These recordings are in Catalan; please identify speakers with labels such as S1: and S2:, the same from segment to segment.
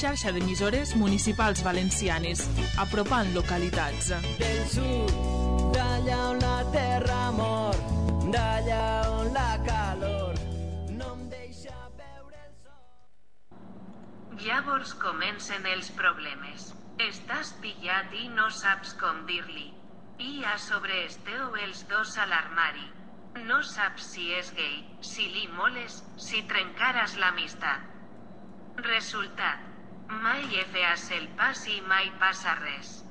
S1: xarxa d'emissores municipals valencianes, apropant localitats.
S2: Del sud, d'allà on la terra mor, d'allà on la calor no em deixa veure el sol.
S3: Llavors comencen els problemes. Estàs pillat i no saps com dir-li. I a sobre esteu els dos a l'armari. No saps si és gay, si li moles, si trencaràs l'amistat. Resultat. Mai he feas el pas i mai passa res.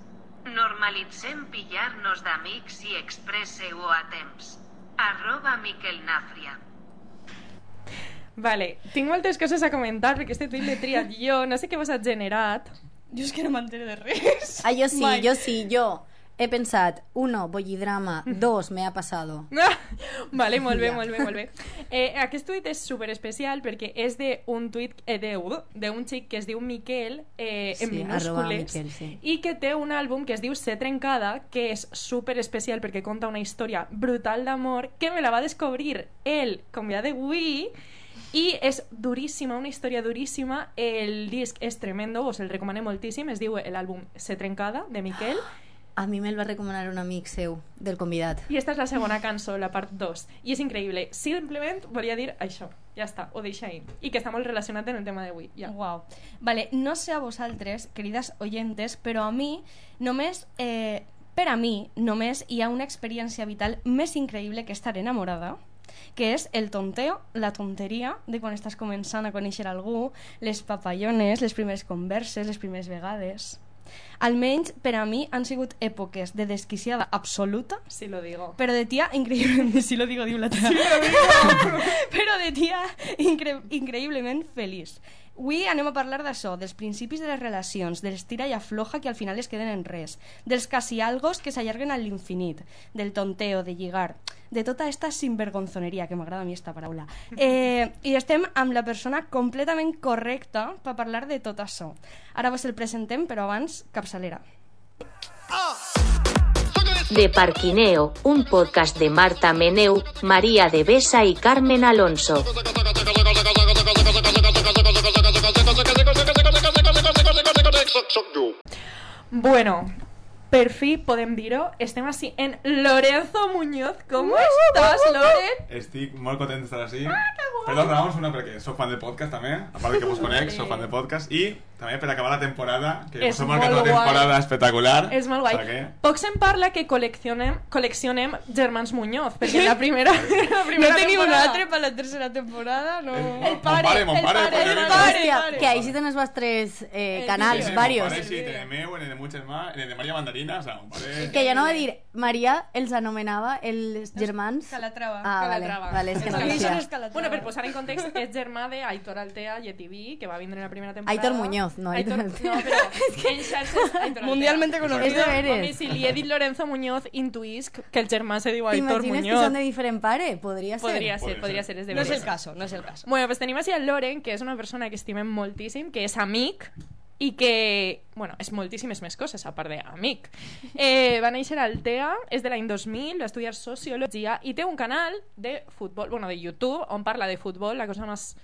S3: Normalitzem pillar-nos d'amics i expresseu-ho a temps. Arroba Miquel Nàfria.
S4: Vale, tinc moltes coses a comentar perquè este tuit l'he triat jo, no sé què vos ha generat.
S5: Jo és que no m'entero de res.
S6: Ah, yo sí,
S5: Mai.
S6: yo sí, yo. He pensat, uno, bollidrama, dos, me ha pasado.
S4: vale, molt bé,
S6: Ja.
S4: molt bé, molt bé. Eh, aquest tuit és super especial perquè és d'un tuit eh, de- d'un xic que es diu Miquel eh, en
S6: Sí,
S4: minúscules
S6: Miquel, sí.
S4: i que té un àlbum que es diu Ser trencada que és super especial perquè conta una història brutal d'amor que me la va descobrir el convidat d'avui i és duríssima, una història duríssima el disc és tremendo, us el recomano moltíssim es diu l'àlbum Ser trencada de Miquel
S6: A mi me'l va recomanar un amic seu, del convidat.
S4: i esta és la segona cançó, la part 2 i és increïble, simplement volia dir això ja està, ho deixa ahí i que està molt relacionat en el tema d'avui ja.
S5: Wow. Vale, no sé a vosaltres, querides oyentes, però a mi només... Eh, per a mi, només hi ha una experiència vital més increïble que estar enamorada, que és el tonteo, la tonteria de quan estàs començant a conèixer algú, les papallones, les primeres converses, les primeres vegades... Almenys per a mi han sigut èpoques de desquiciada absoluta
S4: si lo digo.
S5: pero de tía increíblemente si lo digo digo la tía però de tia incre increïblement feliç Avui anem a parlar d'això, dels principis de les relacions, dels tira i afloja que al final es queden en res, dels casi algos que s'allarguen a l'infinit, del tonteo, de lligar, de tota esta sinvergonzoneria, que m'agrada a mi esta paraula. Eh, I estem amb la persona completament correcta per parlar de tot això. Ara vos el presentem, però abans, capçalera.
S7: De Parquineo, un podcast de Marta Meneu, María de Besa y Carmen Alonso.
S4: Bueno, per fi podem dir-ho, estem així en Lorenzo Muñoz. Com estàs, Loren?
S8: Estic molt content d'estar així. Per dues raons, una perquè sóc fan de podcast també, a part de que vos conec, sóc fan de podcast, i també per acabar la temporada, que
S4: És
S8: hem marcat una temporada
S4: guai.
S8: espectacular.
S4: És molt guai.
S8: O sigui que-
S4: Poc se'n parla que col·leccionem, col·leccionem germans Muñoz, perquè la primera, la primera
S5: No teniu un altre per la tercera temporada? No.
S8: El pare, mon pare,
S4: el pare,
S8: el
S4: el
S8: pare.
S6: que ahí sí tenen els vostres eh, canals,
S8: Sí,
S6: varios.
S8: Pare, sí, en el meu, en el de muchos más, en el de María Mandarina, o sea, un pare...
S6: Que ja no va dir, Maria els anomenava els germans...
S5: Calatrava.
S6: Ah, vale,
S4: Calatrava.
S6: vale, és que no
S4: És que Calatrava. Bueno, per posar en context, és germà de Aitor Altea i ETV, que va vindre en la primera temporada.
S6: Aitor Muñoz, no Aitor.
S4: No, però en xarxes Aitor.
S5: Mundialmente conocido.
S6: És de veres.
S4: Home, si li he dit Lorenzo Muñoz, intuïsc que el germà se diu Aitor
S6: T'imagines que
S4: Muñoz.
S6: són de diferent pare? Podria ser.
S4: Podria ser,
S8: Podria
S4: podria
S8: ser.
S4: ser, és de
S5: No és el caso, no és el caso.
S4: Bueno, pues tenim així el Loren, que és una persona que estimem moltíssim, que és amic i que, bueno, és moltíssimes més coses, a part d'amic. Eh, va néixer a Altea, és de l'any 2000, va estudiar Sociologia i té un canal de futbol, bueno, de YouTube, on parla de futbol, la cosa més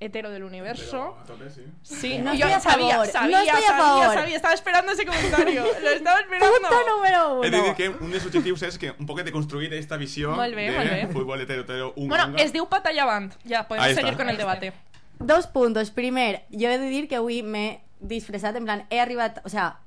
S4: hetero del universo.
S8: A tope, sí.
S4: Sí,
S6: No
S4: yo
S6: estoy a
S4: sabía,
S6: favor,
S4: sabía,
S6: no estoy a
S4: sabía,
S6: favor.
S4: sabía, estaba esperando ese comentario, lo estaba esperando.
S6: Punto número
S8: He de dir
S6: uno.
S8: que un dels objectius és que un poquet de construir esta visió
S4: Molt bé,
S8: de
S4: molt bé.
S8: futbol hetero, hetero, un
S4: Bueno,
S8: unga.
S4: es diu Patalla Avant. Ya, podemos
S8: Ahí
S4: seguir
S8: está.
S4: con el debate.
S6: Dos puntos. Primer, jo he de dir que avui m'he disfressat, en plan, he arribat... O sea,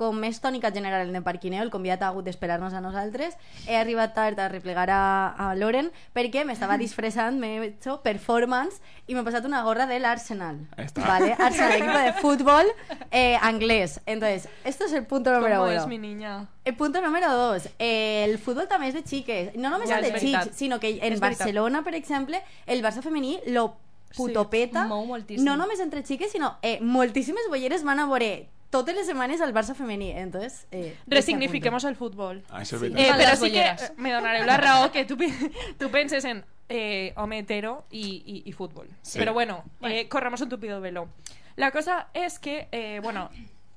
S6: com més tònica general el de Parquineo, el convidat ha hagut d'esperar-nos a nosaltres, he arribat tard a replegar a, a Loren perquè m'estava disfressant, m'he hecho performance i m'he passat una gorra de l'Arsenal. ¿Vale? Arsenal, equipo de fútbol eh, anglès. Entonces, esto es el punto número
S4: ¿Cómo
S6: uno.
S4: es mi niña?
S6: El punto número dos, eh, el futbol també és de xiques. No només
S4: Ja,
S6: el
S4: és
S6: de
S4: veritat.
S6: xics, sinó que en
S4: És veritat.
S6: Barcelona, per exemple, el Barça femení lo putopeta.
S5: mou moltíssim.
S6: No només entre xiques, sinó eh, moltíssimes bolleres van a veure totes les setmanes al Barça femení. Entonces, eh,
S4: Resignifiquemos el fútbol.
S8: Ah, és
S4: Eh, però sí que
S5: bolleres.
S4: me donareu la raó que tu, tu penses en eh, home hetero i, i, i futbol.
S8: Sí.
S4: Però bueno, eh, corremos un tupido velo. La cosa és que, eh, bueno,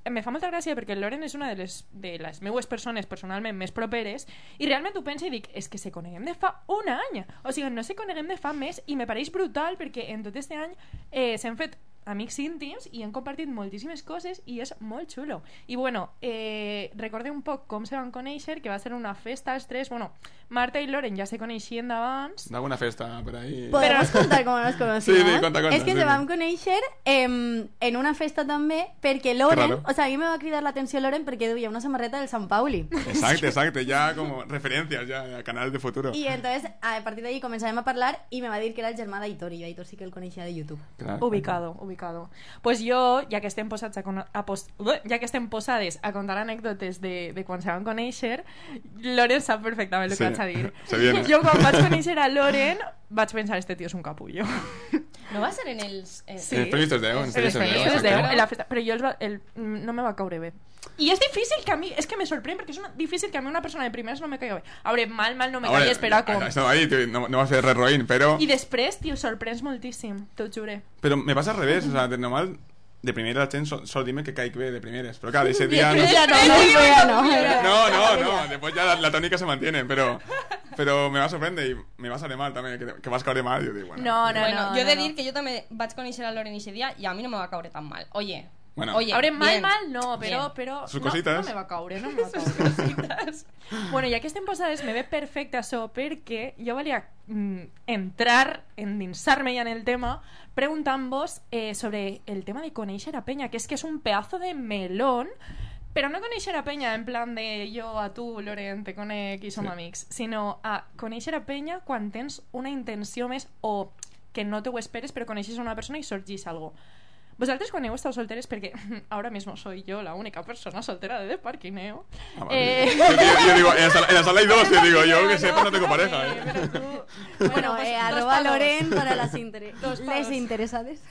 S4: me fa molta gràcia perquè el Loren és una de les, de les meues persones personalment més properes i realment ho penso i dic, és que se coneguem de fa un any o sigui, no se coneguem de fa més i me pareix brutal perquè en tot este any eh, s'han fet amics íntims i hem compartit moltíssimes coses i és molt xulo. I bueno, eh, recorde un poc com se van conèixer, que va ser una festa als tres, bueno, Marta i Loren ja se coneixien d'abans,
S8: D'alguna festa por ahí.
S6: ¿Podemos contar cómo nos conocimos?
S8: Sí, sí, conta, conta,
S6: Es que
S8: sí,
S6: se van conèixer em, en una festa també perquè Loren, o sea, a mi me va cridar l'atenció Loren perquè duia una samarreta del San Pauli.
S8: Exacto, exacto. Ya como referencias ya a canales de futuro.
S6: I entonces, a partir d'ahí començàvem a parlar i me va dir que era el germà d'Aitor i jo Aitor sí que el coneixia de YouTube.
S8: Claro.
S4: ubicado, ubicado. Pues jo, ja que estem posats a, con- a pos ja que estem posades a contar anècdotes de, de quan se van conèixer, Loren sap perfectament el
S8: Sí,
S4: que vaig a dir.
S8: se viene.
S4: Jo quan vaig conèixer a Loren vaig pensar, este tio és un capullo.
S5: No va ser en els... Eh,
S4: Sí.
S8: En els 3D, en els
S4: En els
S8: Premis 3D,
S4: Premis
S8: exacte.
S4: 3D, en la festa, però jo els va, el, no me va caure bé. I és difícil que a mi, és que me sorprèn perquè és una, difícil que a mi una persona de primeres no me caiga bé. A veure, mal, mal no me caia, espera com...
S8: Estaba ahí, tío, no, no va a ser re roïn, pero,
S4: I després, tio, sorprens moltíssim, t'ho jure.
S8: pero me pasa al revés. O sea, de normal, de primera la gent sol, sol dime que caic bé de primeres. Pero claro, ese día... No,
S6: no, no, no.
S8: no, no, no, después ya la, la tónica se mantiene, pero, pero me va a sorprender y me va a salir mal también, que, que vas a caure mal. Yo digo, bueno,
S4: No, no,
S5: bueno,
S4: no.
S5: jo he
S4: no,
S5: de
S4: no.
S5: dir que jo també vaig conèixer a Loren ese dia i a mi no me va caure tan mal. Oye,
S8: Bueno.
S5: oye,
S4: A veure, mal,
S5: bien.
S4: mal, no, però...
S5: Bien.
S4: però
S8: Sus
S4: no,
S8: cositas.
S4: No me va caure, no me va caure. bueno, ja que estem posades, me ve perfecte això, perquè jo volia mm, entrar, endinsar-me ja en el tema, preguntant-vos eh, sobre el tema de conèixer a penya, que és que és un pedazo de melón, però no conèixer a penya en plan de jo a tu, Loren, te conec i som
S8: Sí.
S4: amics, sinó a conèixer a penya quan tens una intenció més o que no te ho esperes però coneixes a una persona i sorgís algo. Vosaltres quan heu estat solteres, perquè ahora mismo soy yo la única persona soltera de Parquineo.
S8: Ah, vale. Yo, digo- yo digo, en la, sala, en la sala hay dos, yo digo, yo que sepa no tengo pareja. ¿eh?
S4: Pero tú...
S6: Bueno,
S4: pues,
S6: eh, arroba. Loren para las inter les interesades.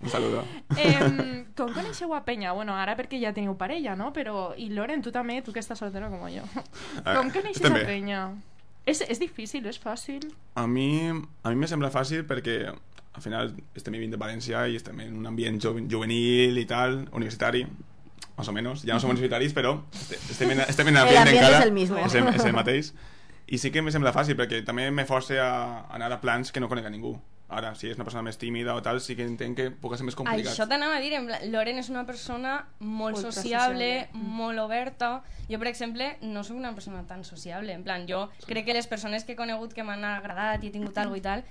S8: Un saludo.
S4: Eh, com coneixeu a penya? Bueno, ara perquè ja teniu parella, no? Però, i Loren, tu també, tu que estàs soltero com jo.
S8: A
S4: Com coneixes a penya? És, és difícil, és fàcil?
S8: A mi, a mi me sembla fàcil perquè al final estem vivint de València i estem en un ambient joven, juvenil i tal, universitari, más o menos. Ja no som universitaris, però este- estem en, estem en
S6: El
S8: ambient encara.
S6: és el mismo.
S8: És el, és el mateix. I sí que me sembla fàcil perquè també me força a anar a plans que no conec a ningú. Ara, si és una persona més tímida o tal, sí que entenc que puc ser més complicat.
S5: Això t'anava a dir, en plan, Loren és una persona molt
S4: Ultra
S5: sociable,
S4: sociable.
S5: molt oberta. Jo, per exemple, no sóc una persona tan sociable. En plan, jo crec que les persones que he conegut que m'han agradat i he tingut alguna i tal,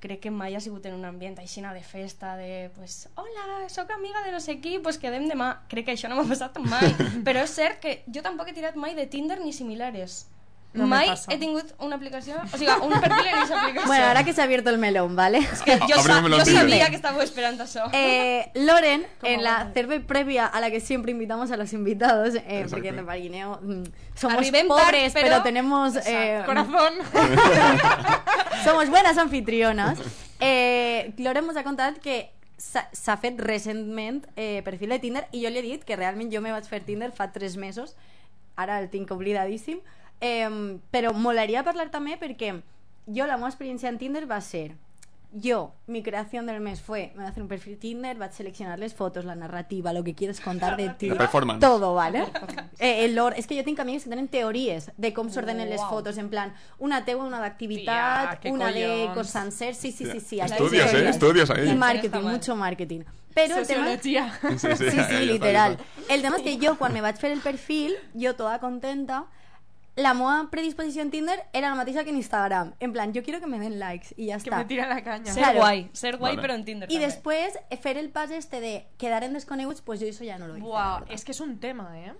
S5: crec que mai ha sigut en un ambient aixina de festa, de, pues, hola, sóc amiga de no sé qui, pues quedem demà. Crec que això no m'ha passat mai. Però és cert que jo tampoc he tirat mai de Tinder ni similares.
S4: No
S5: mai he tingut una aplicació, o sigui, un perfil en aquesta aplicació.
S6: Bueno, ahora que se ha abierto el melón, ¿vale?
S5: que jo, sa sabia que estàveu esperant això.
S6: Eh, Loren, en la cerve previa a la que siempre invitamos a los invitados, eh,
S8: Exacto.
S6: porque en el Parguineo mm, somos
S5: Arribem
S6: pobres,
S5: tard,
S6: pero,
S5: però-
S6: tenemos...
S5: Exacto.
S6: eh,
S4: Corazón!
S6: somos buenas anfitriones. Eh, Loren ens ha contat que s'ha s'ha fet recentment eh, perfil de Tinder i jo li he dit que realment jo me vaig fer Tinder fa tres mesos ara el tinc oblidadíssim eh, però molaria parlar també perquè jo la meva experiència en Tinder va ser yo, mi creación del mes fue, me voy a hacer un perfil Tinder, va a seleccionar las fotos, la narrativa, lo que quieres contar de ti.
S8: La performance.
S6: Todo, ¿vale? Eh, el lore, és que jo tinc amics que tenen teories de com s'ordenen les
S5: Uau.
S6: fotos, en plan, una teua, una d'activitat, una de
S4: collons.
S6: cos sencer, sí, sí, sí, sí.
S8: Estudios. ¿eh? Estudios ahí.
S6: Y marketing, mucho marketing. Pero el tema...
S8: Sí, sí,
S6: Sí, sí, literal. El tema és que jo, quan me vaig fer el perfil, jo toda contenta, la meva predisposició en Tinder era la mateixa que en Instagram. En plan, yo quiero que me den likes y ya
S4: Que
S6: está.
S4: me tira la caña.
S5: Ser
S6: Claro.
S5: guai, ser guai
S8: Vale.
S5: però en Tinder
S6: Y después, fer el pas este de quedar en desconeguts, pues yo eso ya no lo hice. verdad.
S4: és que és un tema, eh?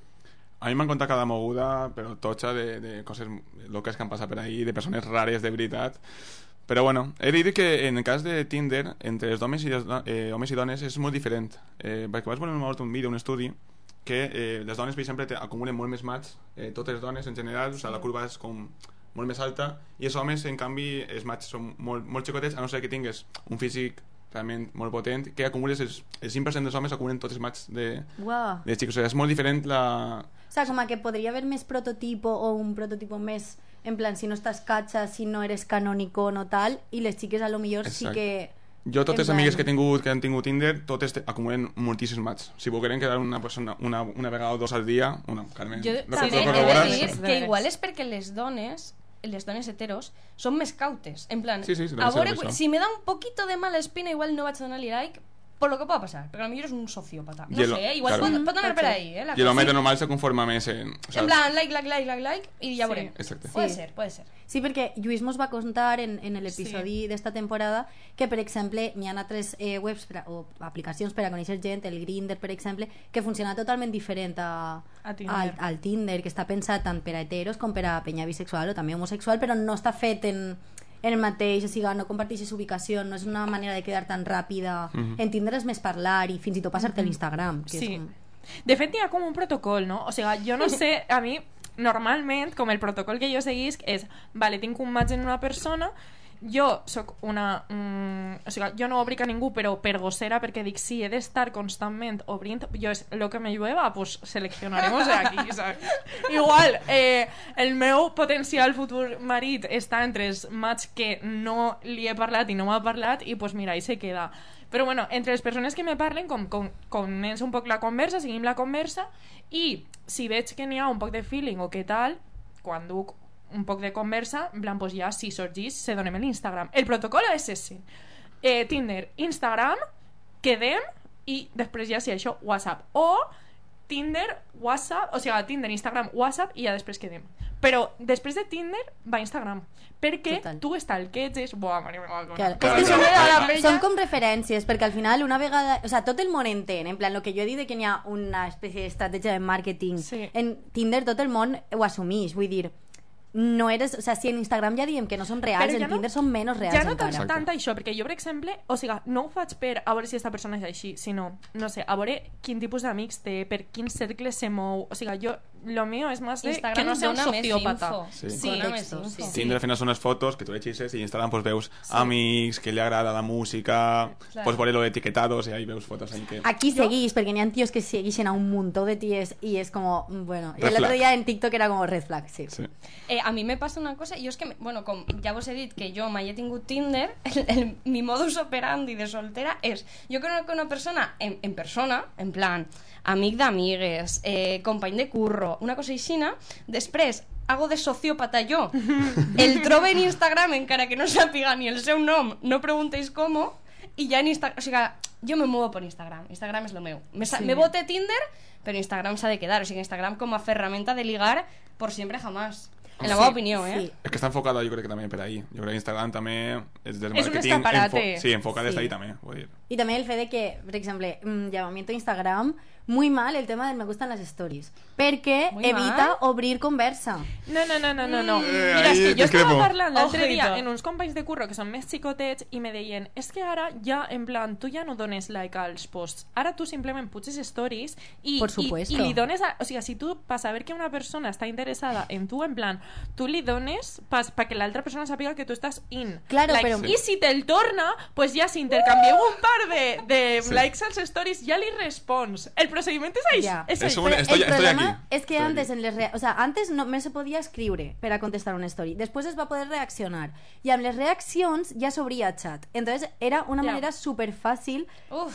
S8: A mi m'han contat cada moguda, però tocha, de, de coses loques que han passat per ahí, de persones rares de veritat. Però bueno, he de dir que en el cas de Tinder, entre els homes i, les, eh, homes i dones és molt diferent. Eh, perquè veure un, un vídeo, un estudi, que eh, les dones, per exemple, acumulen molt més match, eh, totes les dones en general, o sigui, la curva és com molt més alta, i els homes, en canvi, els match són molt, molt xicotets, a no ser que tingues un físic realment molt potent, que acumules els, el 5% dels homes acumulen tots els match de,
S6: Guau.
S8: de xics. O sigui, és molt diferent la,
S6: O sea, como que podría haber más prototipo o un prototipo más, en plan, si no estás cacha, si no eres canónico no tal, y les chiques a lo sí
S8: Exacte.
S6: que...
S8: Jo, totes les amigues que he tingut que han tingut Tinder, totes te- acumulen moltíssims match. Si volgueren quedar una persona una, una vegada o dos al dia, una, Carmen,
S5: Jo també he de dir que igual és perquè les dones les dones heteros són més cautes. En plan,
S8: Sí, sí, sí,
S5: a veure, si me da un poquito de mala espina igual no vaig donar-li like por lo que pueda pasar, perquè potser és un sociópata. No
S8: el-
S5: sé, eh? igual
S8: claro.
S5: pot anar per ahí, eh? La
S8: Y el hombre normal se conforma més en... o sea,
S5: En plan, like, like, like, like, like, i ja
S4: Sí.
S5: veurem.
S8: Exacte.
S5: Puede
S6: Sí.
S5: ser, puede ser.
S6: Sí, perquè Lluís mos va contar en, en l'episodi d'esta temporada que, per exemple, hi ha altres eh, webs per a, o aplicacions per a conèixer gent, el Grindr, per exemple, que funciona totalment diferent a,
S4: A Tinder.
S6: Al, al Tinder, que està pensat tant per a heteros com per a penya bisexual o també homosexual, però no està fet en, en el mateix, o sigui, no comparteixes ubicació, no és una manera de quedar tan ràpida. En Tinder és més parlar i fins i tot passar-te a l'Instagram. Que
S4: Sí.
S6: És com...
S4: De fet, hi ha com un protocol, no? O sigui, jo no sé, a mi, normalment, com el protocol que jo seguisc és, vale, tinc un match en una persona, jo sóc una... Mm, o sigui, jo no obric a ningú, però per gossera, perquè dic, si he d'estar constantment obrint, jo és lo que me llueva, pues seleccionaremos de aquí, ¿sabes? Igual, eh, el meu potencial futur marit està entre els match que no li he parlat i no m'ha parlat, i pues mira, ahí se queda. Però bueno, entre les persones que me parlen, com, com, comença un poc la conversa, seguim la conversa, i si veig que n'hi ha un poc de feeling o què tal, quan duc un poc de conversa, en plan, pues ja, si sorgís, se donem l'Instagram. El protocol és ese. Eh, Tinder, Instagram, quedem, i després ja, si això, WhatsApp. O Tinder, WhatsApp, o sigui, Tinder, Instagram, WhatsApp, i ja després quedem. Però després de Tinder va Instagram. Perquè
S6: Total.
S4: tu stalkeges... Buah, Maria, me va
S6: Claro.
S8: Claro,
S6: és que són, com referències, perquè al final una vegada... O sea, tot el món entén, en plan, el que jo he dit que n'hi ha una espècie d'estratègia de màrqueting.
S4: Sí.
S6: En Tinder tot el món ho assumeix, vull dir, no eres... O sea, si en Instagram ja diem que no són reals,
S4: Però ja
S6: en
S4: no-
S6: Tinder són menys reals
S4: ja no
S6: encara.
S4: tant, tant això, perquè jo, per exemple, o sigui, no ho faig per a veure si aquesta persona és així, sinó, no sé, a veure quin tipus d'amics té, per quin cercle se mou, o sigui, jo, lo mío és més de
S5: Instagram
S4: que no sea un sociópata.
S8: Sí.
S4: Sí,
S6: sí.
S8: Tinder al final són unes fotos que tu llegeixes i Instagram pues, veus amics, que li agrada la música,
S5: Claro.
S8: pues lo de etiquetados i ahí veus fotos ahí que...
S6: Aquí seguís, perquè n'hi ha tios que segueixen a un muntó de ties i és como, bueno...
S8: Red
S6: el otro
S8: flag.
S6: día en TikTok era como red flag, sí.
S8: Sí.
S5: Eh, a mi me passa una cosa, jo és que, bueno, com ja vos he dit que jo mai he tingut Tinder, el, el, mi modus operandi de soltera és, jo conec una persona en, en persona, en plan, amic d'amigues, eh, company de curro, una cosa aixina, després hago de sociópata jo, el trobo en Instagram encara que no sàpiga ni el seu nom, no preguntéis com, i ja en Instagram, o sigui, jo me muevo per Instagram, Instagram és lo meu. Me, sí. me Tinder, però Instagram s'ha de quedar, o sigui, Instagram com a ferramenta de ligar por siempre jamás. En la
S6: Sí,
S5: meva opinió, eh?
S6: sí.
S8: Es que está enfocada yo creo que también por ahí. Yo creo que Instagram también es del
S4: Es un
S8: marketing.
S4: escaparate.
S8: sí, enfocada
S6: Sí.
S8: desde ahí también. voy a decir.
S6: Y también el fe de que, por ejemplo, mm, llamamiento a Instagram, muy mal el tema de me gustan las stories. Perquè
S5: Muy
S6: evita
S5: mal.
S6: obrir conversa.
S4: No, no, no, no, no, no.
S8: Eh,
S4: Mira, és que jo estava parlant l'altre dia en uns companys de curro que són més xicotets i me deien, és que ara ja, en plan, tu ja no dones like als posts. Ara tu simplement puges stories i,
S6: Por
S4: i, i li dones... A, o sigui, si tu, per saber que una persona està interessada en tu, en plan, tu li dones perquè l'altra persona sàpiga que tu estàs in.
S6: Claro,
S4: like,
S6: però-
S4: I si te'l torna, pues ja si intercanvieu un par de, de
S8: Sí.
S4: likes als stories, ja li respons. El procediment és així.
S6: Ja.
S4: És
S8: un- estoy-
S6: el
S8: estoy
S6: problema
S8: aquí.
S6: és que
S8: Estoy
S6: antes
S8: aquí.
S6: en les rea- o sea, antes només se podia escriure per a contestar una story. Després es va poder reaccionar. I amb les reaccions ja s'obria chat. Entonces era una
S4: Ja.
S6: manera super fàcil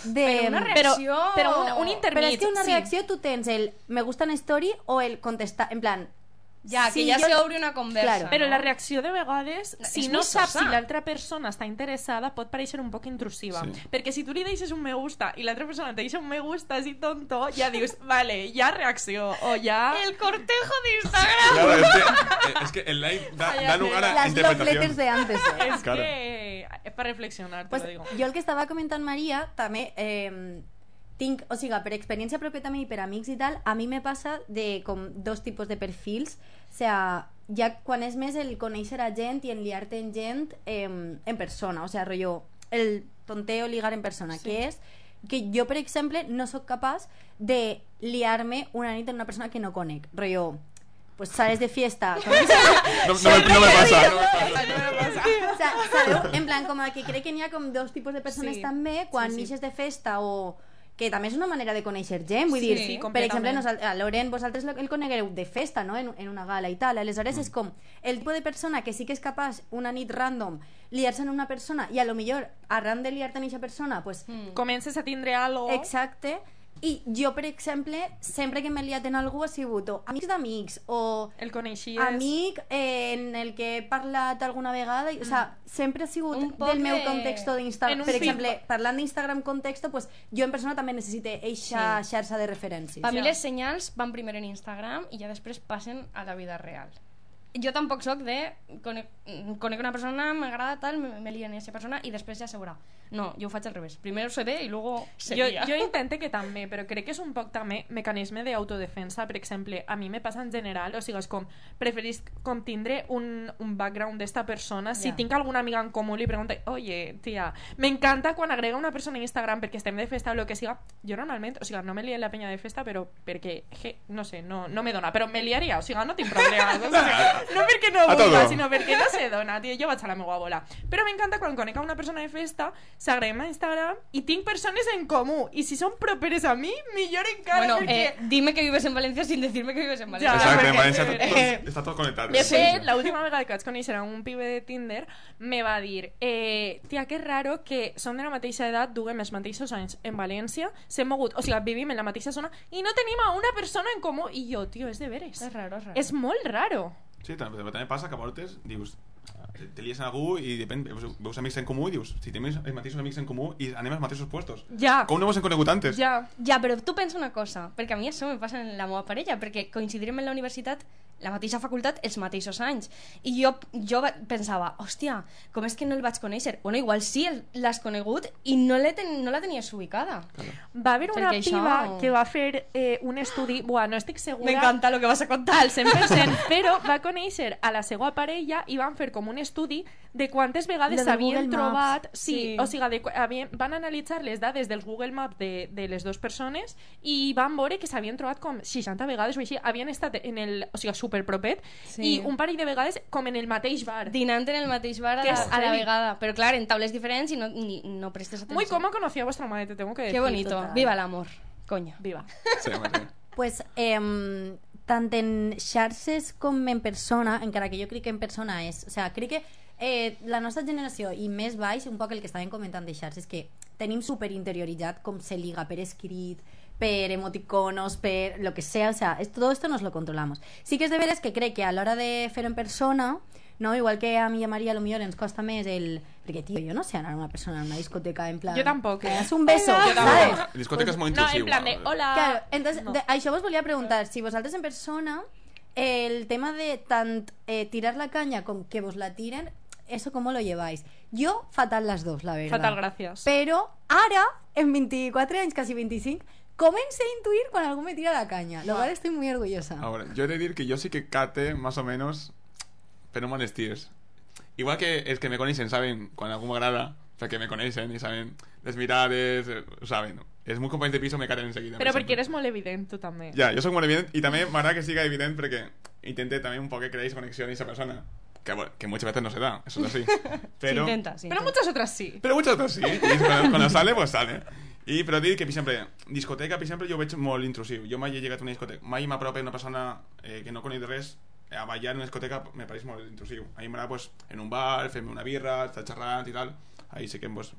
S6: de...
S5: però una reacció...
S4: però un, un.
S6: Però és que una
S4: sí.
S6: reacció tu tens el me gusta en story o el contestar, en plan...
S5: Ja, que
S6: si
S5: ja
S6: jo-
S5: s'obre una conversa.
S6: Claro.
S4: Però
S5: no?
S4: la reacció de vegades, si no saps
S5: sosa.
S4: si l'altra persona està interessada, pot pareixer un poc intrusiva.
S8: Sí.
S4: Perquè si tu li deixes un me gusta i l'altra persona te deixa un me gusta així tonto, ja dius, vale, ja reacció, o ja...
S5: El cortejo d'Instagram.
S8: Claro, es que, es que el like da,
S4: Ay,
S8: da lugar a
S6: Las letters
S8: interpretación.
S6: de antes. eh?
S4: És
S8: Claro.
S4: que... És per reflexionar, te
S6: Pues,
S4: lo digo.
S6: jo el que estava comentant Maria, també eh, tinc, o sigui, per experiència pròpia també i per amics i tal, a mi me passa de com dos tipus de perfils, o sea, ja quan és més el conèixer a gent i enliar-te en gent eh, en persona, o sea, rotllo, el tonteo ligar en persona, sí. que és que jo, per exemple, no sóc capaç de liar-me una nit en una persona que no conec, rotllo, pues sales de fiesta con
S8: No, no me, no me pasa. no me pasa.
S6: o sea, sabeu? En plan, com que crec que n'hi ha com dos tipus de persones
S4: Sí.
S6: també, quan
S4: Sí, sí.
S6: de festa o que també és una manera de conèixer gent, vull
S4: Sí,
S6: dir,
S4: sí,
S6: per exemple, a Loren, vosaltres el coneguereu de festa, no?, en, en una gala i tal, aleshores
S8: Mm.
S6: és com el tipus de persona que sí que és capaç una nit random liar-se en una persona i a lo millor arran de liar-te en aquesta persona, pues,
S4: Comences a tindre algo...
S6: exacte, i jo, per exemple, sempre que m'he liat en algú ha sigut o amics d'amics o
S4: El coneixies...
S6: amic eh, en el que he parlat alguna vegada, i, o sea, sempre ha sigut
S5: Un
S6: del meu
S5: de-
S6: context d'Instagram. Per
S4: feed-
S6: exemple, parlant d'Instagram contexto, pues, jo en persona també necessite eixa
S5: Sí.
S6: xarxa de referències.
S5: Per mi les senyals van primer en Instagram i ja després passen a la vida real. Jo tampoc sóc de conec, conec una persona, m'agrada tal, me, me lien aquesta persona i després ja s'haurà. No, jo ho faig al revés. Primer se ve i luego se
S4: Jo,
S5: lía.
S4: jo intente que també, però crec que és un poc també mecanisme d'autodefensa. Per exemple, a mi me passa en general, o sigui, és com, preferís com tindre un, un background d'esta persona. Si tinc alguna amiga en comú, li pregunto, oye, tia, m'encanta quan agrega una persona a Instagram perquè estem de festa o el que siga. Jo normalment, o sigui, no me lia en la penya de festa, però perquè, je, no sé, no, no me dona, però me liaria, o sigui, no tinc problema. O sigui, no perquè no vulga,
S8: todo.
S4: sinó perquè no se dona, tio, jo vaig a la meva bola. Però m'encanta quan conec a una persona de festa, s'agrema a Instagram i tinc persones en comú. I si són properes a mi, millor encara,
S5: Bueno,
S4: perquè...
S5: eh, dime que vives en Valencia sin decirme que vives en Valencia.
S4: Ja,
S8: Exacte,
S4: perquè-
S8: en València tot,
S4: eh,
S8: tot, està tot connectat.
S4: De fet, l'última vegada que vaig conèixer a un pibe de Tinder me va dir eh, tia, que raro que som de la mateixa edat, duguem els mateixos anys en València, s'hem mogut, o sigui, vivim en la mateixa zona i no tenim a una persona en comú. I jo, tio, és de veres.
S5: És raro, és raro.
S4: És molt raro.
S8: Sí, també, també passa que a voltes dius te lies amb algú i depèn, veus, veus amics en comú i dius, si tenim els mateixos amics en comú i anem als mateixos puestos.
S4: Ja.
S8: Com no vos hem conegut antes?
S4: Ja.
S5: Ja, però tu pensa una cosa, perquè a mi això me passa en la meva parella, perquè coincidirem en la universitat la mateixa facultat els mateixos anys i jo, jo va- pensava, hòstia com és que no el vaig conèixer? Bueno, igual sí, el- l'has conegut i no, ten, no la tenies ubicada
S4: Va haver una
S5: Perquè això-
S4: piba que va fer eh, un estudi... Buah, no estic segura...
S5: m'encanta el que vas a contar
S4: al 100%, però va conèixer a la seva parella i van fer com un estudi de quantes vegades s'havien
S6: Maps.
S4: trobat... Sí,
S5: Sí.
S4: o sigui, de, havien, van analitzar les dades dels Google Maps de, de les dues persones i van veure que s'havien trobat com 60 vegades o així, havien estat en el... O sigui, superpropet
S5: Sí.
S4: i un parell de vegades com en el mateix bar.
S5: dinant en el mateix bar a
S4: Que
S5: la,
S4: és
S5: a la vegada però clar, en taules diferents i no, ni, no prestes atenció
S4: Muy cómo conocí a vuestra madre, te tengo que decir.
S5: Qué bonito,
S6: total.
S5: viva el amor coño
S4: Viva.
S8: Sí.
S6: pues, eh, tant en xarxes com en persona, encara que jo crec que en persona és... O sigui, crec que eh, la nostra generació i més baix, un poc el que estàvem comentant de xarxes, que tenim super interioritzat com se liga per escrit, per emoticonos, per lo que sea, o sea, es, todo esto nos lo controlamos. Sí que és de veres que crec que a l'hora de fer en persona, no? igual que a mi i a a lo millor ens costa més el... Perquè, tio, jo no sé anar a una persona en una discoteca en plan...
S4: Jo tampoc, eh?
S6: "Me das un beso. ¿sabes?
S8: La discoteca és molt
S4: No, en plan de, hola...
S6: Claro, entonces,
S4: No.
S6: de, això vos volia preguntar, si vosaltres en persona, el tema de tant eh, tirar la caña com que vos la tiren, ¿eso cómo lo lleváis? Yo, fatal las dos, la verdad.
S4: Fatal, gràcies.
S6: Pero ara, en 24 anys, casi 25, comencé a intuir cuando algún me tira la caña, lo cual estoy muy orgullosa.
S8: Ahora, yo he de decir que yo sí que cate, más o menos, pero mal estirs. Igual que els que me coneixen saben quan algú m'agrada, perquè me coneixen i saben les mirades, eh, saben. Els meus companys de piso me caten enseguida.
S4: Però
S8: per
S4: perquè eres molt evident, tu també.
S8: Ja, jo soc molt evident i també m'agrada que siga evident perquè intente també un poc que creéis conexión en esa persona. Que, bueno, que muchas veces no se da, eso es así. Pero,
S5: se intenta, sí
S4: Però muchas otras sí.
S8: Pero muchas veces sí. Y cuando, cuando sale, pues sale. I però dir que, per exemple, discoteca, per exemple, jo ho veig molt intrusiu. Jo mai he llegat a una discoteca, mai m'apropa una persona eh, que no conec de res a ballar en una discoteca me pareix molt intrusiu. A mi m'agrada pues, en un bar, fer-me una birra, estar xerrant i tal. Ahí sí que pues,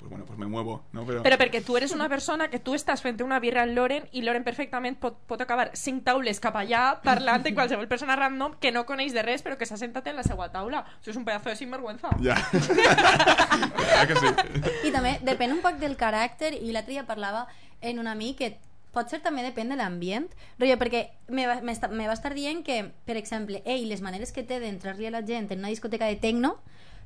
S8: pues, bueno, pues me muevo, no? Però...
S4: Però perquè tu eres una persona que tu estàs fent una birra en Loren i Loren perfectament pot, pot acabar cinc taules cap allà parlant de qualsevol persona random que no coneix de res però que s'ha sentat en la seva taula. Això és un pedazo de sinvergüenza.
S8: Ja. ja que sí.
S6: I també depèn un poc del caràcter i l'altre dia parlava en un amic que potser també depèn de l'ambient. Rotllo, perquè me va, me, me va estar dient que, per exemple, ell, les maneres que té d'entrar-li a la gent en una discoteca de tecno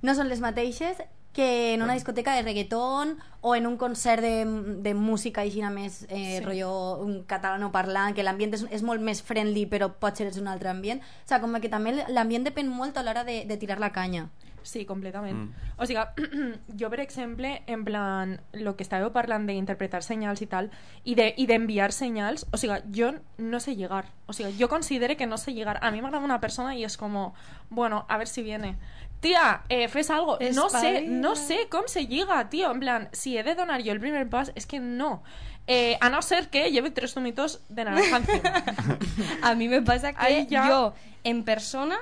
S6: no són les mateixes que en una discoteca de reggaeton o en un concert de, de música així més eh,
S4: Sí.
S6: rotllo un catalano parlant, que l'ambient és, és molt més friendly però potser és un altre ambient. O sigui, com que també l'ambient depèn molt a l'hora de, de tirar la canya
S4: Sí, completament.
S8: Mm.
S4: O sigui, jo, per exemple, en plan, lo que estàveu parlant d'interpretar senyals i tal, i de- i d'enviar de, senyals, o sigui, jo no sé llegar. O sigui, jo considero que no sé llegar. A mi m'agrada una persona i és com, bueno, a ver si viene. Tía, eh, fes algo. No sé, no sé com se lliga, tío. En plan, si he de donar jo el primer pas, és que no. Eh, a no ser que lleve tres zumitos de naranja encima.
S5: A mí me pasa que
S4: Ahí ya-
S5: yo, en persona,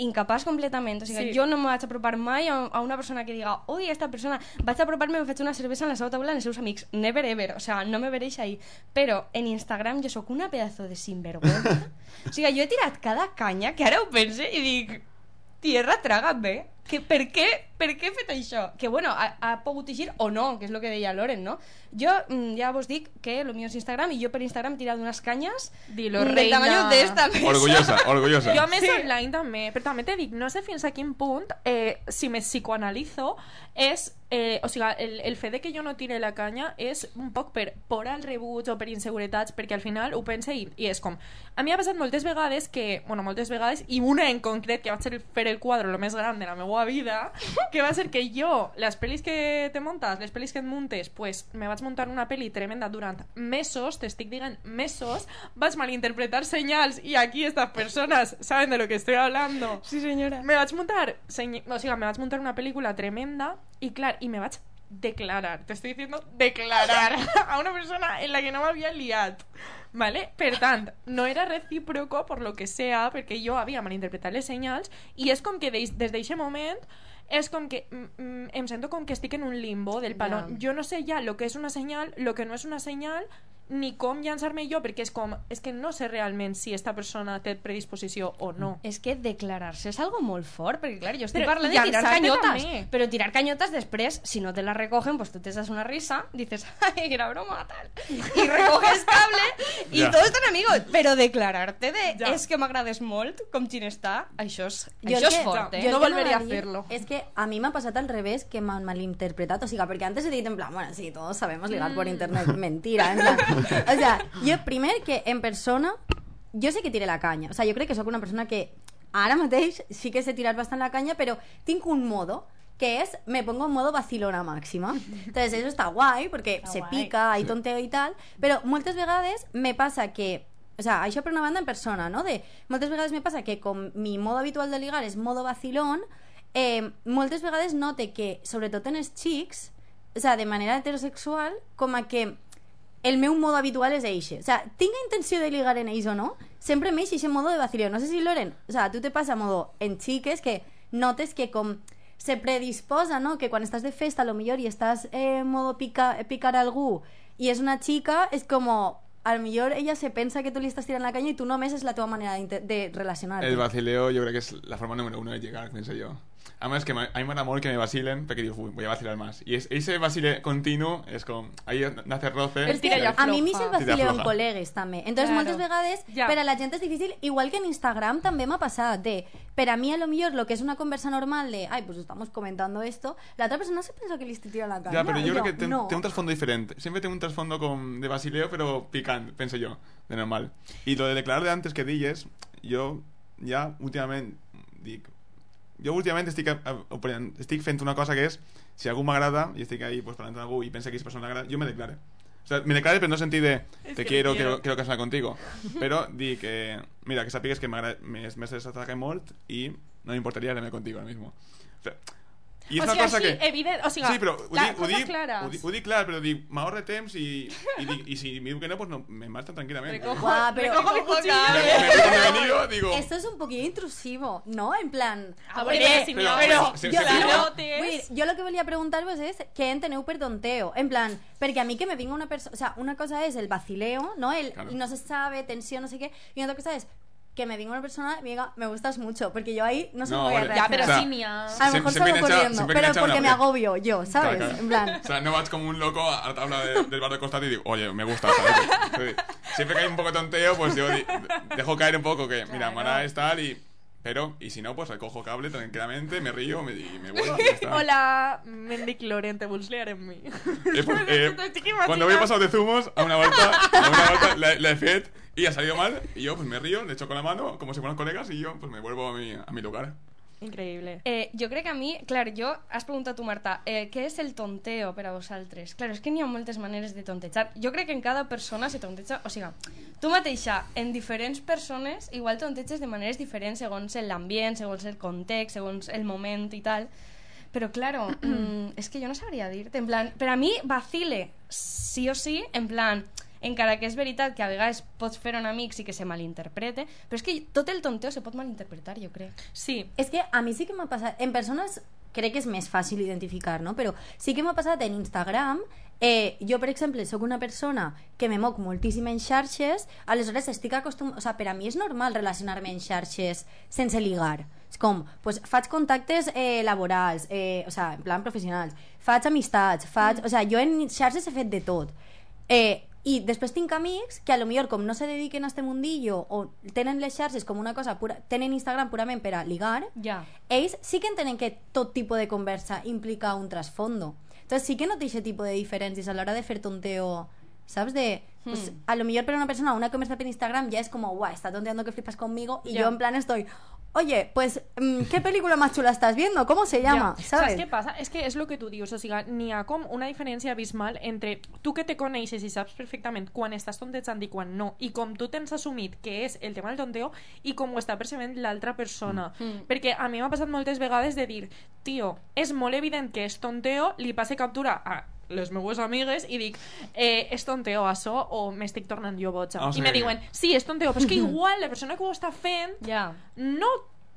S5: incapaç completament. O sigui,
S4: Sí.
S5: jo no me vaig apropar mai a, a una persona que diga ui, esta persona... Vaig apropar-me i me faig una cervesa en la seva taula amb els seus amics. Never ever. O sea, no me veréis ahí. Però en Instagram jo sóc una pedazo de sinvergüenza. o sigui, jo he tirat cada canya que ara ho pense i dic tierra, trágame. Que, per, què, per què he fet això? Que, bueno, ha, ha pogut eixir o no, que és el que deia Loren, no? Jo mm, ja vos dic que el mío és Instagram i jo per Instagram he tirat unes canyes
S4: Dilo,
S5: del
S4: reina.
S5: tamaño d'esta mesa.
S8: Orgullosa, orgullosa.
S4: Jo més
S5: Sí.
S4: online també, però també te dic, no sé fins a quin punt, eh, si me psicoanalizo, és, eh, o sigui, el, el fet de que jo no tire la canya és un poc per por al rebuig o per inseguretats, perquè al final ho pense i, i és com... A mi ha passat moltes vegades que, bueno, moltes vegades, i una en concret que va ser fer el quadre el més gran de la meva vida, que va a ser que yo, las pelis que te montas, las pelis que montes, pues me vas a montar una peli tremenda durante mesos, te estic digan mesos, vas a malinterpretar señales y aquí estas personas saben de lo que estoy hablando.
S5: Sí, señora.
S4: Me vas a montar, o sea, me vas a montar una película tremenda y claro, y me vas declarar, te estoy diciendo declarar a una persona en la que no m'havia liat. ¿Vale? Per tant, no era recíproco por lo que sea, perquè jo havia malinterpretat les senyals i és com que des des d'aquest moment és com que mm, mm, em sento com que estic en un limbo del palo.
S6: Ja.
S4: Jo no sé ja lo que és una senyal, lo que no és una senyal, ni com llançar-me jo, perquè és com... És que no sé realment si esta persona té predisposició o no.
S5: És que declarar-se és algo molt fort, perquè clar, jo estic
S4: Però
S5: parlant de tirar canyotes,
S4: també.
S5: però tirar canyotes després, si no te la recogen, pues tú te das una risa, dices, ay, que era broma, tal, y recoges cable, y
S8: Ja.
S5: todos tan amigos, però declarar-te de,
S4: Ja.
S5: és que m'agrades molt, com quin està, això és,
S6: Jo
S5: això és
S6: que-
S5: fort, eh?
S6: jo
S4: No
S6: que
S4: volvería a hacerlo.
S6: És que a mi m'ha passat al revés, que m'han malinterpretat. O sigui, perquè antes he dit en plan, bueno, sí, todos sabemos ligar por internet. Mentira, en plan. O sea, jo primer que en persona, jo sé que tiré la canya. O sea, jo crec que sóc una persona que ara mateix sí que sé tirar bastant la canya, però tinc un modo que es, me pongo en modo vacilona máxima. Entonces, eso está guay, porque se pica, hay tonteo y tal, però moltes vegades me passa que o sea, això per una banda en persona, no? De, moltes vegades me passa que com mi modo habitual de ligar és modo vacilón, eh, moltes vegades note que, sobretot en els xics, o sea, de manera heterosexual, com a que el meu modo habitual és eixe. O sea, tinga intenció de ligar en ells o no, sempre m'eix eixe modo de vacilón. No sé si, Loren, o sea, tu te passa modo en xiques que notes que com se predisposa, no? Que quan estàs de festa, a lo millor, i estàs eh, modo pica, picar algú, i és una xica, és como... A lo millor ella se pensa que tú le estás tirando la caña y tú només és la teva manera de, de relacionarte.
S8: El vacileo yo creo que es la forma número uno de llegar, pienso yo. Además que me- me da amor que me vacilen, porque digo, "Uy, voy a vacilar más. Y es- ese vacile continuo es como, ahí nace roce.
S6: Que
S4: tira
S6: a mi m'hi
S4: afloja.
S6: el vacileo en
S8: afloja.
S6: col·legues també. Entonces
S4: Claro.
S6: moltes vegades
S4: Ja.
S6: per a la gent és difícil, igual que en Instagram també m'ha passat de, per a mi a lo millor lo que es una conversa normal de, ay, pues estamos comentando esto, la otra persona se pensa que le estoy tirando la caña.
S8: Ya, pero yo
S6: y
S8: creo que ten-
S6: no.
S8: tiene un trasfondo diferente. Siempre tengo un trasfondo con, de basileo, pero picante, pienso yo, de normal. Y lo de declarar de antes que dilles, yo ya últimamente dic, jo últimament estic, estic fent una cosa que és si algú m'agrada i estic ahí pues, parlant amb algú i pensa que aquesta persona m'agrada, jo me declare. O sea, me declare però no en sentit de te
S4: que
S8: quiero,
S4: quiero.
S8: quiero, casar contigo però dic que, mira, que sàpigues que m'agrada- m'es m'es destacat molt i no m'importaria anar contigo ara mismo o sea, i és
S4: o
S8: una
S4: sigui,
S8: cosa
S4: així,
S8: que
S4: evident, o sigui,
S8: Sí, però ho dic, ho dic, ho dic, ho dic clar, però dic, m'ahorra temps i, i, dic, i si me diu que no, pues no, me marxen tranquil·lament.
S4: Recojo,
S6: però-
S4: recojo mi cuchillo.
S8: Me, me digo...
S6: Esto es un poquito intrusivo, ¿no? En plan...
S4: A si no,
S8: però- se-
S6: jo,
S8: se-
S6: jo,
S8: se-
S6: no, jo el que volia preguntar-vos és què enteneu per tonteo. En plan, perquè a mi que me vinga una persona... O sea, una cosa és el vacileo, ¿no? El
S8: Claro.
S6: no se sabe, tensión, no sé qué. Y otra cosa es que me venga una persona y me diga, me gustas mucho. Porque yo ahí no sé
S8: No,
S6: cómo voy a.
S4: Ya, pero
S8: O sea,
S4: sí, ni a...
S6: A lo
S8: Siempre-
S6: mejor salgo corriendo, pero porque
S8: una
S6: me agobio yo, ¿sabes?
S8: Claro, claro.
S6: En plan...
S8: O sea, no vas como un loco a la tabla de- del bar de costado y digo, oye, me gusta, ¿sabes? Siempre que hay un poco de tonteo, pues yo dejo caer un poco que, mira, Mara es tal y... Pero, y si no, pues recojo cable tranquilamente, me río me, y me voy.
S4: Hola, Mendic Loren, te vols liar en mi.
S8: Eh, pues, eh, cuando voy pasado de zumos, a una vuelta, a una vuelta la, la fet y ha salido mal. Y yo, pues me río, le echo con la mano, como si fueran colegas, y yo, pues me vuelvo a mi, a mi lugar.
S4: Increïble.
S5: Eh, jo crec que a mi, clar, jo, has preguntat tu, Marta, eh, què és el tonteo per a vosaltres? Clar, és que n'hi ha moltes maneres de tontejar. Jo crec que en cada persona se tonteja... O sigui, tu mateixa, en diferents persones, igual tonteges de maneres diferents segons l'ambient, segons el context, segons el moment i tal. Però, claro, mm, és que jo no sabria dir-te. En plan, per a mi, vacile, sí o sí, en plan, encara que és veritat que a vegades pots fer un amics i que se malinterprete, però és que tot el tonteo se pot malinterpretar, jo crec.
S4: Sí,
S6: És que a mi sí que m'ha passat... En persones crec que és més fàcil identificar, no? Però sí que m'ha passat en Instagram... Eh, jo, per exemple, sóc una persona que me moc moltíssim en xarxes, aleshores estic acostumada... O sea, per a mi és normal relacionar-me en xarxes sense ligar. És com, pues, faig contactes eh, laborals, eh, o sea, en plan professionals, faig amistats, faig... O sea, jo en xarxes he fet de tot. Eh, i després tinc amics que a lo millor com no se dediquen a este mundillo o tenen les xarxes com una cosa pura, tenen Instagram purament per a ligar,
S5: Ja.
S6: ells sí que entenen que tot tipus de conversa implica un trasfondo. Entonces sí que no té aquest tipus de diferències a l'hora de fer tonteo, ¿sabes? De, pues, a lo mejor para una persona una conversa por Instagram ya es como, guau, está tonteando que flipas conmigo y yo en plan estoy, oye, pues, mm, ¿qué película más chula estás viendo? ¿Cómo se llama? ¿Sabes?
S4: Saps què passa? És que és el que tu dius, o sigui, n'hi ha com una diferència abismal entre tu que te coneixes i saps perfectament quan estàs tontejant i quan no, i com tu tens assumit que és el tema del tonteo i com ho està percebent l'altra persona. Mm. Perquè a mi m'ha passat moltes vegades de dir, tio, és molt evident que és tonteo, li passe captura a les meues amigues i dic, eh, és tonteo això o m'estic tornant jo boja.
S8: Ah,
S4: I me
S8: sí.
S4: diuen, sí, és tonteo, però és que igual la persona que ho està fent
S5: Ja.
S4: no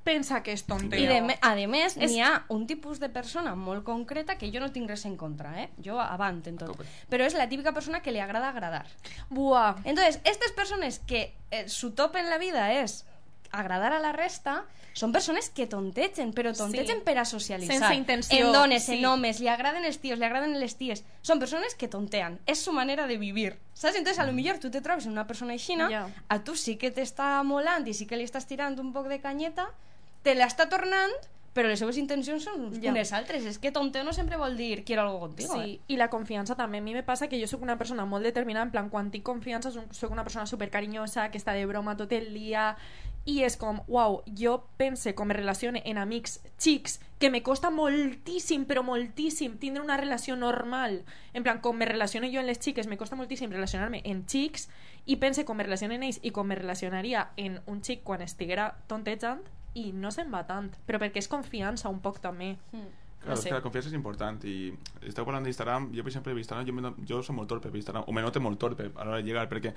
S4: pensa que és tonteo.
S5: I de, a de més,
S4: És-
S5: n'hi ha un tipus de persona molt concreta que jo no tinc res en contra, eh? Jo avant en tot. Però és la típica persona que li agrada agradar.
S4: Buah.
S5: Entonces, estas personas que eh, su top en la vida es agradar a la resta, son persones que tontechen, però tontechen
S4: Sí.
S5: per a socialitzar.
S4: Sense intenció,
S5: En dones,
S4: sí.
S5: en homes, li agraden els tios, li agraden les ties. Són persones que tontean. És su manera de vivir. Saps? Entonces, a lo millor tu te trobes una persona aixina,
S4: Ja.
S5: a tu sí que t'està molant i sí que li estàs tirant un poc de canyeta, te l'està tornant, però les seves intencions són
S4: Ja.
S5: unes altres. És que tonteo no sempre vol dir quiero algo contigo.
S4: Sí, i la confiança també. A mi me passa que jo sóc una persona molt determinada, en plan, quan tinc confiança sóc una persona supercarinyosa, que està de broma tot el dia, i és com, uau, jo pense com me relacione en amics xics, que me costa moltíssim, però moltíssim, tindre una relació normal. En plan, com me relaciono jo en les xiques, me costa moltíssim relacionar-me en xics, i pense com me relaciono en ells i com me relacionaria en un xic quan estiguera tontejant, i no se'n va tant, però perquè és confiança un poc també.
S8: Claro,
S4: No
S8: es
S4: sé.
S8: que la confianza es importante y estaba hablando de Instagram, yo por ejemplo de Instagram, yo, me, yo soy muy torpe per Instagram, o me noto molt torpe a l'hora de llegar, perquè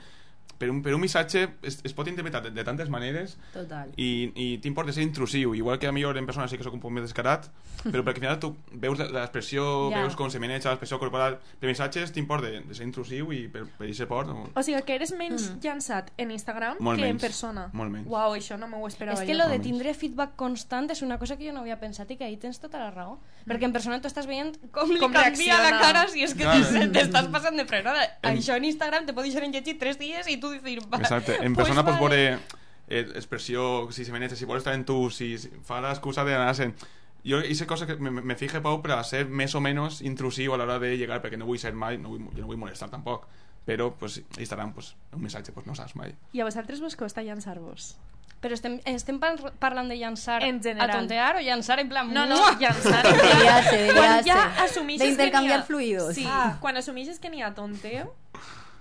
S8: per un, per un missatge es, es pot interpretar de, de tantes maneres
S6: Total.
S8: i, i t'importa ser intrusiu, igual que a millor en persona sí que sóc un poc més descarat, però perquè al final tu veus la- l'expressió,
S5: Ja.
S8: veus com se maneja l'expressió corporal, per missatges t'importa de, de ser intrusiu i per, per aquest port, no,
S4: O sigui, que eres menys llançat en Instagram
S8: Molt
S4: que en
S8: menys,
S4: persona.
S8: molt menys.
S4: Uau, això no m'ho esperava
S5: És que
S4: jo.
S5: lo de tindre feedback constant és una cosa que jo no havia pensat i que ahí tens tota la raó. Perquè en persona tu estàs veient com li
S4: Com
S5: canvia la
S4: reacciona.
S5: cara si és que
S8: Claro.
S5: te- t'estàs passant de frenada.
S8: En-
S5: Això en Instagram te pot deixar enlletgit tres dies i tu dir... Va,
S8: Exacte. En
S5: pues
S8: persona pots
S5: vale.
S8: veure eh, expressió, si se maneja, si vol estar en tu, si, si fa l'excusa d'anar-se'n... Jo, aquesta cosa que me, me fije, Pau, per a ser més o menys intrusiu a l'hora de llegar, perquè no vull ser mai, no vull, jo no vull molestar tampoc, però pues, Instagram, pues, un missatge, pues, no saps mai.
S4: I a vosaltres vos costa llançar-vos?
S5: Però estem, estem par- parlant de llançar
S4: En general.
S5: a tontear o llançar en plan...
S4: No, no,
S5: "Mua".
S4: llançar.
S6: De liarse, de
S4: Quan ja assumixes que n'hi ha...
S6: fluidos.
S4: Sí,
S5: Ah.
S4: quan assumixes que n'hi ha tonteo,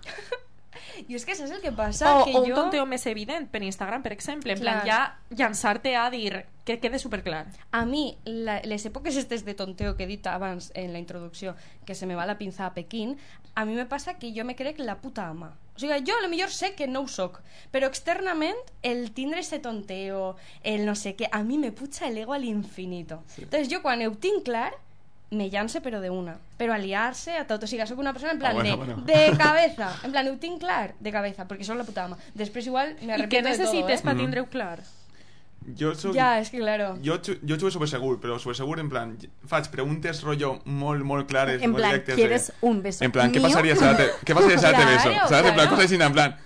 S5: I és que saps el que passa?
S4: o,
S5: que
S4: o un
S5: jo...
S4: tonteo més evident, per Instagram, per exemple, en plan, ja llançar-te a dir que quede superclar.
S5: A mi, la, les èpoques estes de tonteo que he dit abans en la introducció, que se me va la pinza a Pequín, a mi me passa que jo me crec la puta ama. O sigui, jo a lo millor sé que no ho soc, però externament el tindre ese tonteo, el no sé què, a mi me puja el ego al infinito. Sí. Entonces jo quan ho tinc clar, me lance però de una. Però aliar-se a tot. O sigui, soc una persona en plan
S8: Ah, bueno,
S5: de,
S8: bueno.
S5: de cabeza. En plan, ho tinc clar de cabeza, perquè soc la puta ama. Després igual me
S4: I què
S5: arrepiento de todo,
S4: necessites
S5: eh?
S4: per
S8: Mhm.
S4: tindre-ho clar?
S8: Jo soc...
S5: Ja, és que claro.
S8: Jo, jo xugo supersegur, però supersegur en plan, faig preguntes rollo molt, molt clares,
S6: En
S8: molt
S6: plan,
S8: directes.
S6: ¿quieres
S8: de,
S6: un beso
S8: En plan, ¿qué pasaría si ahora te, ¿qué pasaría si ahora te beso?
S5: Claro,
S8: ¿Sabes? En plan,
S5: claro.
S8: cosas así, en plan...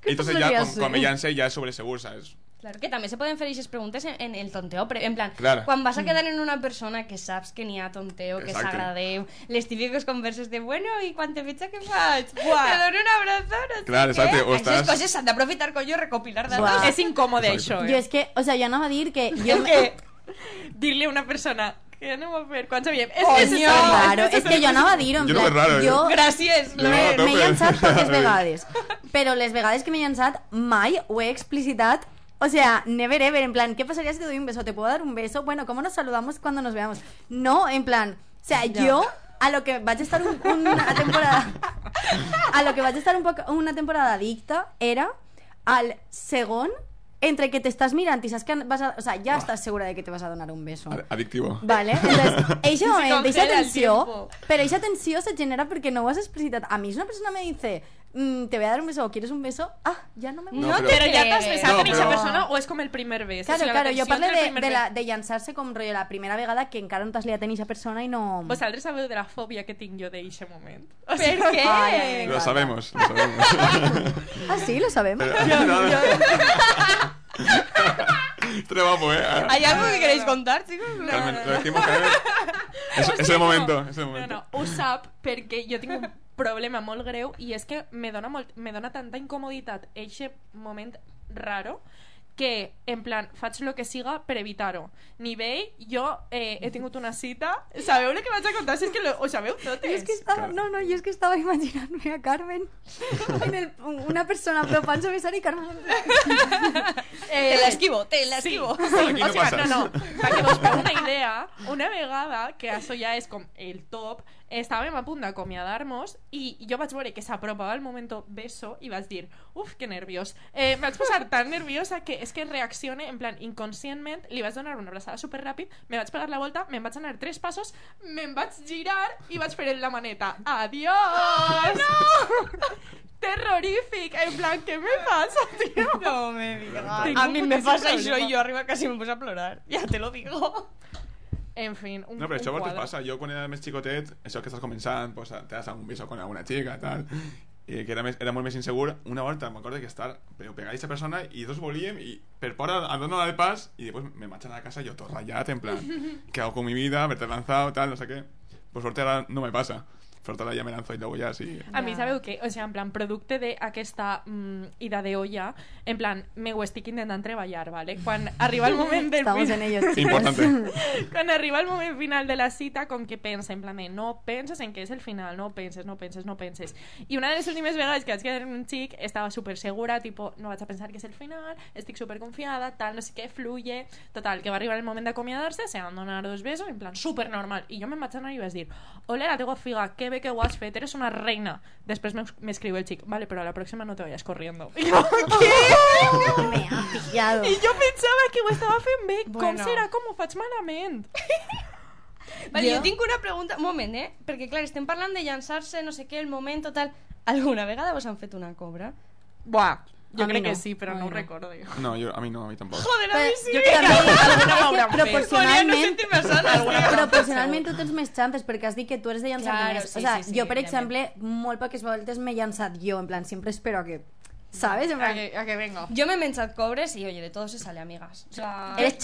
S6: ¿Qué
S8: Y entonces ya, con, me llance, ya es sobre seguro, ¿sabes?
S5: Claro, que també se poden fer aquestes preguntes en, en el tonteo, però en plan,
S8: Claro.
S5: quan vas a quedar en una persona que saps que n'hi ha tonteo, que s'agradeu, les típiques converses de, bueno, i quan te veig què faig? Buah. Te dono un abrazo, no sé
S8: Clar, exacte, o
S5: Aquestes
S8: estàs-
S5: coses s'han d'aprofitar, coño, recopilar datos.
S6: Buah.
S4: És incòmode, això,
S6: Yo
S4: eh?
S6: es que, o sea, yo no va a decir que yo
S5: És
S6: me-
S5: que,
S4: Dir-li a una persona que anem a fer quan sabíem. És
S5: Coño.
S4: necessari.
S6: Claro, es que yo no va a dir, en
S8: Yo no
S6: plan,
S8: raro,
S6: yo
S5: gràcies,
S8: Jo no,
S6: me,
S8: no,
S6: m'he llançat poques vegades però les vegades que m'he llançat mai ho he explicitat o sea, never ever, en plan, ¿qué pasaría si te doy un beso? ¿Te puedo dar un beso? Bueno, ¿cómo nos saludamos cuando nos veamos? No, en plan, o sea, yo a lo que vaig a estar un, una temporada a lo que vaig estar un poc, una temporada addicta era al segon entre que t'estàs mirant i saps que vas a, o sea, ja estàs segura de que te vas a donar un beso.
S8: Ad- Adictivo.
S6: Vale, entonces, eixe moment, eixa
S4: congela el
S6: tensió,
S4: tiempo.
S6: pero eixa tensió se genera porque no ho has explicitat. A mí si una persona me dice, mm, te voy a dar un beso o quieres un beso, ah, ya no me
S8: No,
S6: gusta.
S8: però-
S4: Però ja t'has besat
S8: No,
S4: amb aquesta
S8: però-
S4: persona o és com el primer bes?
S6: Claro,
S4: o sigui,
S6: claro,
S4: la
S6: jo parlo de,
S4: primer
S6: de, la, de llançar-se com rotllo la primera vegada que encara no t'has liat en eixa persona i no...
S4: Vosaltres sabeu de la fòbia que tinc jo d'eixe moment? O
S5: Per què?
S6: Ai.
S8: Lo sabemos, lo sabemos.
S6: Ah, sí, lo sabemos.
S8: Pero- no, no. Esto guapo, ¿eh?
S5: ¿Hay algo que queréis contar, chicos?
S8: Carmen, lo decimos, Carmen. Es, es el momento, es el
S4: No,
S8: momento.
S4: no, ho sap perquè jo tinc un problema molt greu i és que me dona, molt, me dona tanta incomoditat eixe moment raro que, en plan, faig el que siga per evitar-ho. Nivell, jo eh, he tingut una cita... Sabeu el que vaig a contar? Si és que lo, ho sabeu totes.
S6: Es que estaba, no, no, yo es que estaba imaginándome a Carmen en el, una persona propans a besar y Carmen...
S5: Te la esquivo, te la esquivo.
S4: Sí,
S8: Aquí
S4: o
S8: no
S4: sigui,
S8: passes.
S4: no, no, perquè vos feu una idea, una vegada, que això ja és com el top, estàvem a punt d'acomiadar-nos i jo vaig veure que s'apropava el moment beso i vaig dir, uf, que nerviós. Eh, em vaig posar tan nerviosa que és que reaccione, en plan, inconscientment, li vaig donar una abraçada super ràpid, me vaig pegar la volta, me'n vaig anar tres passos, me'n vaig girar i vaig fer la maneta. Adiós! No! Terrorífic, en plan, què me passa, tio?
S5: No me digas. A mí me pasa
S4: problema.
S5: y yo arriba casi me puse a plorar. Ya te lo digo.
S4: En fin, un,
S8: No,
S4: un
S8: vol que
S4: quadre.
S8: passa. Jo quan era més xicotet, això que estàs començant, pues, te das un beso con alguna chica, tal, i que era, més, era molt més insegur, una volta m'acordo que estar però pegar a aquesta persona i dos volíem i per por a, a donar el pas i després me marxan a la casa yo todo rayat en plan ¿qué hago con mi vida? verte lanzado tal no sé qué por suerte ahora no me pasa suerte ahora ya me lanzo y luego ya sí
S4: A mi sabeu que, o sigui, en plan, producte d'aquesta mm, ida de olla, en plan, me ho estic intentant treballar, ¿vale? Quan arriba el moment del
S6: Estamos en ello, chicos.
S8: importante
S4: Quan arriba el moment final de la cita, com que pensa, en plan de, no penses en què és el final, no penses, no penses, no penses. I una de les últimes vegades que vaig quedar amb un xic, estava super segura, tipo, no vaig a pensar que és el final, estic super confiada, tal, no sé què, fluye. Total, que va arribar el moment d'acomiadar-se, se van donar dos besos, en plan, super normal. I jo me'n vaig anar i vaig dir, ole, la teva figa, que bé que ho has fet, eres una reina. Després m'es- m'escriu el xic, vale, però a la pròxima no te vayas corriendo. I jo, què?
S6: Me ha pillado.
S4: I jo pensava que ho estava fent bé. Com
S5: Bueno.
S4: serà? Com ho faig malament?
S5: Vale,
S6: Jo-
S5: jo tinc una pregunta... Un moment, eh? Perquè, clar, estem parlant de llançar-se, no sé què, el moment, tal... Alguna vegada vos han fet una cobra?
S4: Buah, jo
S6: A mi
S4: crec
S6: no.
S4: que sí, però no
S6: mi
S4: ho
S6: no.
S4: recordo.
S8: no, yo, a mí no, a mí tampoco
S5: Joder, a mi sí!
S6: jo crec que
S4: fet.
S6: proporcionalment proporcionalment tu tens més xances perquè has dit que tu eres de llançar
S5: Claro,
S6: més.
S5: sí,
S6: o sea,
S5: sí, sí,
S6: jo, per exemple, molt poques voltes m'he llançat jo, en plan, sempre espero a que... ¿Sabes? En
S4: A que, a que venga.
S5: Yo me he menchado cobres y, oye, de todo se sale, amigas. O sea...
S6: eres
S4: a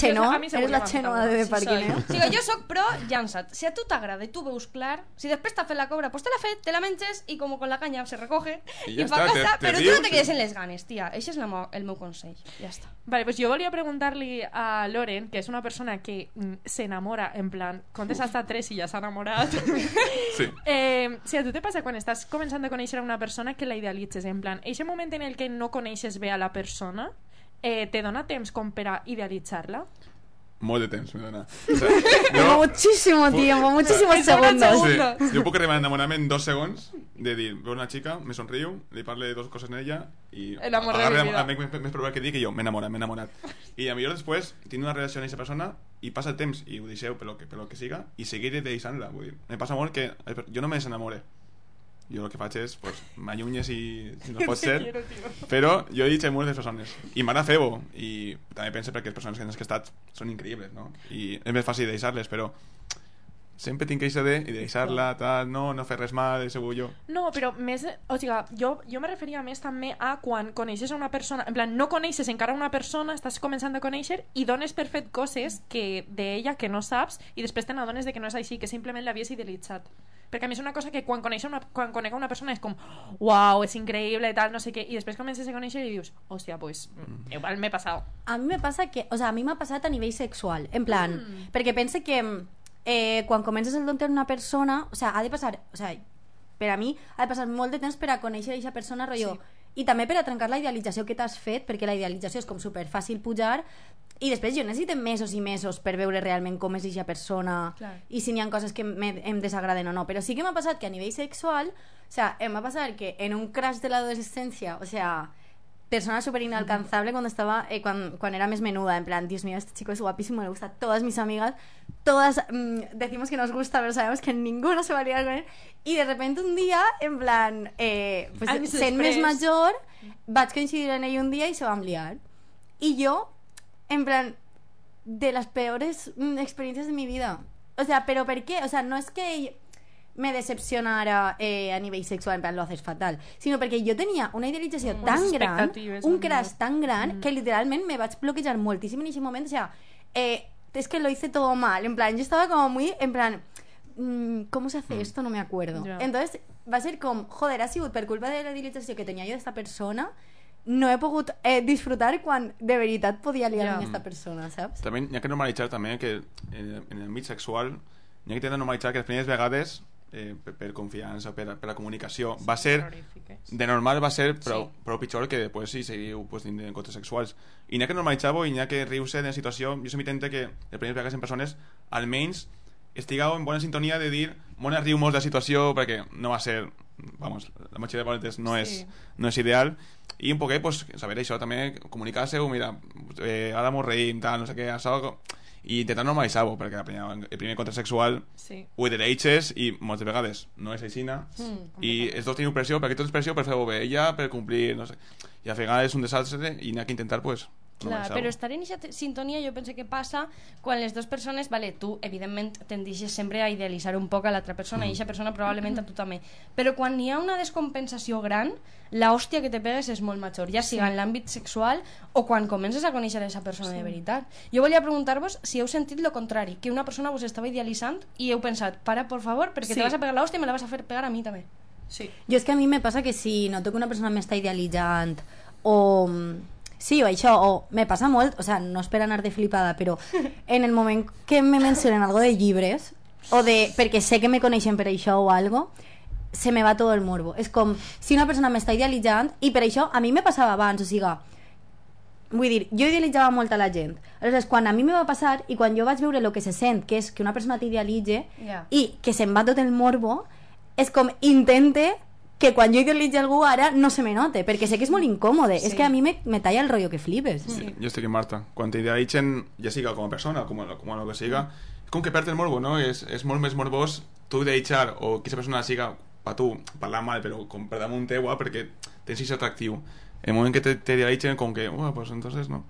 S4: segur
S6: eres la
S4: fet
S6: de
S5: Sí,
S6: parquineo.
S5: soy. Sigo, jo soc pro llança't. Si a tu t'agrada i tu veus clar, si després t'ha fet la cobra, pues te la fet, te la menges i com con la caña se recoge
S8: I
S5: i
S8: ja
S5: pa
S8: està, te-
S5: casa,
S8: te
S5: però tu
S8: rius
S5: no te quedes en les ganes, tia. Això és la mo el meu consell. Ja està.
S4: Vale, pues jo volia preguntar-li a Loren, que és una persona que mm, s'enamora, en plan, comptes hasta tres i ja s'ha enamorat.
S8: sí
S4: eh, si a tu te passa quan estàs començant a conèixer a una persona que la idealitzes, en plan, eixe moment en el que no coneixes bé a la persona, eh, te dona temps com per a idealitzar-la?
S8: molt de temps me dona o sea, jo,
S6: Muchísimo tiempo, muchísimos segundos.
S8: Sí, jo puc arribar a enamorar-me en dos segons de dir, veu una xica, me somriu, li parle dos coses en ella i
S4: El amor de mi vida.
S8: a, a, més, més probable que digui que jo m'he enamorat, m'he enamorat. I a millor després tinc una relació amb aquesta persona i passa el temps i ho deixeu per lo que, per lo que siga i seguiré deixant-la. Vull dir, me passa molt que jo no me desenamore. Jo el que faig és, pues, m'allunya si, si no pot ser, però jo he dit a moltes persones i m'agrada fer-ho i també penso perquè les persones que han estat són increïbles, no? I és més fàcil deixar-les, però sempre tinc que de, i deixar-la, tal, no, no fer res mal, segur jo.
S4: No, però més... O sigui, jo, jo me referia més també a quan coneixes a una persona... En plan, no coneixes encara una persona, estàs començant a conèixer i dones per fet coses que d'ella que no saps i després te n'adones de que no és així, que simplement l'havies idealitzat. Perquè a mi és una cosa que quan coneix una, quan conec una persona és com uau, és increïble, tal, no sé què, i després comences a conèixer i dius, hòstia, pues, mm. igual m'he passat.
S6: A mi me passa que, o sea, a mi m'ha passat a nivell sexual, en plan, perquè pense que eh, quan comences el don una persona, o sea, ha de passar, o sea, per a mi ha de passar molt de temps per a conèixer aquesta persona, rotllo, i també per a trencar la idealització que t'has fet, perquè la idealització és com super fàcil pujar, i després jo necessito mesos i mesos per veure realment com és aquesta persona
S5: Clar.
S6: i si n'hi ha coses que em desagraden o no. Però sí que m'ha passat que a nivell sexual, o sea, em va passar que en un crash de l'adolescencia, o sea, persona súper inalcanzable cuando estaba, eh, cuando, cuando era más menuda, en plan, Dios mío, este chico es guapísimo, le gusta a todas mis amigas, todas mm, decimos que nos gusta, pero sabemos que ninguna se va a liar con él, y de repente un día, en plan, eh, pues sent més
S4: després.
S6: major, vaig coincidir en ell un dia i se vam liar. Y yo, en plan, de las peores mm, experiencias de mi vida. O sea, ¿pero por qué? O sea, no es que me decepcionara eh, a nivell sexual, en plan, lo haces fatal, sinó perquè jo tenia una idealització
S4: Mm.
S6: tan gran, un crash tan gran, que literalment me vaig bloquejar moltíssim en ese moment, o sea, eh, es que lo hice todo mal, en plan, yo estaba como muy, en plan, mm, ¿cómo se hace esto? No me acuerdo.
S4: Ya.
S6: Entonces, va a ser com, joder, ha per culpa de la idealització que tenia jo d'esta persona, no he pogut eh, disfrutar quan de veritat podia liar
S4: Ja.
S6: amb aquesta persona, saps?
S8: També hi ha que normalitzar també que en, en el mig sexual hi ha que intentar normalitzar que les primeres vegades eh, per, per confiança, per, per la comunicació. Va ser, de normal va ser prou,
S4: Sí.
S8: prou pitjor que després si seguiu pues, tindre encontres sexuals. I n'hi ha que normalitzar-ho i n'hi ha que riure de la situació. Jo sempre intento que les primeres vegades en persones almenys estigueu en bona sintonia de dir bona riu molt de la situació perquè no va ser vamos, la majoria de vegades no, és,
S4: Sí.
S8: no és ideal. I un poquet, pues, saber això també comunicar-se-ho, mira, eh, ara mos reïm tal, no sé què, això i intentar normalitzar-ho, perquè la primera, el primer encontre sexual
S4: Sí.
S8: ho dereixes i moltes vegades no és aixina
S5: Mm,
S8: i els dos teniu pressió, perquè tot és pressió per fer-ho bé ella, per complir, no sé. I al final és un desastre i n'hi ha que intentar pues,
S5: Clar, però estar en aquesta sintonia jo penso que passa quan les dues persones, vale, tu evidentment tendixes sempre a idealitzar un poc a l'altra persona i aquesta persona probablement a tu també. Però quan hi ha una descompensació gran la hòstia que te pegues és molt major ja siga en l'àmbit sexual o quan comences a conèixer a aquesta persona de veritat. Jo volia preguntar-vos si heu sentit lo contrari que una persona vos estava idealitzant i heu pensat, para por favor, perquè
S4: Sí.
S5: te vas a pegar la hòstia i me la vas a fer pegar a mi també.
S4: Sí.
S6: Jo és que a mi me passa que si noto que una persona m'està idealitzant o... Sí, o això, o me passa molt, o sea, no és per anar de flipada, però en el moment que me mencionen algo de llibres, o de, perquè sé que me coneixen per això o algo, se me va tot el morbo. És com, si una persona m'està idealitzant, i per això a mi me passava abans, o sigui, vull dir, jo idealitzava molt a la gent. Aleshores, quan a mi me va passar, i quan jo vaig veure el que se sent, que és que una persona t'idealitze,
S5: Ja.
S6: i que se'n va tot el morbo, és com intente que quan jo idealitze algú ara no se me note, perquè sé que és molt incòmode.
S5: Sí.
S6: És que a mi me, me talla el rotllo que flipes.
S8: Sí. Jo estic amb Marta. Quan t'idealitzen, ja siga com a persona, com a, com a lo que siga, és com que perd el morbo, no? És, és molt més morbós tu idealitzar o que aquesta persona siga per tu, parlar mal, però com per damunt teua, perquè tens aquest atractiu. En el moment que te- t'idealitzen, com que, oh, pues entonces no.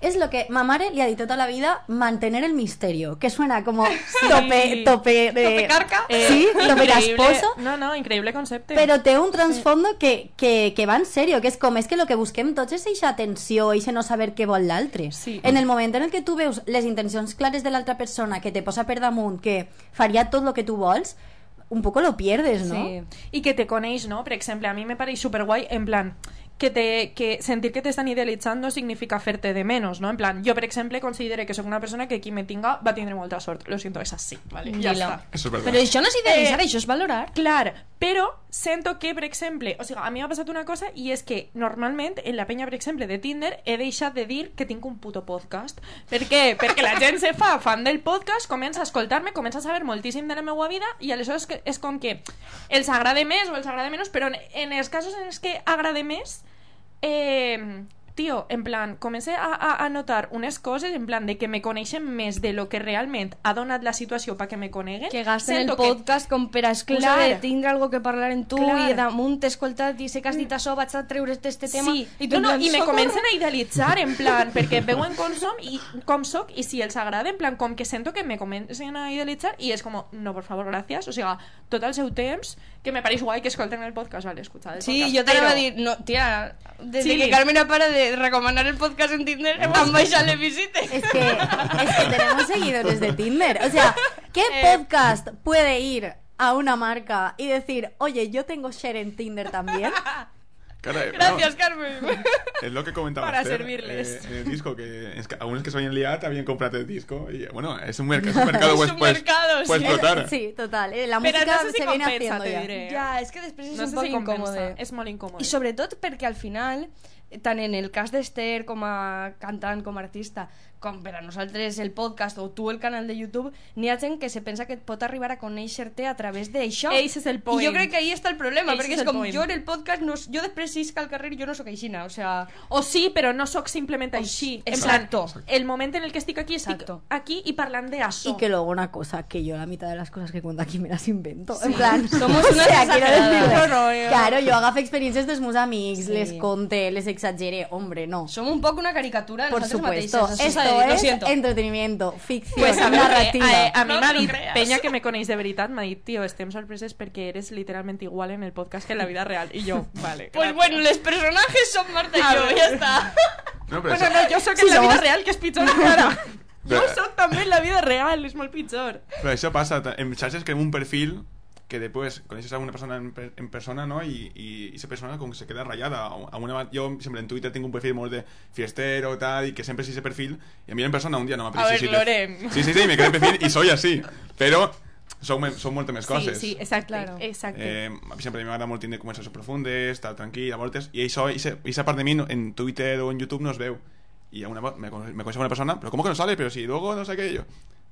S6: Es lo que ma madre le ha dicho toda la vida, mantener el misterio, que suena como tope, tope de...
S5: Tope carca.
S4: Eh,
S6: Sí, tope
S4: increïble-
S6: casposo.
S4: No, no, increïble concepte.
S6: Però té un trasfondo que, que, que va en serio, que és com, és que el que busquem tots és eixa tensió, eixa no saber què vol l'altre.
S4: Sí.
S6: En el moment en el que tu veus les intencions clares de l'altra persona, que te posa per damunt, que faria tot el que tu vols, un poco lo pierdes, no?
S5: Sí.
S4: I que te coneix, no? Per exemple, a mi me pareix superguai, en plan, que, te, que sentir que t'estan idealitzant no significa fer-te de menos, no? En plan, jo, per exemple, considero que sóc una persona que qui me tinga va tindre molta sort. Lo siento, és així, vale? Ja
S5: Dilo.
S4: està.
S8: Eso es verdad.
S5: Però això no és idealitzar,
S4: Eh,
S5: això és valorar.
S4: Clar, però sento que, per exemple, o sigui, a mi m'ha passat una cosa i és que normalment en la penya, per exemple, de Tinder he deixat de dir que tinc un puto podcast. Per què? Perquè la gent se fa fan del podcast, comença a escoltar-me, comença a saber moltíssim de la meva vida i aleshores és com que els agrada més o els agrada menys, però en, en els casos en els que agrada més eh, tio, en plan, comencé a, a, a notar unes coses, en plan, de que me coneixen més de lo que realment ha donat la situació perquè me coneguen.
S5: Que gasten el
S4: Sento que-
S5: podcast com per a excusa
S4: Clar.
S5: de tindre algo que parlar en tu
S4: Clar.
S5: i damunt t'he escoltat i sé que has dit això, vaig a treure este tema
S4: Sí,
S5: i
S4: no, no,
S5: plan,
S4: i me comencen a idealitzar, en plan, perquè veuen com som i com soc, i si els agrada, en plan, com que sento que me comencen a idealitzar, i és com, no, por favor, gràcies, o sigui, tot el seu temps, que me pareix guai que escolten el podcast, vale, escuchad el
S5: Sí,
S4: podcast,
S5: jo t'anava
S4: però-
S5: a dir, no, tia, des
S4: Sí.
S5: de que Carmen para de recomanar el podcast en Tinder, em baixat les visites.
S6: Es que, es que tenemos seguidores de Tinder. O sea, ¿qué
S5: Eh.
S6: podcast puede ir a una marca y decir, oye, yo tengo share en Tinder también?
S8: Eh,
S4: Gracias,
S8: no,
S4: Carmen.
S8: es lo que comentaba
S4: Para
S8: Esther,
S4: servirles.
S8: eh, en el disco, que es que algunos que soy liat habían comprado el disco. Y bueno, es un, merc- es un mercado,
S4: Es
S8: pues,
S4: un
S8: pues,
S4: mercado,
S8: pues
S4: sí.
S8: explotar.
S6: Sí, total. eh, La
S4: Però
S6: música
S4: no sé si
S6: se viene
S4: compensa,
S6: haciendo
S4: te
S6: ya.
S4: diré.
S5: Ja, és que després és
S4: No
S5: un
S4: sé
S5: poc
S4: si
S5: incòmode.
S4: És molt incòmode.
S5: I sobretot perquè al final, tant en el cas d'Esther com a cantant, com a artista, com per a nosaltres el podcast o tu el canal de YouTube, n'hi ha gent que se pensa que et pot arribar a conèixer-te a través d'això.
S4: Eix és el point.
S5: I jo crec que ahí està el problema,
S4: Eix
S5: perquè
S4: és
S5: és com
S4: point.
S5: jo en el podcast, no, jo després sisc al carrer i jo no sóc aixina, o sea...
S4: O sí, però no sóc simplement així. En
S5: exacto.
S4: plan, el moment en el que estic aquí, estic
S5: Exacto.
S4: aquí i parlant d'això.
S6: Y que luego una cosa, que yo la mitad de las cosas que cuento aquí me las invento. En plan,
S5: Somos
S6: o
S5: unas
S6: sea, quiero decirle,
S4: No, no, yo-
S6: Claro, yo hago experiencias de mus amics,
S5: Sí.
S6: les conté, les exageré. Hombre, no.
S5: Som un poc una caricatura de
S6: Por supuesto,
S5: mateixes. això
S6: esto
S5: dir, lo
S6: es
S5: siento.
S6: entretenimiento, ficción,
S4: Pues a, veure,
S6: narrativa.
S4: eh, a mi
S5: No
S4: m'ha dit,
S5: creas.
S4: Peña que me coneix de veritat, m'ha dit, tio, estem sorpreses perquè eres literalment igual en el podcast que en la vida real. I jo, vale.
S5: Pues
S4: gracias.
S5: bueno, los personajes son Marta y
S4: A
S5: yo,
S4: ver.
S5: ya está.
S8: No, però
S4: Bueno,
S8: això,
S4: no, jo sóc
S6: Sí,
S4: en la vida
S6: somos-
S4: real, que és pitjor encara. Jo
S8: Però-
S4: sóc també en la vida real, és molt pitjor.
S8: pero eso pasa. En xarxes creemos un perfil que después conoces a una persona en, en persona, ¿no? Y, y esa persona como que se queda rayada. A una- yo siempre en Twitter tengo un perfil muy de fiestero, tal, y que siempre es ese perfil. Y a mí en persona un día no me
S4: A
S8: apetece.
S4: ver,
S8: sí, sí,
S4: Lorem.
S8: Sí, sí, sí, me quedé en perfil y soy así. Pero son, son moltes més
S4: Sí,
S8: coses.
S4: sí, exacte,
S5: Claro.
S4: exacte.
S8: Eh, a mi m'agrada molt tindre conversacions profundes, estar tranquil, a voltes, i això, aquesta part de mi en Twitter o en YouTube no es veu. I a una, me, me coneixo una persona, però com que no sale? Però si luego no sé què, jo,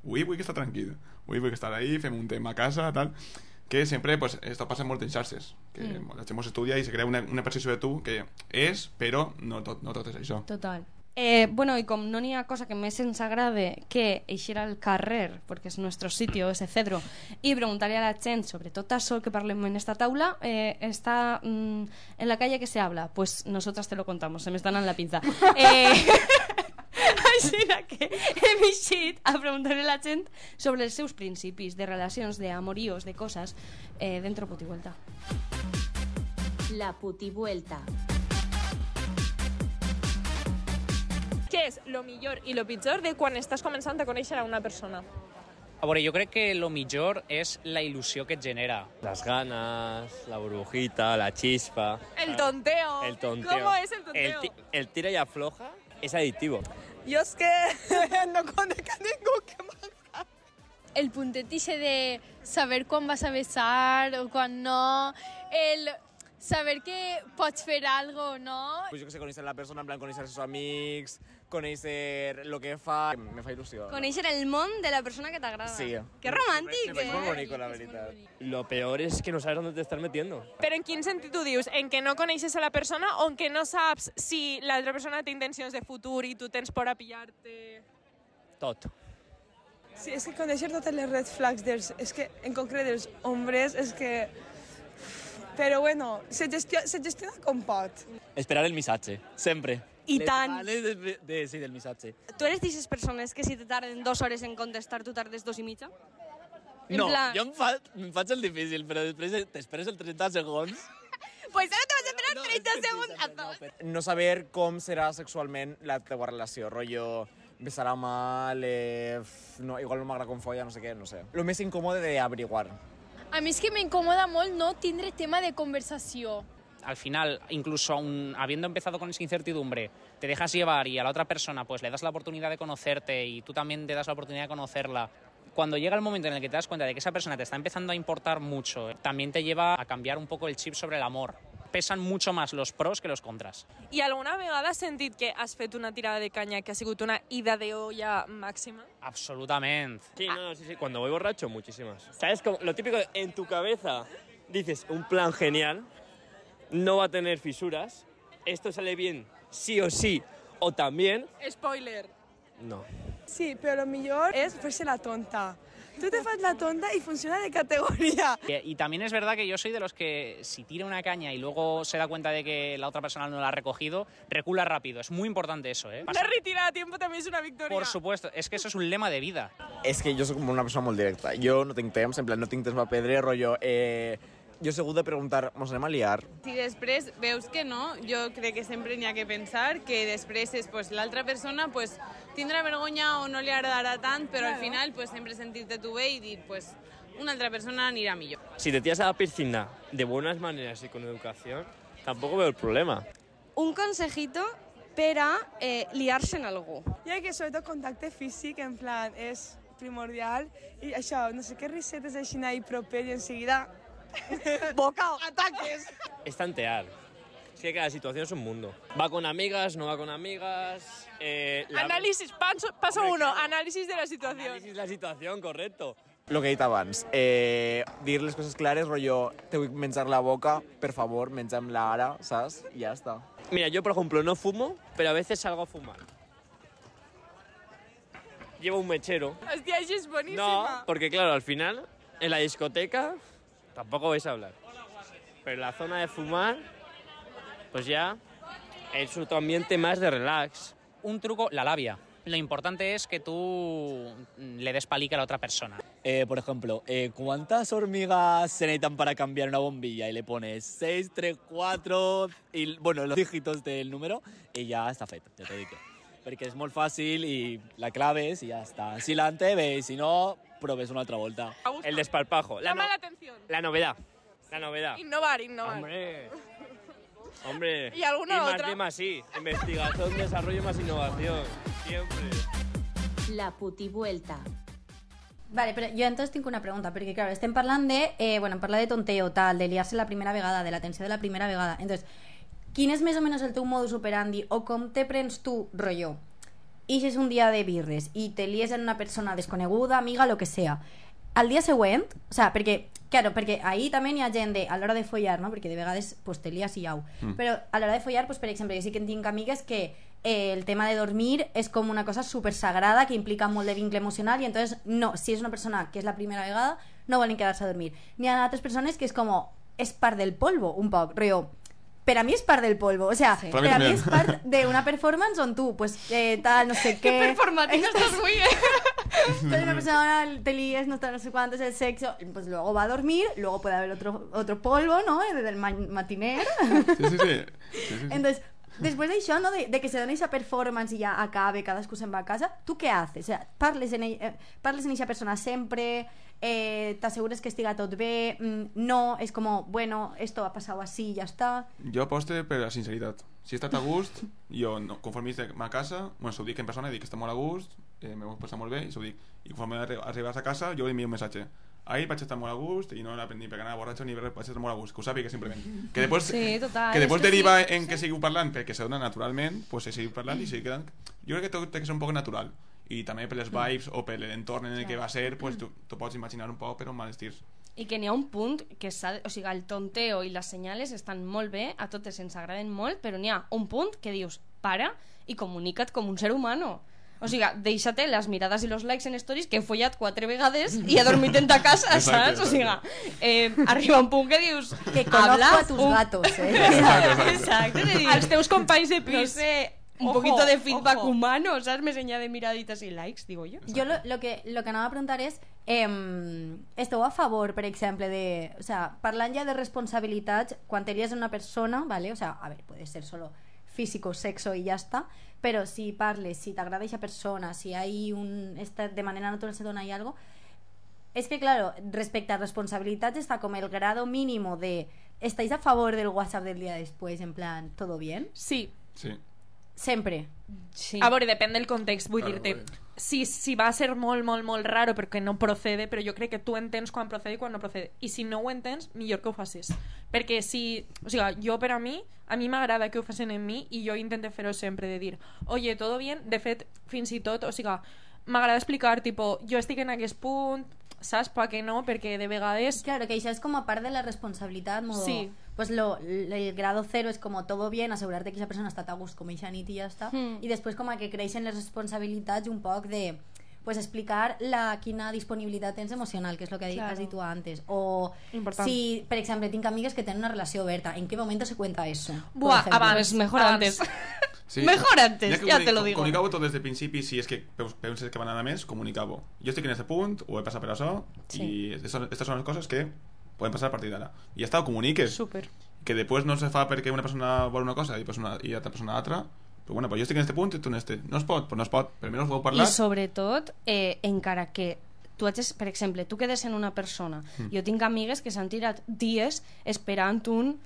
S8: ui, vull que estar tranquil, ui, vull que estar ahí, fem un tema a casa, tal, que sempre, pues, esto molt en xarxes, que mm. la gent estudia i se crea una, una de tu que és, però no tot, no tot és això.
S5: Total. Eh, bueno, y com no n'hi ha cosa que ens agrade que eixir al carrer, perquè és nuestro sitio, ese cedro, i preguntar a la gent sobre tot això que parlem en esta taula, eh, està mm, en la calle que se habla. Pues nosotras te lo contamos, se me están en la pinza. Eh, així que hem eixit a preguntar a la gent sobre els seus principis de relacions, d'amoríos, de coses, eh, dentro Puti Vuelta.
S7: La putivuelta.
S4: Què és lo millor i lo pitjor de quan estàs començant a conèixer a una persona?
S9: A veure, jo crec que lo millor és la il·lusió que et genera.
S10: Las ganas, la burbujita, la chispa.
S4: El tonteo.
S10: El tonteo.
S4: ¿Cómo es el
S10: El,
S4: tonteo?
S10: ti- el tira y afloja es adictivo.
S4: Yo es que no conec a ningú que m'agrada.
S11: el puntetiche de saber quan vas a besar o quan no, el saber que pots fer algo o no.
S10: Pues yo que sé, conocer a la persona, en plan, conocer a sus amigos, conocer lo que fa... Me fa il·lusió.
S11: Conèixer el món de la persona que t'agrada.
S10: Sí.
S11: Que romàntic, eh?
S10: muy bonito, la verdad. Lo peor es que no sabes dónde te estás metiendo.
S4: Però en quin sentit ho dius? En que no coneixes a la persona o en que no saps si l'altra persona té intencions de futur i tu tens por a pillar-te...
S10: Tot.
S12: Sí, és que conèixer totes les red flags dels... És que, en concret, dels homes, és que... Però bueno, se gestiona, se gestiona com pot.
S10: Esperar el missatge, sempre.
S5: I
S10: Les
S5: tant.
S10: ganes De, de, sí, del missatge.
S5: Tu eres d'aquestes persones que si te tarden dues hores en contestar, tu tardes dos i mitja? En
S10: No,
S5: plan-
S10: jo em, fa, em faig el difícil, però després t'esperes el 30 segons.
S11: Pues ara te vas a esperar 30 segons a tot.
S10: No saber com serà sexualment la teva relació, rotllo besarà mal, eh, f- no, igual no m'agrada com folla, no sé què, no sé. Lo més incòmode d'averiguar.
S11: A mi és que m'incomoda molt no tindre tema de conversació.
S9: Al final, incluso habiendo empezado con esa incertidumbre, te dejas llevar y a la otra persona pues le das la oportunidad de conocerte y tú también te das la oportunidad de conocerla. Cuando llega el momento en el que te das cuenta de que esa persona te está empezando a importar mucho, también te lleva a cambiar un poco el chip sobre el amor. Pesan mucho más los pros que los contras.
S4: I alguna vegada has sentit que has fet una tirada de canya que ha sigut una ida de olla màxima?
S9: Absolutamente.
S10: Sí, no, sí, sí, cuando voy borracho, muchísimas. ¿Sabes? Como lo típico, en tu cabeza dices un plan genial, no va a tener fisuras, esto sale bien sí o sí, o también,
S4: Spoiler.
S10: no.
S12: Sí, però el millor és fer-se la tonta. Tu te fas la tonta i funciona de categoria.
S9: Y, y también es verdad que yo soy de los que si tira una caña y luego se da cuenta de que la otra persona no la ha recogido, recula rápido. Es muy importante eso, ¿eh?
S4: La retirada a tiempo també és una victòria.
S9: Por supuesto, es que eso es un lema de vida.
S10: És que jo sóc com una persona molt directa. Jo no tinc temps, en plan, no tinc temps per pedre, rotllo... Eh, jo he segut de preguntar, mos anem a liar?
S12: Si després veus que no, jo crec que sempre n'hi ha que pensar que després és pues, l'altra persona pues, tindrà vergonya o no li agradarà tant, però al final pues, sempre sentir-te tu bé i dir pues, una altra persona anirà millor.
S10: Si te tiras a la piscina de buenas maneras y con educación, Tampoco veo el problema.
S5: Un consejito per a eh, liar-se en algú.
S13: Crec que sobretot contacte físic, en plan, és primordial. I això, no sé què risetes així i proper i en seguida... Boca, ataques!
S10: Es tantear. Es que cada situación es un mundo. Va con amigas, no va con amigas. eh, la-
S1: Análisis, paso, paso
S10: Hombre,
S1: uno,
S10: claro.
S1: análisis de la situación.
S10: Análisis de la situación, correcto.
S14: Lo que he dit abans, eh, dir les coses clares, rotllo, te vull menjar la boca, per favor, menja'm-la ara, saps? I ja està.
S10: Mira, yo por ejemplo no fumo, pero a veces salgo a fumar. Llevo un mechero.
S1: Hostia, això és boníssima.
S10: No, porque claro, al final, en la discoteca, tampoco vais a hablar. Pero la zona de fumar, pues ya es otro ambiente más de relax.
S9: Un truco, la labia. Lo importante es que tú le des palique a la otra persona.
S14: Eh, por ejemplo, eh, ¿cuántas hormigas se necesitan para cambiar una bombilla? Y le pones 6, 3, 4, y bueno, los dígitos del número, y ya està fet, ja t'ho dic. Perquè és molt fàcil i la claves i ja està. Si l'enteve, si no, proves una altra volta.
S10: El desparpajo. La,
S1: Llama
S10: no-
S1: la atención.
S10: la novedad. La novedad.
S1: Innovar, innovar.
S10: Hombre. Hombre.
S1: ¿Y alguna
S10: más
S1: otra?
S10: Más sí. Investigación, desarrollo más innovación. Siempre.
S7: La putivuelta.
S6: Vale, però jo entonces tinc una pregunta, perquè, claro, estem parlant de, eh, bueno, de tonteo, tal, de liar-se la primera vegada, de la tensió de la primera vegada. Entonces, quin és més o menys el teu modus operandi o com te prens tu, rotllo? Ixes un dia de birres i te lies en una persona desconeguda, amiga, lo que sea. Al dia següent, o sea, perquè, claro, perquè ahí també hi ha gent de, a l'hora de follar, no? Perquè de vegades pues, te lies i au.
S15: Mm.
S6: Però a l'hora de follar, pues, per exemple, jo sí que en tinc amigues que eh, el tema de dormir és com una cosa super sagrada que implica molt de vincle emocional i entonces no, si és una persona que és la primera vegada no volen quedar-se a dormir n'hi ha altres persones que és com és part del polvo un poc, rollo per a mi és part del polvo, o sea,
S15: Sí.
S6: per
S15: a mi
S6: és part d'una performance on tu, pues, eh, tal, no sé què...
S5: performativa estás muy
S6: Entonces una persona te líes, no, está, no sé cuánto es el sexo, pues luego va a dormir, luego puede haber otro, otro polvo, ¿no? Del ma- matiner.
S8: Sí, sí, sí. sí, sí, sí.
S6: Entonces, després d'això, no? de, de que se doni esa performance i ja acabe, cadascú se'n va a casa, tu què haces? O sea, parles en, ell, eh, parles en eixa persona sempre, eh, t'assegures que estiga tot bé, mm, no, és com, bueno, esto ha passat així ja està.
S8: Jo aposte per la sinceritat. Si he estat a gust, jo, no, conforme estic a casa, bueno, s'ho dic en persona, dic que està molt a gust, eh, m'ho he passat molt bé, i s'ho dic. I conforme arri- arribes a casa, jo li envio un missatge. Ahir vaig estar molt a gust i no era ni per anar borratxo ni res, vaig estar molt a gust, que ho sàpiga simplement. Que després,
S5: Sí, total,
S8: que després deriva
S5: sí,
S8: en que seguiu parlant perquè se dona naturalment, pues se seguiu parlant i se queden... Jo crec que tot té que ser un poc natural. I també per les vibes o per l'entorn en el que va ser, pues tu, tu pots imaginar un poc per on van els tirs.
S5: I que n'hi ha un punt que s'ha... O sigui, el tonteo i les senyales estan molt bé, a totes ens agraden molt, però n'hi ha un punt que dius, para i comunica't com un ser humano. O sigui, deixa-te les mirades i los likes en stories que he follat quatre vegades i he dormit en ta casa,
S6: Exacte,
S5: saps? O sigui, eh, arriba un punt que dius...
S6: Que conozco
S5: habla
S6: a tus
S5: un-
S6: gatos, eh?
S5: Exacte, exacte. de dir,
S1: Els teus companys de pis.
S5: No sé, un
S1: Ojo,
S5: poquito de feedback
S1: ojo.
S5: humano, ¿sabes? Més enllà de miraditas y likes, digo yo.
S6: Jo lo, lo, que, lo que anava a preguntar és eh, esteu a favor, per exemple, de... O sea, parlant ja de responsabilitats, quan te lies una persona, ¿vale? O sea, a ver, puede ser solo físico, sexo y ya está, pero si parles, si t'agrada esa persona, si hay un... Esta, de manera natural se dona ahí algo, es que, claro, respecte a responsabilitats está como el grado mínimo de... ¿Estáis a favor del WhatsApp del día después? En plan, ¿todo bien?
S1: Sí.
S8: Sí.
S6: Sempre.
S5: Sí.
S1: A veure, depèn del context, vull
S8: Claro,
S1: dir-te. Si, si va a ser molt, molt, molt raro perquè no procede, però jo crec que tu entens quan procede i quan no procede. I si no ho entens, millor que ho facis. Perquè si... O sigui, jo per a mi, a mi m'agrada que ho facin en mi i jo intento fer-ho sempre, de dir, oye, todo bien? De fet, fins i tot, o sigui, m'agrada explicar, tipo, jo estic en aquest punt, saps? Pa que no, perquè de vegades...
S6: Claro, que això és com a part de la responsabilitat, modo,
S1: Sí.
S6: pues lo, el grado cero es como todo bien, asegurarte que esa persona està a gust com eixa nit i ja està,
S5: Mm.
S6: i després com a que creixen les responsabilitats un poc de pues explicar la quina disponibilitat tens emocional, que és el que
S1: Claro.
S6: has dit tu antes. O
S1: Important.
S6: si, per exemple, tinc amigues que tenen una relació oberta, ¿en qué momento se cuenta eso?
S1: Buah, abans,
S5: Pues mejor
S1: abans.
S5: antes.
S8: Sí.
S5: Mejor antes, ja
S8: comuni-
S5: te lo digo.
S8: Comunicau-ho tot des del principi, si és que penses que van anar més, comunicau-ho. Jo estic en aquest punt, ho he passat per això,
S5: Sí.
S8: i aquestes són les coses que poden passar a partir d'ara. I ja està, ho comuniques.
S1: Súper.
S8: Que després no se fa perquè una persona vol una cosa i, pues una, i l'altra persona altra, però bueno, pues jo estic en aquest punt i tu en este. No es pot, pues no es pot, però almenys ho heu
S5: I
S8: parlat.
S5: sobretot, eh, encara que tu hagis, per exemple, tu quedes en una persona,
S8: Mm.
S5: jo tinc amigues que s'han tirat dies esperant un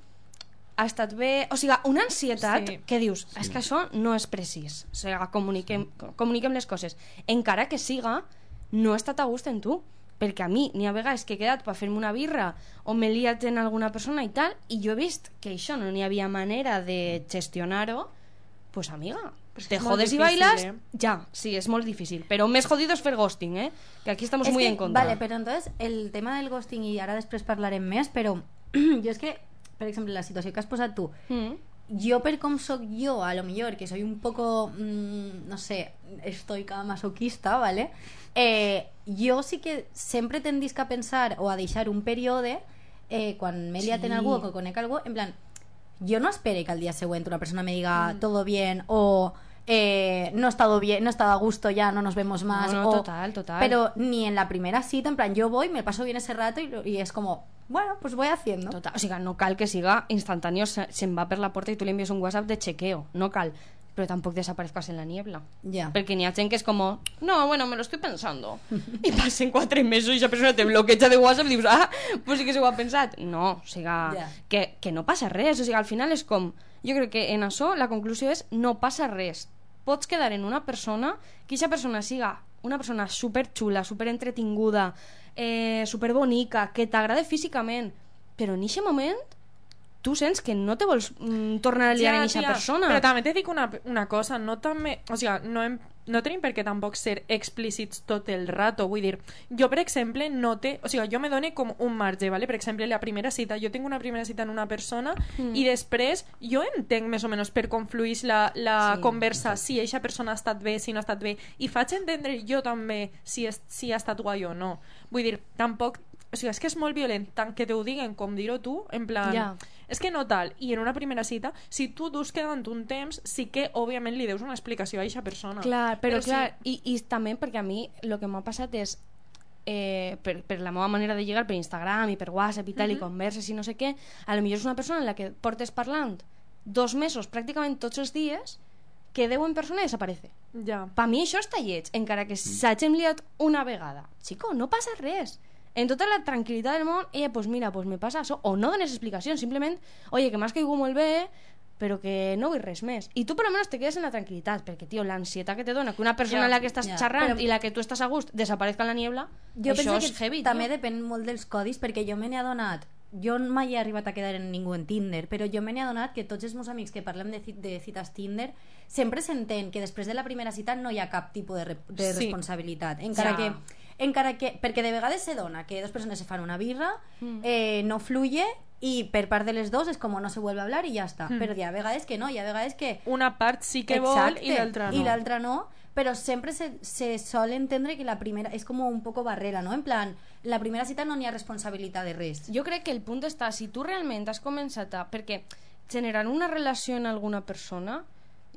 S5: ha estat bé... O sigui, una ansietat
S4: Sí.
S5: que dius, és que això no és precís. O sigui, comuniquem, comuniquem les coses. Encara que siga, no he estat a gust en tu. Perquè a mi n'hi ha vegades que he quedat per fer-me una birra o m'he liat en alguna persona i tal, i jo he vist que això no n'hi havia manera de gestionar-ho, pues amiga,
S4: Pues
S5: te jodes i
S4: difícil,
S5: bailas,
S4: eh?
S5: ja, sí, és molt difícil. Però més jodido és fer ghosting, eh? Que aquí estamos
S6: Es
S5: muy
S6: que,
S5: en contra.
S6: Vale, pero entonces el tema del ghosting, y ahora después hablarem més, però jo és que, per exemple, la situació que has posat tu,
S5: Mm.
S6: jo per com sóc jo, a lo millor, que soy un poco, mm, no sé, estoica masoquista, ¿vale? Eh, jo sí que sempre tendisc a pensar o a deixar un període eh, quan m'he liat
S5: Sí.
S6: en algú o conec algú, en plan, jo no espere que al día següent una persona me diga
S5: Mm.
S6: todo bien o eh, no he estado bien, no he estado a gusto ya, no nos vemos más.
S5: No, no,
S6: o-
S5: total, total.
S6: Pero ni en la primera cita, en plan, yo voy, me paso bien ese rato y, y es como, bueno, pues voy haciendo.
S5: Total, o sigui, no cal que siga instantáneo, se- se'n va per la porta i tu li envies un WhatsApp de chequeo, no cal. Però tampoc desaparezcas en la niebla.
S6: Ja.
S5: Perquè n'hi ha gent que és com, no, bueno, me lo estoy pensando. I passen quatre mesos i esa persona te bloqueja de WhatsApp i dius, ah, pues sí que s'ho ha pensat. No, o sigui,
S6: Ja.
S5: que, que no passa res. O sigui, al final és com... Jo crec que en això la conclusió és no passa res. Pots quedar en una persona que aquesta persona siga una persona super xula, super entretinguda, eh, super bonica, que t'agrada físicament, però en aquest moment tu sents que no te vols mm, tornar a liar en aquesta
S4: tia,
S5: persona.
S4: Però també te dic una, una cosa, no també... O sigui, no, hem, no tenim per què tampoc ser explícits tot el rato. Vull dir, jo, per exemple, no té... O sigui, jo me done com un marge, ¿vale? Per exemple, la primera cita, jo tinc una primera cita en una persona
S5: Mm.
S4: i després jo entenc més o menys per com fluix la, la
S5: Sí,
S4: conversa, si eixa persona ha estat bé, si no ha estat bé, i faig entendre jo també si, és, si ha estat guai o no. Vull dir, tampoc... O sigui, és que és molt violent tant que te ho diguen com dir-ho tu, en plan...
S5: Ja.
S4: És que no tal. I en una primera cita, si tu dus quedant un temps, sí que, òbviament, li deus una explicació a aquesta persona.
S5: Clar, però,
S4: sí-
S5: clar, i, i també perquè a mi el que m'ha passat és eh, per, per la meva manera de lligar per Instagram i per WhatsApp i tal, i
S4: Mhm.
S5: converses i no sé què, a lo millor és una persona en la que portes parlant dos mesos pràcticament tots els dies que deu en persona i desaparece.
S4: Ja.
S5: Per mi això està lleig, encara que s'hagin liat una vegada. Chico, no passa res. En tota la tranquil·litat del món, ella, pues mira, pues me passa això. O no dones explicacions, simplement, oye, que m'has caigut molt bé, però que no vull res més. I tu per almenys te quedes en la tranquil·litat, perquè, tio, l'ansietat que te dona que una persona
S6: Ja,
S5: en la que estàs
S6: ja.
S5: xerrant
S6: Però-
S5: i la que tu estàs a gust desaparezca en la niebla,
S6: Jo
S5: això
S6: penso
S5: és
S6: que
S5: heavy,
S6: també
S5: tio.
S6: depèn molt dels codis, perquè jo me n'he adonat jo mai he arribat a quedar en ningú en Tinder, però jo me n'he adonat que tots els meus amics que parlem de, de cites Tinder sempre s'entén que després de la primera cita no hi ha cap tipus de, re de
S5: Sí.
S6: responsabilitat. Encara
S5: Ja.
S6: que, encara que, perquè de vegades se dona que dos persones se fan una birra,
S5: Mm.
S6: eh, no fluye i per part de les dos és com no se vuelve a hablar i ja està.
S4: Mm.
S6: Però hi ha vegades que no, hi ha vegades que
S4: Una part sí que vol i l'altra no.
S6: i l'altra no, però sempre se, se sol entendre que la primera és com un poco barrera, no? En plan, la primera cita no n'hi ha responsabilitat de res.
S5: Jo crec que el punt està, si tu realment has començat a... Perquè generar una relació en alguna persona,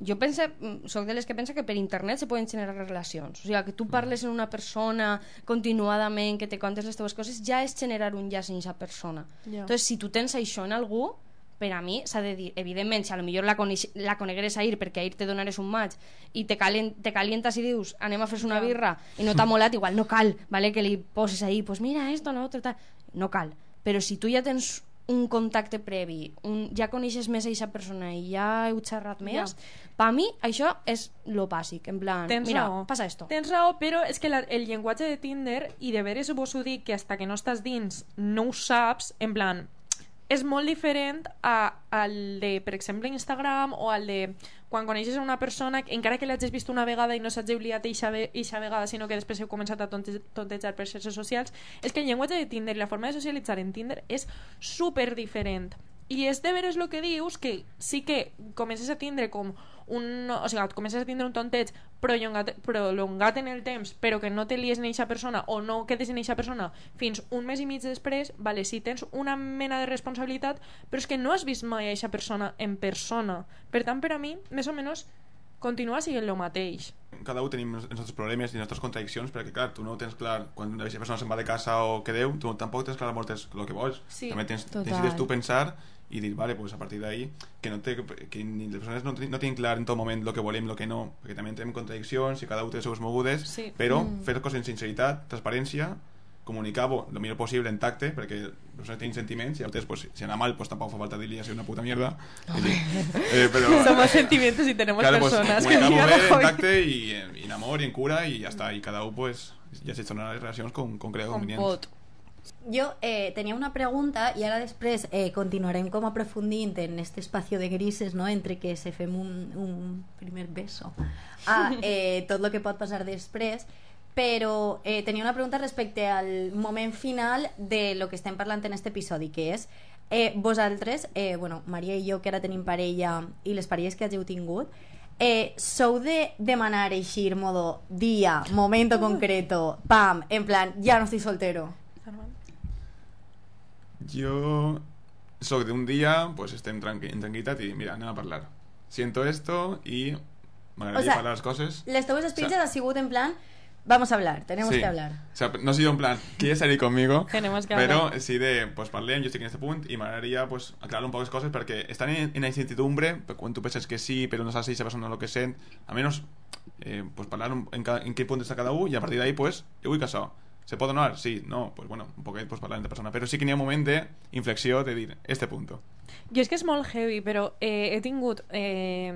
S5: jo pense, mm, soc de les que pensa que per internet se poden generar relacions. O sigui, que tu parles en una persona continuadament, que te contes les teves coses, ja és generar un llaç en aquesta persona.
S4: Ja.
S5: Entonces, si tu tens això en algú, per a mi s'ha de dir, evidentment, si a lo millor la, coneix, la conegueres ahir perquè ahir te donares un maig i te, calent, te calientas i dius anem a fer una birra i no t'ha molat, igual no cal, ¿vale? que li poses ahí, pues mira esto, no, otro, tal. No cal. Però si tu ja tens un contacte previ, un, ja coneixes més a aquesta persona i ja heu xerrat més, per mi això és lo bàsic, en plan,
S4: Tens
S5: mira,
S4: raó.
S5: passa esto.
S4: Tens raó, però és que la, el llenguatge de Tinder, i de veres vos ho dic, que hasta que no estàs dins no ho saps, en plan, és molt diferent a, al de, per exemple, Instagram o al de quan coneixes una persona, encara que l'hagis vist una vegada i no s'hagi oblidat eixa, eixa vegada, sinó que després heu començat a tonte, tontejar per xarxes socials, és que el llenguatge de Tinder i la forma de socialitzar en Tinder és super diferent. I és de veres el que dius, que sí que comences a tindre com un... O sigui, comences a tindre un tonteig prolongat, prolongat en el temps, però que no te lies en eixa persona o no quedes en eixa persona fins un mes i mig després, vale, sí tens una mena de responsabilitat, però és que no has vist mai eixa persona en persona. Per tant, per a mi, més o menys, continua sent el mateix.
S8: cada un tenim els nostres problemes i les nostres contradiccions perquè clar, tu no tens clar quan una persona se'n va de casa o que deu, tu tampoc tens clar moltes el que vols
S4: Sí,
S8: també tens,
S5: total.
S8: necessites tu pensar i dir, vale, pues a partir d'ahí que, no té, que ni les persones no, no tinguin clar en tot moment el que volem, el que no perquè també tenim contradiccions i cada un té les seves mogudes
S4: Sí.
S8: però
S5: Mm.
S8: fer coses amb sinceritat, transparència comunicar-ho el millor possible en tacte, perquè les persones tenen sentiments i altres, pues, si anar mal, pues tampoc fa falta dir-li a ser una puta mierda. Eh, però...
S4: Somos sentimientos y tenemos personas que
S8: comunicar-ho
S4: digan,
S8: bé, en tacte i, i en amor i en cura i ja està. I cada un, pues, ja se gestionarà les relacions com, com crea convenient.
S6: Jo eh, tenia una pregunta i ara després eh, continuarem com aprofundint en este espacio de grises, no? entre que se fem un, un primer beso a eh, tot el que pot passar després però eh, tenia una pregunta respecte al moment final de lo que estem parlant en este episodi, que és eh, vosaltres, eh, bueno, Maria i jo que ara tenim parella i les parelles que hàgiu tingut eh, sou de demanar així modo dia, momento concreto pam, en plan, ja no estic soltero
S8: Jo soc d'un dia, pues estem tranqui en tranquil·litat i mira, anem a parlar. Siento esto i m'agradaria
S6: O sea,
S8: parlar les coses.
S6: les teues speeches ha sigut en plan vamos a hablar, tenemos
S8: Sí.
S6: que hablar
S8: O sea, no soy yo en plan, ¿quieres salir conmigo?
S6: Tenemos que
S8: Pero
S6: hablar.
S8: sí de, pues parlem, jo estic en este punt i m'agradaria pues, aclarar un poc les coses perquè estan en, en la incertidumbre, quan tu penses que sí, però no saps si esa persona lo que sent, almenys eh, pues parlar en, ca, en qué punt està cada un i a partir d'ahí pues, jo vull que això. ¿Se pot donar? Sí, no, pues bueno, un poquet pues, parlar entre persona. Però sí que n'hi ha un moment d'inflexió de dir, este punto.
S4: Jo és que és molt heavy, però eh, he tingut eh,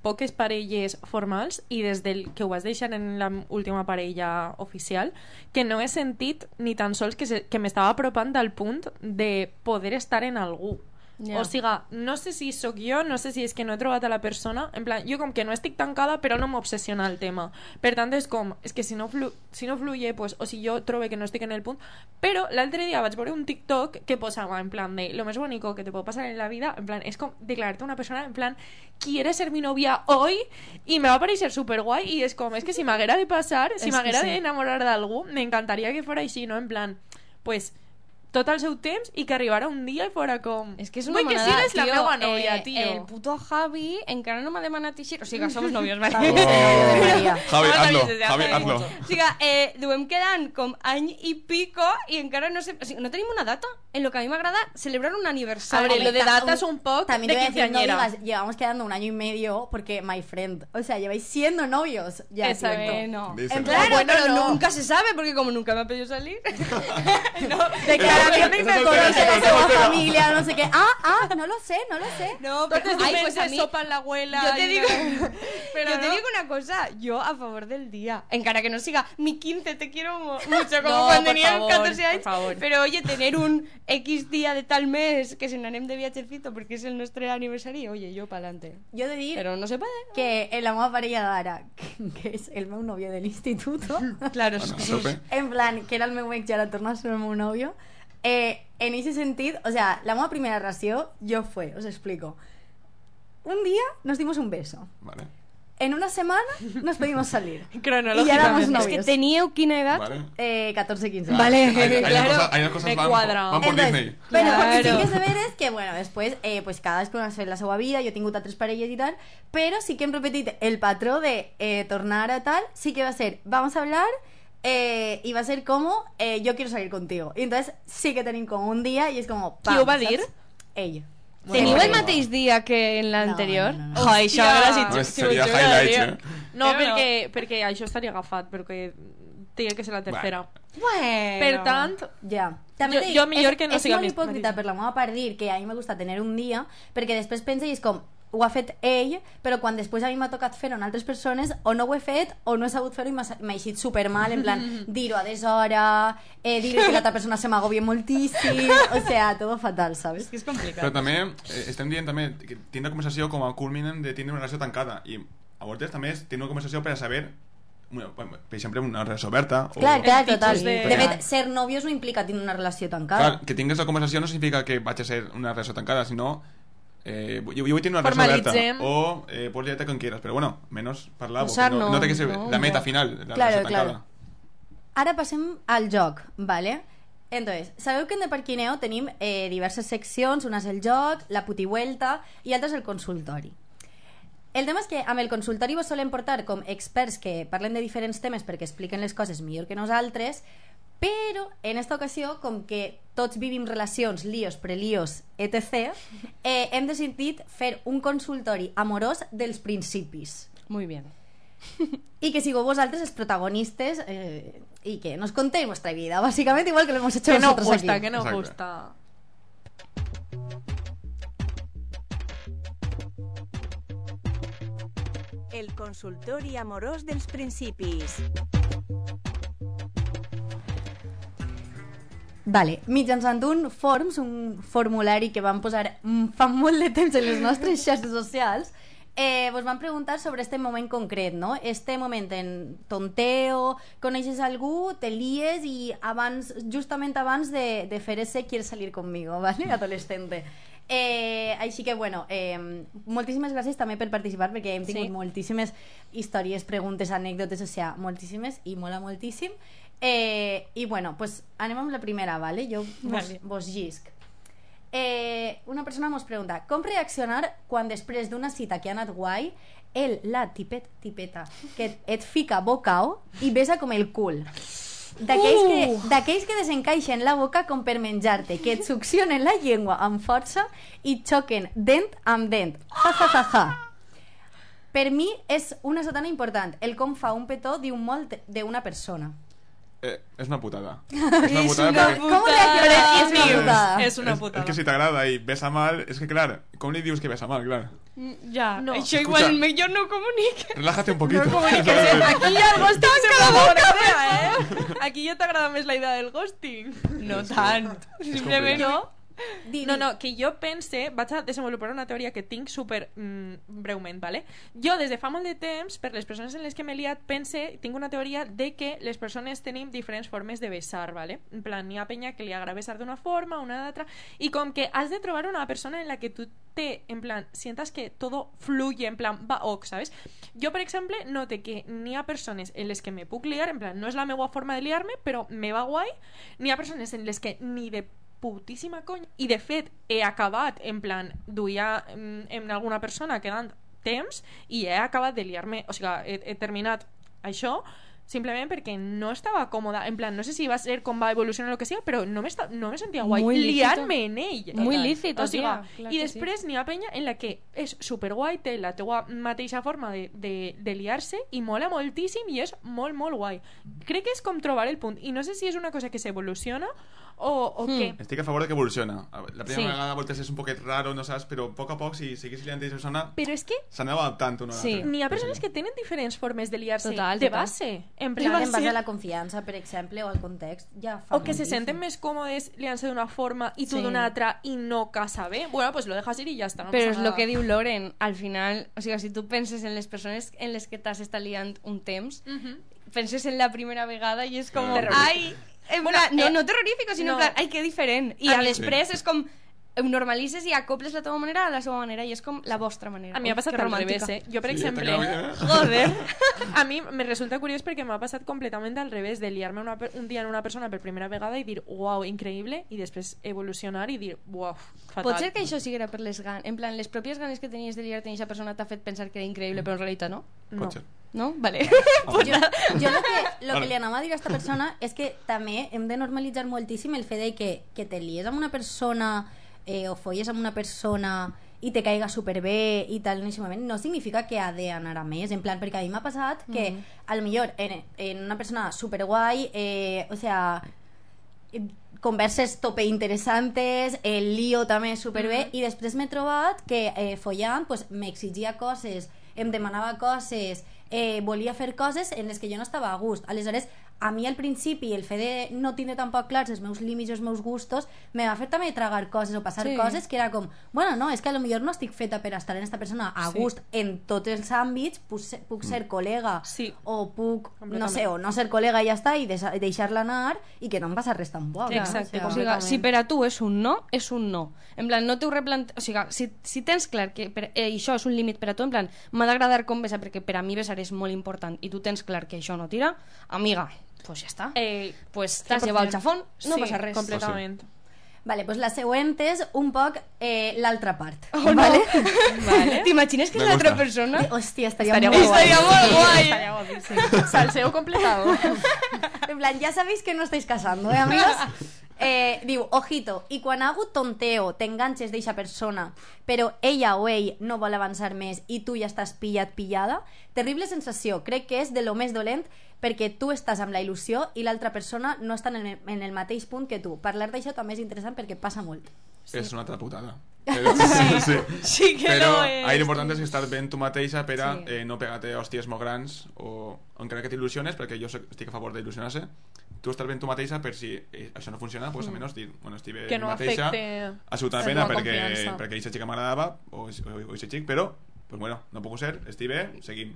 S4: poques parelles formals i des del que ho vas deixar en la última parella oficial que no he sentit ni tan sols que, se, que m'estava apropant al punt de poder estar en algú. O siga, no sé si sóc jo, no sé si és que no he trobat a la persona, en plan, jo com que no estic tancada però no m'obsessiona el tema. Per tant, és com, és que si no, flu, si no fluye, pues, o si jo trobo que no estic en el punt... Però l'altre dia vaig veure un TikTok que posava en plan de lo més bonico que te puede pasar en la vida, en plan, és com declararte una persona en plan, ¿quieres ser mi novia hoy? I me va parecer super guai i és com, és que si m'haguera de passar, si
S5: És que
S4: m'haguera
S5: sí.
S4: d'enamorar d'algú, m'encantaria que fora així, no? En plan, pues, tot el seu temps i que arribara un dia i fora com...
S5: És que és una
S4: Vull que
S5: manada,
S4: sigues la
S5: tio,
S4: meva nòvia,
S5: eh,
S4: tio.
S5: El puto Javi encara no m'ha demanat així. O sigui, somos novios, vale?
S6: Maria.
S8: Javi,
S5: Somos
S8: hazlo, Javi, hazlo.
S5: O sigui, eh, duem quedant com any i pico i encara no sé... O sigui, no tenim una data en lo que a mi m'agrada celebrar un aniversari.
S4: Hombre, lo de datas un poco
S6: También
S4: de
S6: te voy a decir, no digas, llevamos quedando un año y medio porque my friend, o sea, lleváis siendo novios ya
S5: Esa vez no.
S8: Díselo.
S6: En plan,
S5: Claro,
S6: bueno,
S5: pero
S6: no.
S5: nunca se sabe porque como nunca me ha pedido salir.
S6: Declaración de
S8: Esa esa
S6: a su
S8: soltera.
S6: familia, no sé qué. Ah, ah, no lo sé, no lo sé.
S5: No, pero
S4: Entonces,
S5: ay, pues a mí,
S4: sopa en la abuela
S5: yo te digo,
S4: no- pero
S5: yo te
S4: no.
S5: digo una cosa, yo a favor del día. Encara que no siga mi 15 te quiero mucho como
S4: No,
S5: cuando tenía
S4: favor,
S5: 14
S4: por
S5: años.
S4: favor.
S5: Pero oye, tener un X día de tal mes que se n'anem de viatgecito porque es el nuestro aniversario, oye, yo para adelante.
S6: Yo de dir
S5: Pero no se puede.
S6: que en la nueva parella d'ara, que, que és el meu novio del instituto,
S5: Claro,
S8: Bueno,
S6: en plan, que era el meu ex i ara torna a ser el meu novio, eh, en ese sentit, o sea, la meva primera relació jo fue, os explico. Un día nos dimos un beso.
S8: Vale.
S6: En una semana nos pedimos salir.
S4: Cronológicamente.
S6: Y ya éramos
S5: Es
S6: novios.
S5: que teníeu quina edad?
S8: Vale.
S6: Eh, 14, 15.
S5: Vale,
S8: Hay, hay
S5: claro.
S8: cosas, hay cosas
S4: me
S8: van,
S4: cuadra.
S8: van por
S6: Entonces,
S8: Disney.
S6: Bueno, porque sí
S5: Claro.
S6: que és de veres que, bueno, després, eh, pues cadascú ha fet la seva vida, jo he tingut altres parelles i tal, però sí que hem repetit el patró de eh, tornar a tal, sí que va a ser, vamos a hablar, eh, y va a ser como, eh, yo quiero salir contigo. Y entonces sí que tenim com un dia i és com, pam,
S4: Qui ho va dir?
S6: Ell.
S5: Teniu el mateix dia que en l'anterior?
S6: No, no, no.
S5: Joder, això
S4: Hòstia.
S5: gràcies.
S8: No,
S4: si
S8: seria
S4: juraria.
S8: eh?
S4: No, perquè, perquè això estaria agafat, perquè tenia que ser la tercera.
S5: Bueno.
S4: Per tant,
S6: Ja. També
S4: Jo- jo millor
S6: és,
S4: que no
S6: és
S4: siga
S6: molt
S4: mis
S6: hipòcrita per la meva part dir que a mi me gusta tener un dia, perquè després pensa i és com, ho ha fet ell, però quan després a mi m'ha tocat fer-ho en altres persones, o no ho he fet, o no he sabut fer-ho i m'ha eixit supermal, en plan, dir-ho a deshora, eh, dir que l'altra persona se m'agobia moltíssim, o sea, todo fatal, ¿sabes?
S5: És complicat.
S8: Però també eh, estem dient també que tindre una conversació com a culminen de tindre una relació tancada i a vegades també és tindre una conversació per a saber bueno, per exemple una relació oberta o,
S6: Clar, clar, total.
S4: de-
S6: De fet, ser novios no implica tenir una relació tancada.
S8: Clar, que tingues la conversació no significa que vaig a ser una relació tancada, sinó eh, jo, jo vull tenir una relació oberta o eh, puedes liarte con quieras, pero bueno, menos parlar, no,
S5: no,
S8: no té que ser
S5: no,
S8: la meta
S5: no.
S8: final la
S6: Claro, claro. Ara passem al joc, ¿vale? Entonces, sabeu que en Deparquineo tenim eh, diverses seccions, una és el joc, la putivuelta i altres el consultori. El tema és que amb el consultori vos solen portar com experts que parlen de diferents temes perquè expliquen les coses millor que nosaltres, però en esta ocasió, com que tots vivim relacions, líos, prelíos, etc., eh, hem decidit fer un consultori amorós dels principis.
S5: Muy bien.
S6: y que sigo vosaltres els protagonistes eh, y que nos contéis vuestra vida, básicamente igual que lo hemos hecho
S4: Que nos
S6: nosotros
S4: gusta,
S6: aquí.
S4: que nos
S8: Exacte.
S4: gusta.
S15: El consultori amorós dels principis.
S6: Vale, mitjançant un forms, un formulari que vam posar mm, fa molt de temps en les nostres xarxes socials, eh, vos van preguntar sobre este moment concret, no? Este moment en tonteo, coneixes algú, te lies i abans, justament abans de, de fer ese quieres salir conmigo, ¿vale? Adolescente. Eh, així que, bueno, eh, moltíssimes gràcies també per participar perquè hem tingut
S4: Sí.
S6: moltíssimes històries, preguntes, anècdotes, o sea, moltíssimes i mola moltíssim. Eh, I bueno, pues anem amb la primera, ¿vale? Jo vos,
S4: Vale.
S6: vos llisc. Eh, una persona mos pregunta com reaccionar quan després d'una cita que ha anat guai el, la, tipet, tipeta que et, et fica bocao i besa com el cul d'aquells
S4: Uh!
S6: que, que desencaixen la boca com per menjar-te, que et succionen la llengua amb força i xoquen dent amb dent. Ja, ja, ja, ja. Per mi és una sotana important. El com fa un petó diu molt d'una persona.
S8: Eh, es una putada. Es una putada.
S4: es
S8: es que si te agrada y besa mal, es que claro, ¿cómo le dices que besa mal? Claro.
S5: Mm,
S4: ya,
S5: no.
S8: yo
S5: igual me, yo no comunique.
S8: Relájate un poquito.
S4: Aquí ya el ghosting se favorece, ¿eh? Aquí ya te agrada más la idea del ghosting.
S5: No
S4: tanto.
S6: Simplemente.
S4: No, no, que jo pense, vaig a desenvolupar una teoria que tinc super mm, breument, ¿vale? Jo des de fa molt de temps, per les persones en les que m'he liat, pense, tinc una teoria de que les persones tenim diferents formes de besar, ¿vale? En plan, n'hi ha penya que li agrada besar d'una forma, una d'altra, i com que has de trobar una persona en la que tu te, en plan, sientas que todo fluye, en plan, va ok, ¿sabes? Jo, per exemple, note que n'hi ha persones en les que me puc liar, en plan, no és la meva forma de liar-me, però me va guai, n'hi ha persones en les que ni de putíssima conya. I de fet, he acabat, en plan, duia en, en alguna persona quedant temps i he acabat de liar-me, o sigui, he, he terminat això simplement perquè no estava còmoda. En plan, no sé si va ser com va evolucionar o el que sigui, però no, m'esta- no me sentia guai liar-me en ell.
S5: Muy lícito,
S4: o sigui,
S5: tia,
S4: I
S5: que sí.
S4: després n'hi ha penya en la que és superguai, té la teua mateixa forma de, de, de liar-se i mola moltíssim i és molt, molt guai. Crec que és com trobar el punt. I no sé si és una cosa que s'evoluciona o, o
S5: Hmm.
S4: què.
S8: Estic a favor de que evoluciona. La primera
S4: Sí.
S8: vegada a voltes és un poquet raro, no saps, però a poc a poc, si seguís liant aquesta persona,
S4: Però és que
S8: s'anava adaptant una a
S5: Sí.
S8: l'altra.
S4: n'hi ha persones que tenen diferents formes de liar-se
S5: Total,
S4: de
S5: total.
S4: base. En plan,
S6: en base a la confiança, per exemple, o al context, ja fa
S4: o que se senten més còmodes liant-se d'una forma i tu
S5: Sí.
S4: d'una altra i no casa bé. Bueno, pues lo dejas ir y ya está. No
S5: Però és el que diu Loren, al final, o sigui, si tu penses en les persones en les que t'has estat liant un temps,
S4: Mhm.
S5: penses en la primera vegada i és com, ai, en
S4: Bueno,
S5: plan, no,
S4: eh,
S5: no terrorífico, sinó
S4: no.
S5: en plan, ai, que diferent. I
S4: A
S5: després és com, ho normalitzes i acoples la teva manera a la seva manera i és com la vostra manera.
S4: A mi m'ha
S5: Ui,
S4: passat al revés, eh? Jo, per
S8: Sí,
S4: exemple...
S8: t'acaba-
S4: Joder. A mi me resulta curiós perquè m'ha passat completament al revés de liar-me un dia en una persona per primera vegada i dir, uau, increïble, i després evolucionar i dir, uau, fatal.
S5: Pot ser que això siguera per les ganes, en plan, les pròpies ganes que tenies de liar-te amb aquesta persona t'ha fet pensar que era increïble, però en realitat no?
S4: No.
S8: Pot ser.
S5: No? Vale.
S6: Jo, jo lo que, lo
S8: Vale.
S6: que li anava a dir a aquesta persona és que també hem de normalitzar moltíssim el fet de que, que te lies amb una persona eh, o folles amb una persona i te caiga superbé i tal en aquest moment, no significa que ha d'anar a més, en plan, perquè a mi m'ha passat que
S5: Mm.
S6: al millor en, en una persona superguai, eh, o sea, converses tope interessantes, el lío també superbé, i després m'he trobat que eh, follant pues, m'exigia coses, em demanava coses, eh, volia fer coses en les que jo no estava a gust. Aleshores, a mi al principi el fet de no tindre tampoc clars els meus límits i els meus gustos me va fer també tragar coses o passar
S5: Sí.
S6: coses que era com, bueno, no, és que a lo millor no estic feta per estar en esta persona a
S4: Sí.
S6: gust en tots els àmbits, puc ser, puc ser col·lega
S4: Sí.
S6: o puc, no sé, o no ser col·lega i ja està i deixa- deixar-la anar i que no em passa res tampoc. no?
S4: Exacte,
S6: O
S5: sigui, si per a tu és un no, és un no. En plan, no t'ho replant... O sigui, si, si tens clar que per, eh, això és un límit per a tu, en plan, m'ha d'agradar com besar, perquè per a mi besar és molt important, i tu tens clar que això no tira, amiga, pues ja està.
S4: Eh,
S5: pues t'has
S4: 100%.
S5: llevat el xafón, no
S4: sí,
S5: passa res.
S4: completament.
S6: Vale, pues la següent és un poc eh, l'altra part.
S5: Oh, no.
S6: vale?
S5: vale. T'imagines que és l'altra persona?
S6: Hòstia, estaria,
S4: Estaria
S6: molt
S4: guai.
S5: Estaria molt guai.
S4: Estaria guapíssim. Salseo completado.
S6: En plan, ya sabéis que no estáis casando, ¿eh, amigos? Eh, diu, ojito, i quan ha hagut tonteo, t'enganxes d'eixa persona, però ella o ell no vol avançar més i tu ja estàs pillat, pillada, terrible sensació. Crec que és de lo més dolent perquè tu estàs amb la il·lusió i l'altra persona no està en el, en el mateix punt que tu. Parlar d'això també és interessant perquè passa molt.
S8: Sí. És una altra putada. Però,
S6: Sí. Sí que
S8: però
S6: no és.
S8: ahí l'important és estar ben tu mateixa per a
S6: Sí.
S8: eh, no pegar-te hòsties molt grans o encara que t'il·lusiones, perquè jo estic a favor d'il·lusionar-se, tu estar ben tu mateixa per si eh, això no funciona, pues,
S4: Mm.
S8: almenys dir, bueno, estic bé
S4: Que no
S8: mateixa, ha sigut una pena perquè,
S4: confiança.
S8: perquè aquesta xica m'agradava o, o, o aquest xic, però pues bueno, no puc ser, estic bé, seguim.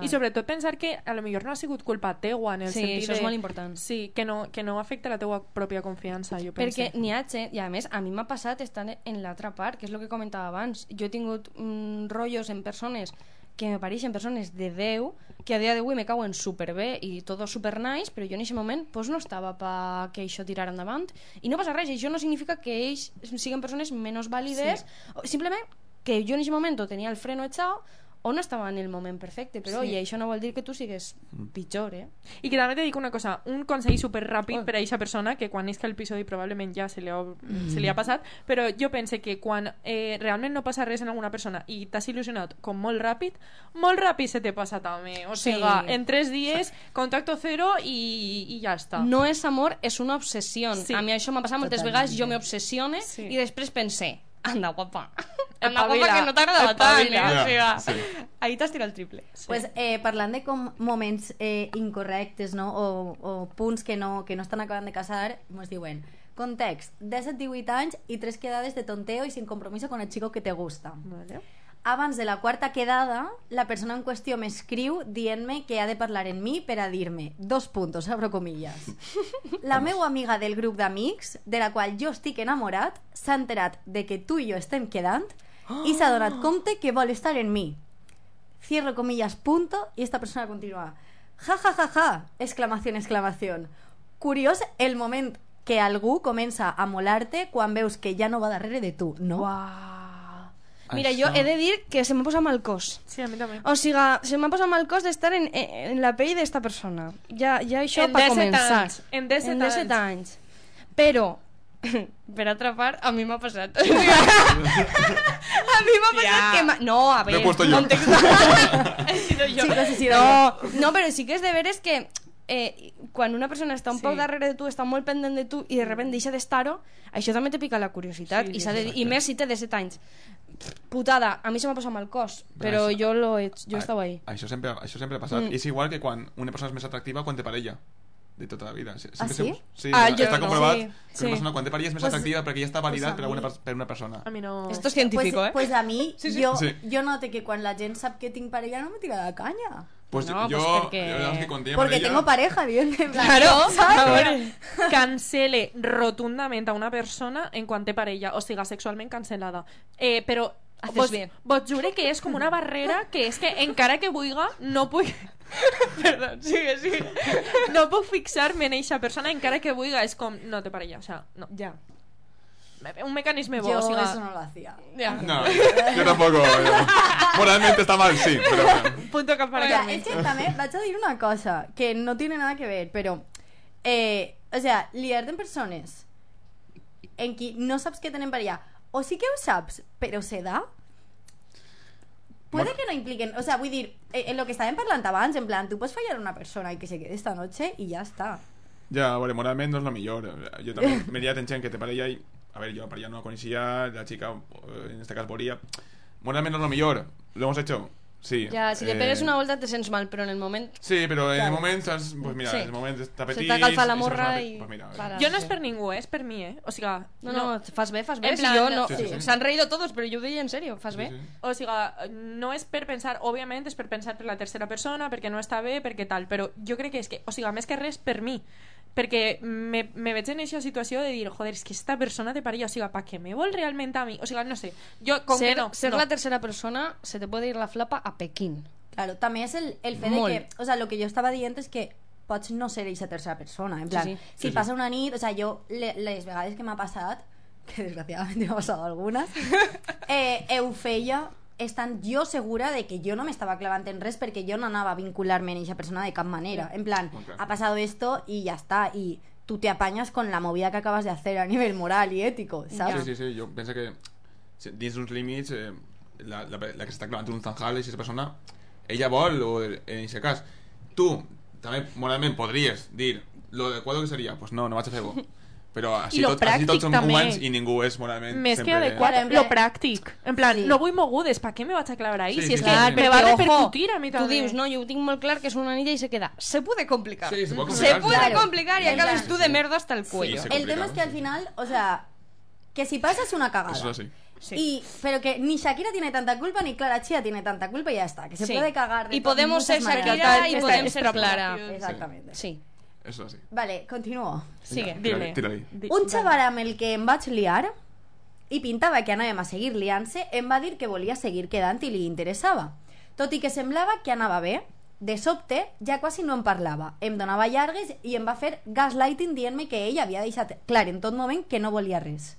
S4: I sobretot pensar que a lo millor no ha sigut culpa teua en el
S5: Sí,
S4: sentit
S5: això és
S4: de...
S5: molt important.
S4: Sí, que no, que no afecta la teua pròpia confiança, jo penso.
S5: Perquè n'hi ha gent, i a més, a mi m'ha passat estar en l'altra part, que és el que comentava abans. Jo he tingut mm, rotllos en persones que me pareixen persones de Déu, que a dia d'avui me cauen superbé i tot super nice, però jo en aquest moment pues, no estava pa que això tirara endavant. I no passa res, això no significa que ells siguin persones menys vàlides, o simplement que jo en aquest moment o tenia el freno echado o no estava en el moment perfecte, però
S4: Sí.
S5: i això no vol dir que tu sigues pitjor, eh?
S4: I que també te dic una cosa, un consell super ràpid per a aquesta persona, que quan isca l'episodi probablement ja se li, ha, se li ha passat, però jo pense que quan eh, realment no passa res en alguna persona i t'has il·lusionat com molt ràpid, molt ràpid se te passa també. O
S5: Sí.
S4: sigui, en tres dies, contacto cero i, i ja està.
S5: No és amor, és una obsessió.
S4: Sí.
S5: A mi això m'ha passat moltes
S4: Totalment.
S5: vegades, jo m'obsessione
S4: Sí.
S5: i després pensé, anda guapa, anda guapa que no t'agrada tant, eh? O
S8: Ja,
S5: sigui, ahí t'has tirat el triple.
S6: Pues, eh, parlant de com moments eh, incorrectes no? o, o punts que no, que no estan acabant de casar, ens diuen context, 17-18 anys i tres quedades de tonteo y sin compromiso con el chico que te gusta.
S4: Vale.
S6: Abans de la quarta quedada, la persona en qüestió m'escriu dient-me que ha de parlar en mi per a dir-me, dos puntos, abro comillas. La meva amiga del grup d'amics, de la qual jo estic enamorat, s'ha enterat de que tu i jo estem quedant i s'ha donat compte que vol estar en mi. Cierro comillas, punto, y esta persona continúa. Ja, ja, ja, ja, exclamación, exclamación. Curiós el moment que algú comença a molar-te quan veus que ja no va darrere de tu, no?
S5: Mira, jo he de dir que se m'ha posat mal cos.
S4: Sí, a mi també.
S5: O sigui, se m'ha posat mal cos d'estar en, en, en la pell d'esta persona. Ja, ja això
S4: En
S5: per
S4: 17
S5: començar.
S4: anys, en 17
S5: en 17
S4: anys.
S5: anys. Però, per altra part, a mi m'ha passat. A mi m'ha passat que... m'ha- No, a
S8: Lo he
S5: ver,
S8: puesto yo.
S5: context... he sido yo.
S6: Chicos, he sido
S5: no, no, però sí que és de veres que eh, quan una persona està un
S4: Sí.
S5: poc darrere de tu, està molt pendent de tu i de repente deixa d'estar-ho, això també te pica la curiositat
S4: Sí,
S5: i,
S4: sí,
S5: s'ha de, i més si té 17 anys. Putada, a mi se m'ha posat mal cos, però
S8: Això-
S5: jo, lo he, jo he estat ahí.
S8: Això sempre, això sempre ha passat.
S5: Mm.
S8: És igual que quan una persona és més atractiva quan té parella. De tota la vida. Sie- Sempre
S6: Ah, sí?
S8: se- sí
S5: Ah,
S8: està
S5: jo no.
S8: comprovat
S5: Sí,
S8: que una persona quan té parella és més
S6: Pues-
S8: atractiva perquè ja està validat
S6: pues
S8: per,
S6: a
S8: una,
S6: mi-
S8: per una persona.
S4: A mi no...
S5: Esto es científico,
S6: pues,
S5: ¿eh?
S6: Pues a mi,
S5: Sí, sí.
S6: jo,
S8: Sí.
S6: jo noto que quan la gent sap que tinc parella no me tira de canya.
S8: Pues
S5: No,
S8: yo,
S5: pues porque-
S8: yo, la verdad es que tenía
S6: Porque tengo pareja, evidentment.
S5: Claro,
S6: ¿sabes?
S4: cancele rotundament a una persona en quan té parella, o sigui, sexualment cancel·lada. Eh, però
S5: Haces
S4: vos,
S5: bien.
S4: vos jure que és com una barrera que és que encara que vulga no puc
S5: Perdón, sigue, sigue.
S4: no puc fixar-me en eixa persona encara que vulga és com, no té parella, o sea, no.
S5: Ja.
S4: Un mecanisme bo,
S6: Yo
S4: o sigui,
S6: eso no lo hacía.
S5: Ja.
S8: No, yo tampoco. eh, Moralmente está mal, sí. Pero,
S4: punto cap para
S6: O sea,
S4: Carmen.
S6: es que también vaig a dir una cosa que no tiene nada que ver, pero eh, o sea, liar-te en persones en qui no saps que tenen parella o sí que ho saps, però se da Puede
S8: Bueno.
S6: que no impliquen, o sea, vull dir, eh, en lo que estàvem parlant abans, en plan, tu pots fallar a una persona i que se quede esta noche y ya está.
S8: ya, a ver, moralmente no es lo mejor. Yo también me liat en gent que té parella y... A ver, yo parella no la conocía, la chica, eh, en este caso, volía. Moralmente no es lo mejor. ¿Lo hemos hecho? Sí.
S5: Ja, si le
S8: Eh,
S5: pegues una volta te sents mal, però en el moment...
S8: Sí, pero en el
S5: Claro.
S8: momento, estás- pues mira,
S5: Sí.
S8: en el momento
S5: Se
S8: t'apetís...
S5: t'ha calfat la
S8: si
S5: morra i...
S8: Pues mira,
S5: Para.
S4: Jo no és per ningú, eh? és per mi, eh? O sigui,
S5: No, no, fas bé, fas bé.
S4: En
S5: Si
S4: plan,
S5: jo no...
S8: Sí, sí, sí.
S5: S'han reído todos, però jo ho deia en serio, fas
S8: Sí,
S5: bé.
S8: sí.
S4: O sigui, no és per pensar, òbviament és per pensar per la tercera persona, perquè no està bé, perquè tal, però jo crec que és que, o sigui, més que res per mi, perquè me, me veig en aquesta situació de dir, joder, és que esta persona té parella, o sigui, pa què me vol realment a mi? O sigui, no sé, jo com
S5: ser
S4: que no,
S5: ser
S4: no.
S5: la tercera persona se te puede ir la flapa a Pekín.
S6: Claro, també és el, el fet de
S5: Molt.
S6: que, o sea, lo que jo estava dient és que pots no ser eixa tercera persona, en plan,
S5: Sí, sí.
S6: si
S8: Sí, sí.
S6: passa una nit, o sea, jo le, les vegades que m'ha passat, que desgraciadamente m'ha passat algunes, eh, ho feia estant jo segura de que jo no m'estava clavant en res perquè jo no anava a vincular-me en eixa persona de cap manera, en plan, ha pasado esto y ya está, y tú te apañas con la movida que acabas de hacer a nivel moral y ético, ¿sabes?
S8: Sí, sí, sí, jo penso que dins uns límits eh, la, la, la que s'està clavant un zanjal aquesta persona ella vol, o en aquest cas. Tu també moralment podries dir lo adequado que seria, pues no, no vaig a fer-ho però així,
S4: I lo
S8: tot, així tots som
S4: també.
S8: humans i ningú és moralment
S4: Més que
S8: sempre...
S4: adecuat, lo pràctic. En plan, no vull mogudes, ¿para qué me vas a clavar ahí?
S8: Sí,
S4: si es
S8: sí,
S4: que
S8: sí.
S4: me va a repercutir a mí
S5: Tu
S4: també.
S5: dius, no, jo ho tinc molt clar que és una anilla i se queda. Se puede complicar.
S8: Sí, se puede
S5: Se
S8: complicar,
S5: puede
S8: claro.
S5: complicar y acabes tú de merda hasta el cuello.
S8: se
S6: El tema es que al final, o sea, que si pasa es una cagada.
S8: Eso es así.
S6: Y, pero que ni Shakira tiene tanta culpa ni Clara Chía tiene tanta culpa y ya está. Que se
S5: Sí.
S6: puede cagar de
S5: Y podemos ser
S6: maneras.
S5: Shakira y podemos ser Clara.
S6: Exactamente.
S5: Sí.
S8: Eso es así.
S6: Vale, continúo.
S8: Sigue. Tira-li.
S6: Un amb el que em vaig liar i pintava que anàvem a seguir liant-se, em va dir que volia seguir quedant i li interessava. Tot i que semblava que anava bé, de sobte ja quasi no em parlava. Em donava llargues i em va fer gaslighting dient-me que ell havia deixat clar en tot moment que no volia res.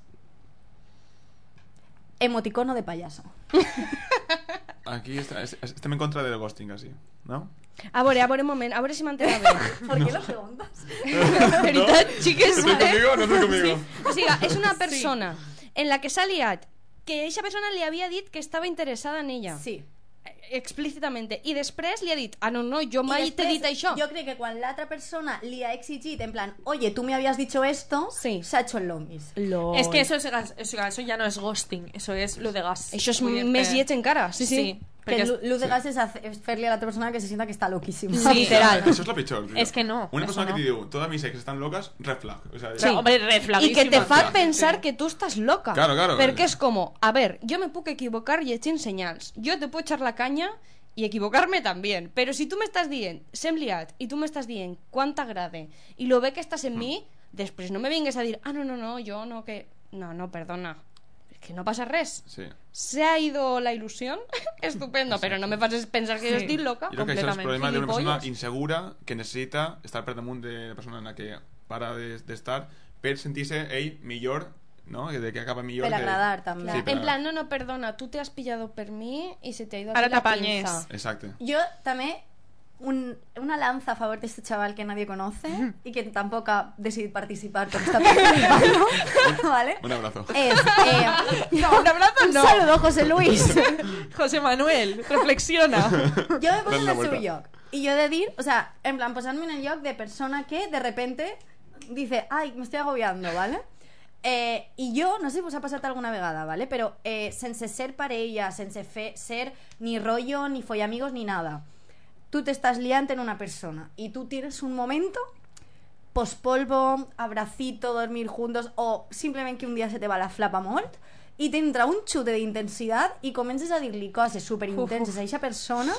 S6: Emoticono de payaso.
S8: Aquí està, es- es- estem en contra del ghosting, així, no?
S5: A veure, a veure, un moment, a veure si m'entén bé.
S6: ¿Por qué lo preguntas?
S5: Veritat, xiques,
S8: ¿Estás
S5: vale?
S8: conmigo o no estás conmigo?
S5: O sigui, és una persona en la que s'ha liat que aquesta persona li havia dit que estava interessada en ella.
S6: Sí.
S5: Explícitamente. I després li ha dit, ah, no, no, jo mai t'he dit això.
S6: Jo crec que quan l'altra persona li ha exigit en plan, oye, tú me habías dicho esto,
S5: sí.
S6: s'ha hecho el lomis.
S4: Es que eso, es gas, o sea, eso ya no es ghosting, eso es lo de gas.
S5: Això és
S4: Vull dir
S5: més lleig encara, sí, sí.
S6: Que Luz de sí. Gases es hacerle a la otra persona que se sienta que está
S4: loquísimo. Literal.
S8: Eso es lo pichón.
S4: Es que no.
S8: Una persona que te digo, todas mis ex están locas, red flag. O sea,
S5: sí. Hombre, red flag. Y que te fa pensar que tú estás loca.
S8: Claro, claro.
S5: Porque es como, a ver, yo me puedo equivocar y echar señales. Yo te puedo echar la caña y equivocarme también. Pero si tú me estás bien, sembliat, y tú me estás bien, cuánta grade, y lo ve que estás en mm. mí, después no me vengas a decir, ah, no, no, no, yo no, que... No, no, perdona. Que no pasa res.
S8: Sí.
S5: Se ha ido la ilusión, estupendo, pero no me faces pensar que yo estoy loca.
S8: Jo crec que això és el
S5: completament.
S8: problema d'una persona insegura que necessita estar per damunt de la persona en la que para de- d'estar per sentir-se ell millor, no? De que acaba millor.
S6: Per
S8: que...
S6: agradar, també.
S8: Sí, per
S5: En plan, no, no, perdona, tú te has pillado por mí y se te ha ido
S4: Ahora
S5: aquí la
S4: te apañes.
S5: pinza.
S8: Exacte.
S6: Yo también un- una lanza a favor de este chaval que nadie conoce y que tampoco ha decidido participar porque está participando, ¿vale?
S8: Un abrazo.
S6: Es, eh,
S4: No, un abrazo
S6: un
S4: no.
S6: saludo, José Luis.
S4: José Manuel, reflexiona.
S6: Yo me pongo en
S8: la
S6: el lloc. Y yo de dir, o sea, en plan, posarme en el lloc de persona que de repente dice, ay, me estoy agobiando, ¿vale? Eh, I jo, no sé si us ha passat alguna vegada, ¿vale? però eh, sense ser parella, sense fer, ser ni rollo, ni follamigos, ni nada, tú te estás liando en una persona y tú tienes un momento pospolvo, abracito, dormir juntos o simplement que un dia se te va la flapa molt i t'entra un xute d'intensitat i comences a dir-li coses superintenses a aquesta persona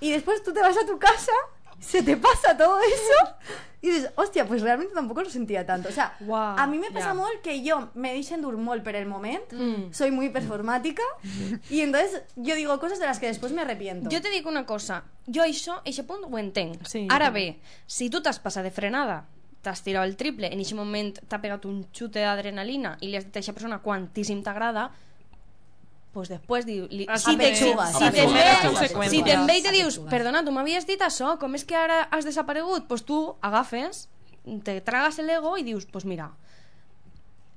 S6: y después tú te vas a tu casa, se te pasa todo eso y dices, hostia, pues realmente tampoco lo sentía tanto. O sea, a mí me pasa
S5: ya.
S6: molt que yo me deixen dur molt per el moment,
S5: Mm.
S6: soy muy performática y entonces yo digo cosas de las que después me arrepiento.
S5: Jo te dic una cosa, jo això, això punt ho entenc.
S4: Sí,
S5: Ara
S4: jo
S5: bé, si tu t'has passat de frenada, t'has tirat el triple, en aquest moment t'ha pegat un xute d'adrenalina i li has dit a aquesta persona quantíssim t'agrada, pues després diu... Li, si
S4: de
S5: te, si,
S4: pechuga,
S5: si,
S4: conseqüències.
S5: si te dius, perdona, tu m'havies dit això, com és que ara has desaparegut? Pues tu agafes, te tragas el ego y dius, pues mira,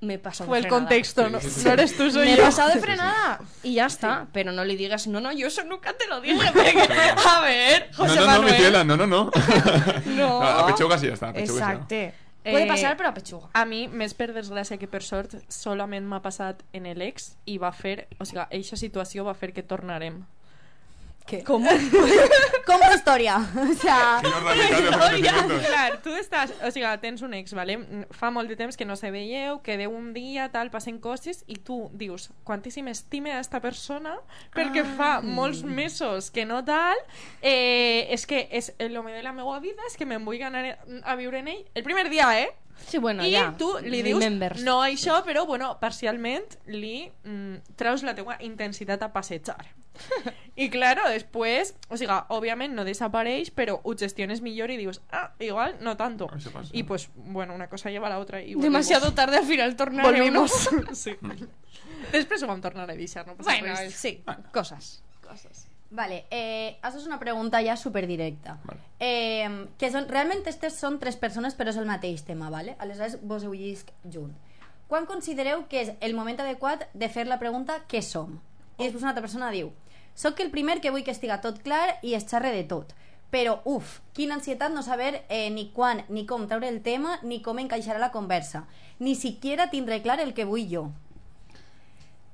S5: me he pasado
S4: Fue
S5: de
S4: el
S5: frenada.
S4: contexto, no, no eres tú, soy
S5: Me he pasado de frenada y ya está. Pero no le digas, no, no, yo eso nunca te lo dije. a ver,
S8: No,
S5: José
S8: no, no,
S5: Manuel.
S8: no, no, no.
S5: No.
S8: A pechuga sí, ja està. a Pechuga sí,
S5: Exacte.
S4: Eh,
S5: Puede pasar, però a pechuga.
S4: A mi, més per desgràcia que per sort, solament m'ha passat en l'ex i va fer... O sigui, eixa situació va fer que tornarem.
S6: ¿Qué?
S5: ¿Cómo?
S6: Compro historia. O sea,
S8: Quina de.
S4: Clar, tu estàs... O sigui, tens un ex, vale? fa molt de temps que no se veieu, quedeu un dia, tal, passen coses, i tu dius, quantíssim estime a esta persona, perquè fa molts mesos que no tal, eh, és que és el home de la meva vida, és que me'n vull anar a viure en ell el primer dia, eh?
S5: Sí, bueno,
S4: I
S5: ja.
S4: tu li dius,
S5: Remembers.
S4: no això, però, bueno, parcialment li mm, treus la teua intensitat a passejar. I, claro, després, o sigui, òbviament no desapareix, però ho gestiones millor i dius, ah, igual no tanto.
S8: Això passa.
S4: Y pues, bueno, una cosa lleva a la otra y
S5: Demasiado
S4: volvimos.
S5: tarde al final tornar
S4: Volvimos. sí. Després ho vam tornar a deixar, no passa
S5: Bueno,
S4: res.
S5: sí, cosas.
S4: Coses.
S6: Vale, eh, això és una pregunta ja superdirecta. Eh, que són, realment aquestes són tres persones però és el mateix tema, vale? aleshores vos ho llisc junt. Quan considereu que és el moment adequat de fer la pregunta què som? I després una altra persona diu Soc el primer que vull que estiga tot clar i es xerre de tot. Però, uf, quina ansietat no saber eh, ni quan ni com treure el tema ni com encaixarà la conversa. Ni siquiera tindré clar el que vull jo.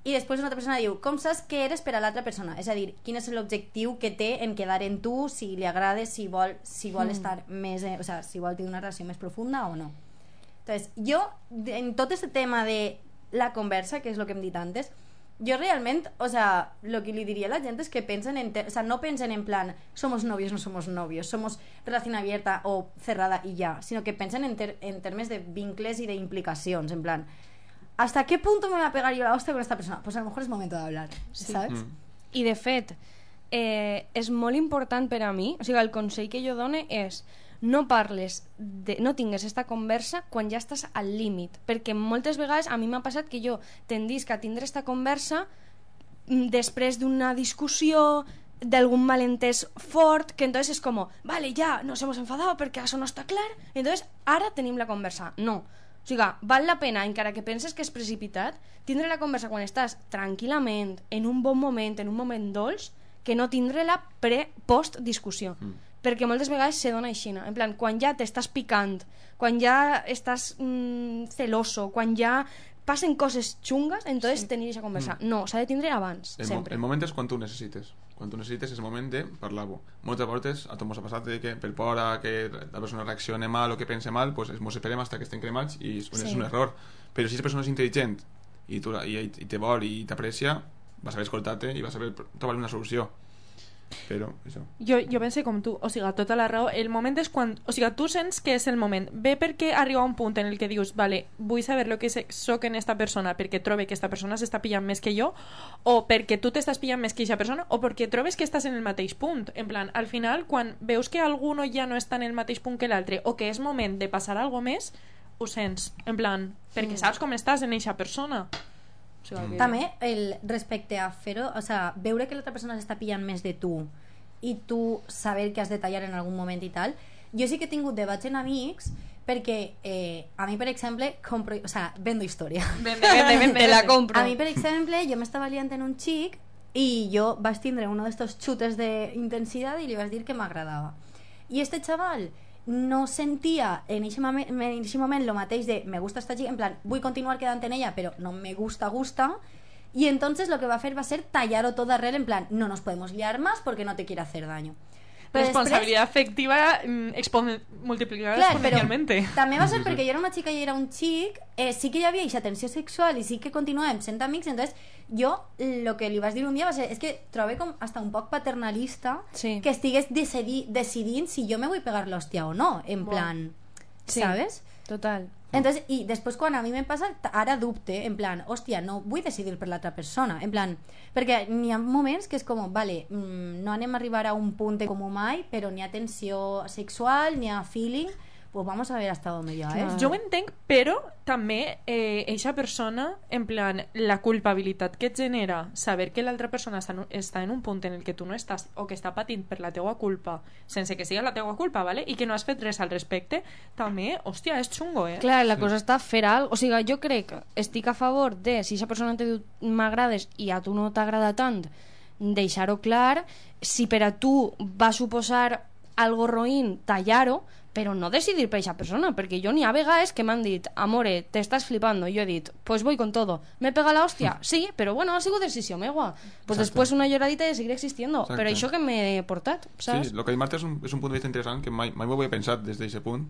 S6: I després una altra persona diu, com saps què eres per a l'altra persona? És a dir, quin és l'objectiu que té en quedar en tu, si li agrada, si vol, si vol
S5: Mm.
S6: estar més... Eh, o sea, si vol tenir una relació més profunda o no. Entonces, jo, en tot este tema de la conversa, que és el que hem dit antes, jo realment, o sea, lo que li diria a la gent és que pensen en... O sea, no pensen en plan, somos novios, no somos novios, somos relación abierta o cerrada y ya, sino que pensen en, ter en termes de vincles y de implicacions, en plan, ¿hasta qué punto me voy a pegar yo la hostia con esta persona? Pues a lo mejor es momento de hablar, ¿sabes?
S8: Mm.
S5: I de fet, eh, és molt important per a mi, o sigui, el consell que jo done és no parles, de, no tingues esta conversa quan ja estàs al límit, perquè moltes vegades a mi m'ha passat que jo tendisc a tindre esta conversa mm, després d'una discussió d'algún malentès fort, que entonces es como, vale, ya nos hemos enfadado perquè això no està clar, entonces ara tenim la conversa. No. O sigui, val la pena, encara que penses que és precipitat, tindre la conversa quan estàs tranquil·lament, en un bon moment, en un moment dolç, que no tindre-la pre-post-discussió. Mm. Perquè moltes vegades se dona així, en plan, quan ja t'estàs picant, quan ja estàs mm, celoso, quan ja passen coses xungues, entonces sí. tenir aquesta conversa.
S8: Mm.
S5: No, s'ha de tindre abans,
S8: El, mo
S5: sempre.
S8: el moment és quan tu necessites. Quan tu necessites és el moment de parlar-ho. Moltes voltes a tot mos ha passat de que per por a que la persona reaccione mal o que pense mal, pues mos esperem hasta que estem cremats i és,
S5: Sí.
S8: és un error. Però si la persona és intel·ligent i, tu, i, i te vol i t'aprecia, va saber escoltar-te i va saber trobar una solució. Però, això.
S1: Jo, jo pense com tu, o sigui, tota la raó. El moment és quan... O sigui, tu sents que és el moment. Bé perquè arriba un punt en el que dius, vale, vull saber lo que se- soc en esta persona perquè trobe que esta persona s'està pillant més que jo, o perquè tu t'estàs pillant més que aquesta persona, o perquè trobes que estàs en el mateix punt. En plan, al final, quan veus que alguno ja no està en el mateix punt que l'altre, o que és moment de passar algo més, ho sents. En plan, perquè saps com estàs en eixa persona. O sigui, que...
S6: També, el, respecte a fer-ho, o sea, veure que l'altra persona s'està pillant més de tu i tu saber que has de tallar en algun moment i tal, jo sí que he tingut debats en amics perquè eh, a mi, per exemple, compro, o sea, vendo història.
S1: Vende, vende, vende,
S5: Te la compro.
S6: A mi, per exemple, jo m'estava liant en un xic i jo vaig tindre uno d'estos xutes d'intensitat i li vaig dir que m'agradava. I este xaval no sentia en aquest moment, lo mateix de me gusta esta chica, en plan, vull continuar quedant en ella, però no me gusta, gusta, y entonces lo que va a hacer va a ser tallarlo todo a red en plan, no nos podemos liar más porque no te quiere hacer daño. Però
S1: Responsabilidad afectiva mm, multiplicada
S6: Clar,
S1: exponencialmente.
S6: També va ser perquè jo era una xica i era un xic, eh, sí que hi havia aquesta tensió sexual i sí que continuàvem sent amics, entonces jo el que li vaig dir un dia va ser és que trobo com hasta un poc paternalista
S5: Sí.
S6: que estigués decidi, decidint si jo me vull pegar l'hòstia o no, en plan,
S5: Sí.
S6: ¿sabes?
S5: Total.
S6: Entonces, i després quan a mi me passa, ara dubte, en plan, hòstia, no vull decidir per l'altra persona, en plan, perquè n'hi ha moments que és com, vale, mm, no anem a arribar a un punt com mai, però n'hi ha tensió sexual, n'hi ha feeling, pues vamos a ver hasta dónde llega, eh?
S1: Jo ho entenc, però també eh, eixa persona, en plan, la culpabilitat que et genera saber que l'altra persona està en, un- està en un punt en el que tu no estàs o que està patint per la teua culpa, sense que siga la teua culpa, ¿vale? i que no has fet res al respecte, també, hòstia, és xungo, eh?
S5: Clar, la cosa està fer alguna O sigui, jo crec, estic a favor de, si aquesta persona te diu m'agrades i a tu no t'agrada tant, deixar-ho clar. Si per a tu va suposar algo roïn, tallar-ho, però no decidir per aquesta persona, perquè jo n'hi ha vegades que m'han dit, amore, te estás flipando, i jo he dit, pues voy con todo. ¿Me pega la hòstia? Sí, però bueno, ha sigut decisió meua. Pues
S8: Exacte.
S5: después una lloradita i seguir existiendo.
S8: Exacte.
S5: Però això que m'he portat, saps?
S8: Sí, el que dit Marta és un, és un punt de vista interessant que mai, mai m'ho havia pensat des d'aquest punt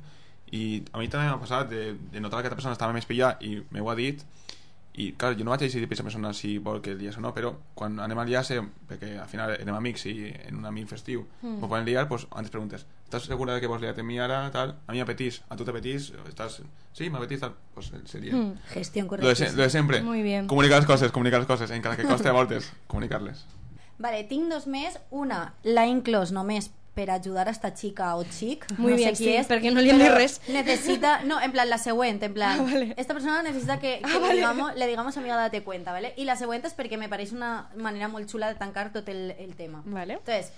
S8: i a mi també m'ha passat de, de notar que aquesta persona estava més pillada i m'ho ha dit i clar, jo no vaig decidir per aquesta persona si vol que el lies o no, però quan anem a liar-se perquè al final anem amics i en un amic festiu
S6: Mm.
S8: mm. poden liar, pues, antes preguntes ¿estás segura de que vols liar-te a mi ara? Tal? A mi m'apetís, a tu t'apetís? Estàs... Sí, m'apetís, tal. Pues seria...
S6: Mm, gestión
S8: Lo de,
S6: correcta.
S8: lo de sempre.
S5: Muy bien.
S8: Comunicar les coses, comunicar les coses, encara que coste a voltes, comunicar-les.
S6: Vale, tinc dos més. Una l'ha inclòs només per ajudar a esta chica o chic,
S5: Muy
S6: no
S5: bien,
S6: sé qui
S5: sí,
S6: és,
S5: perquè no li hem dit res.
S6: Necesita, no, en plan la següent, en plan,
S5: Ah, vale.
S6: esta persona necesita que, que
S5: Ah,
S6: le,
S5: vale.
S6: digamos, le digamos amiga date cuenta, ¿vale? Y la següent és perquè me pareix una manera molt xula de tancar tot el, el tema.
S4: Vale.
S6: Entonces,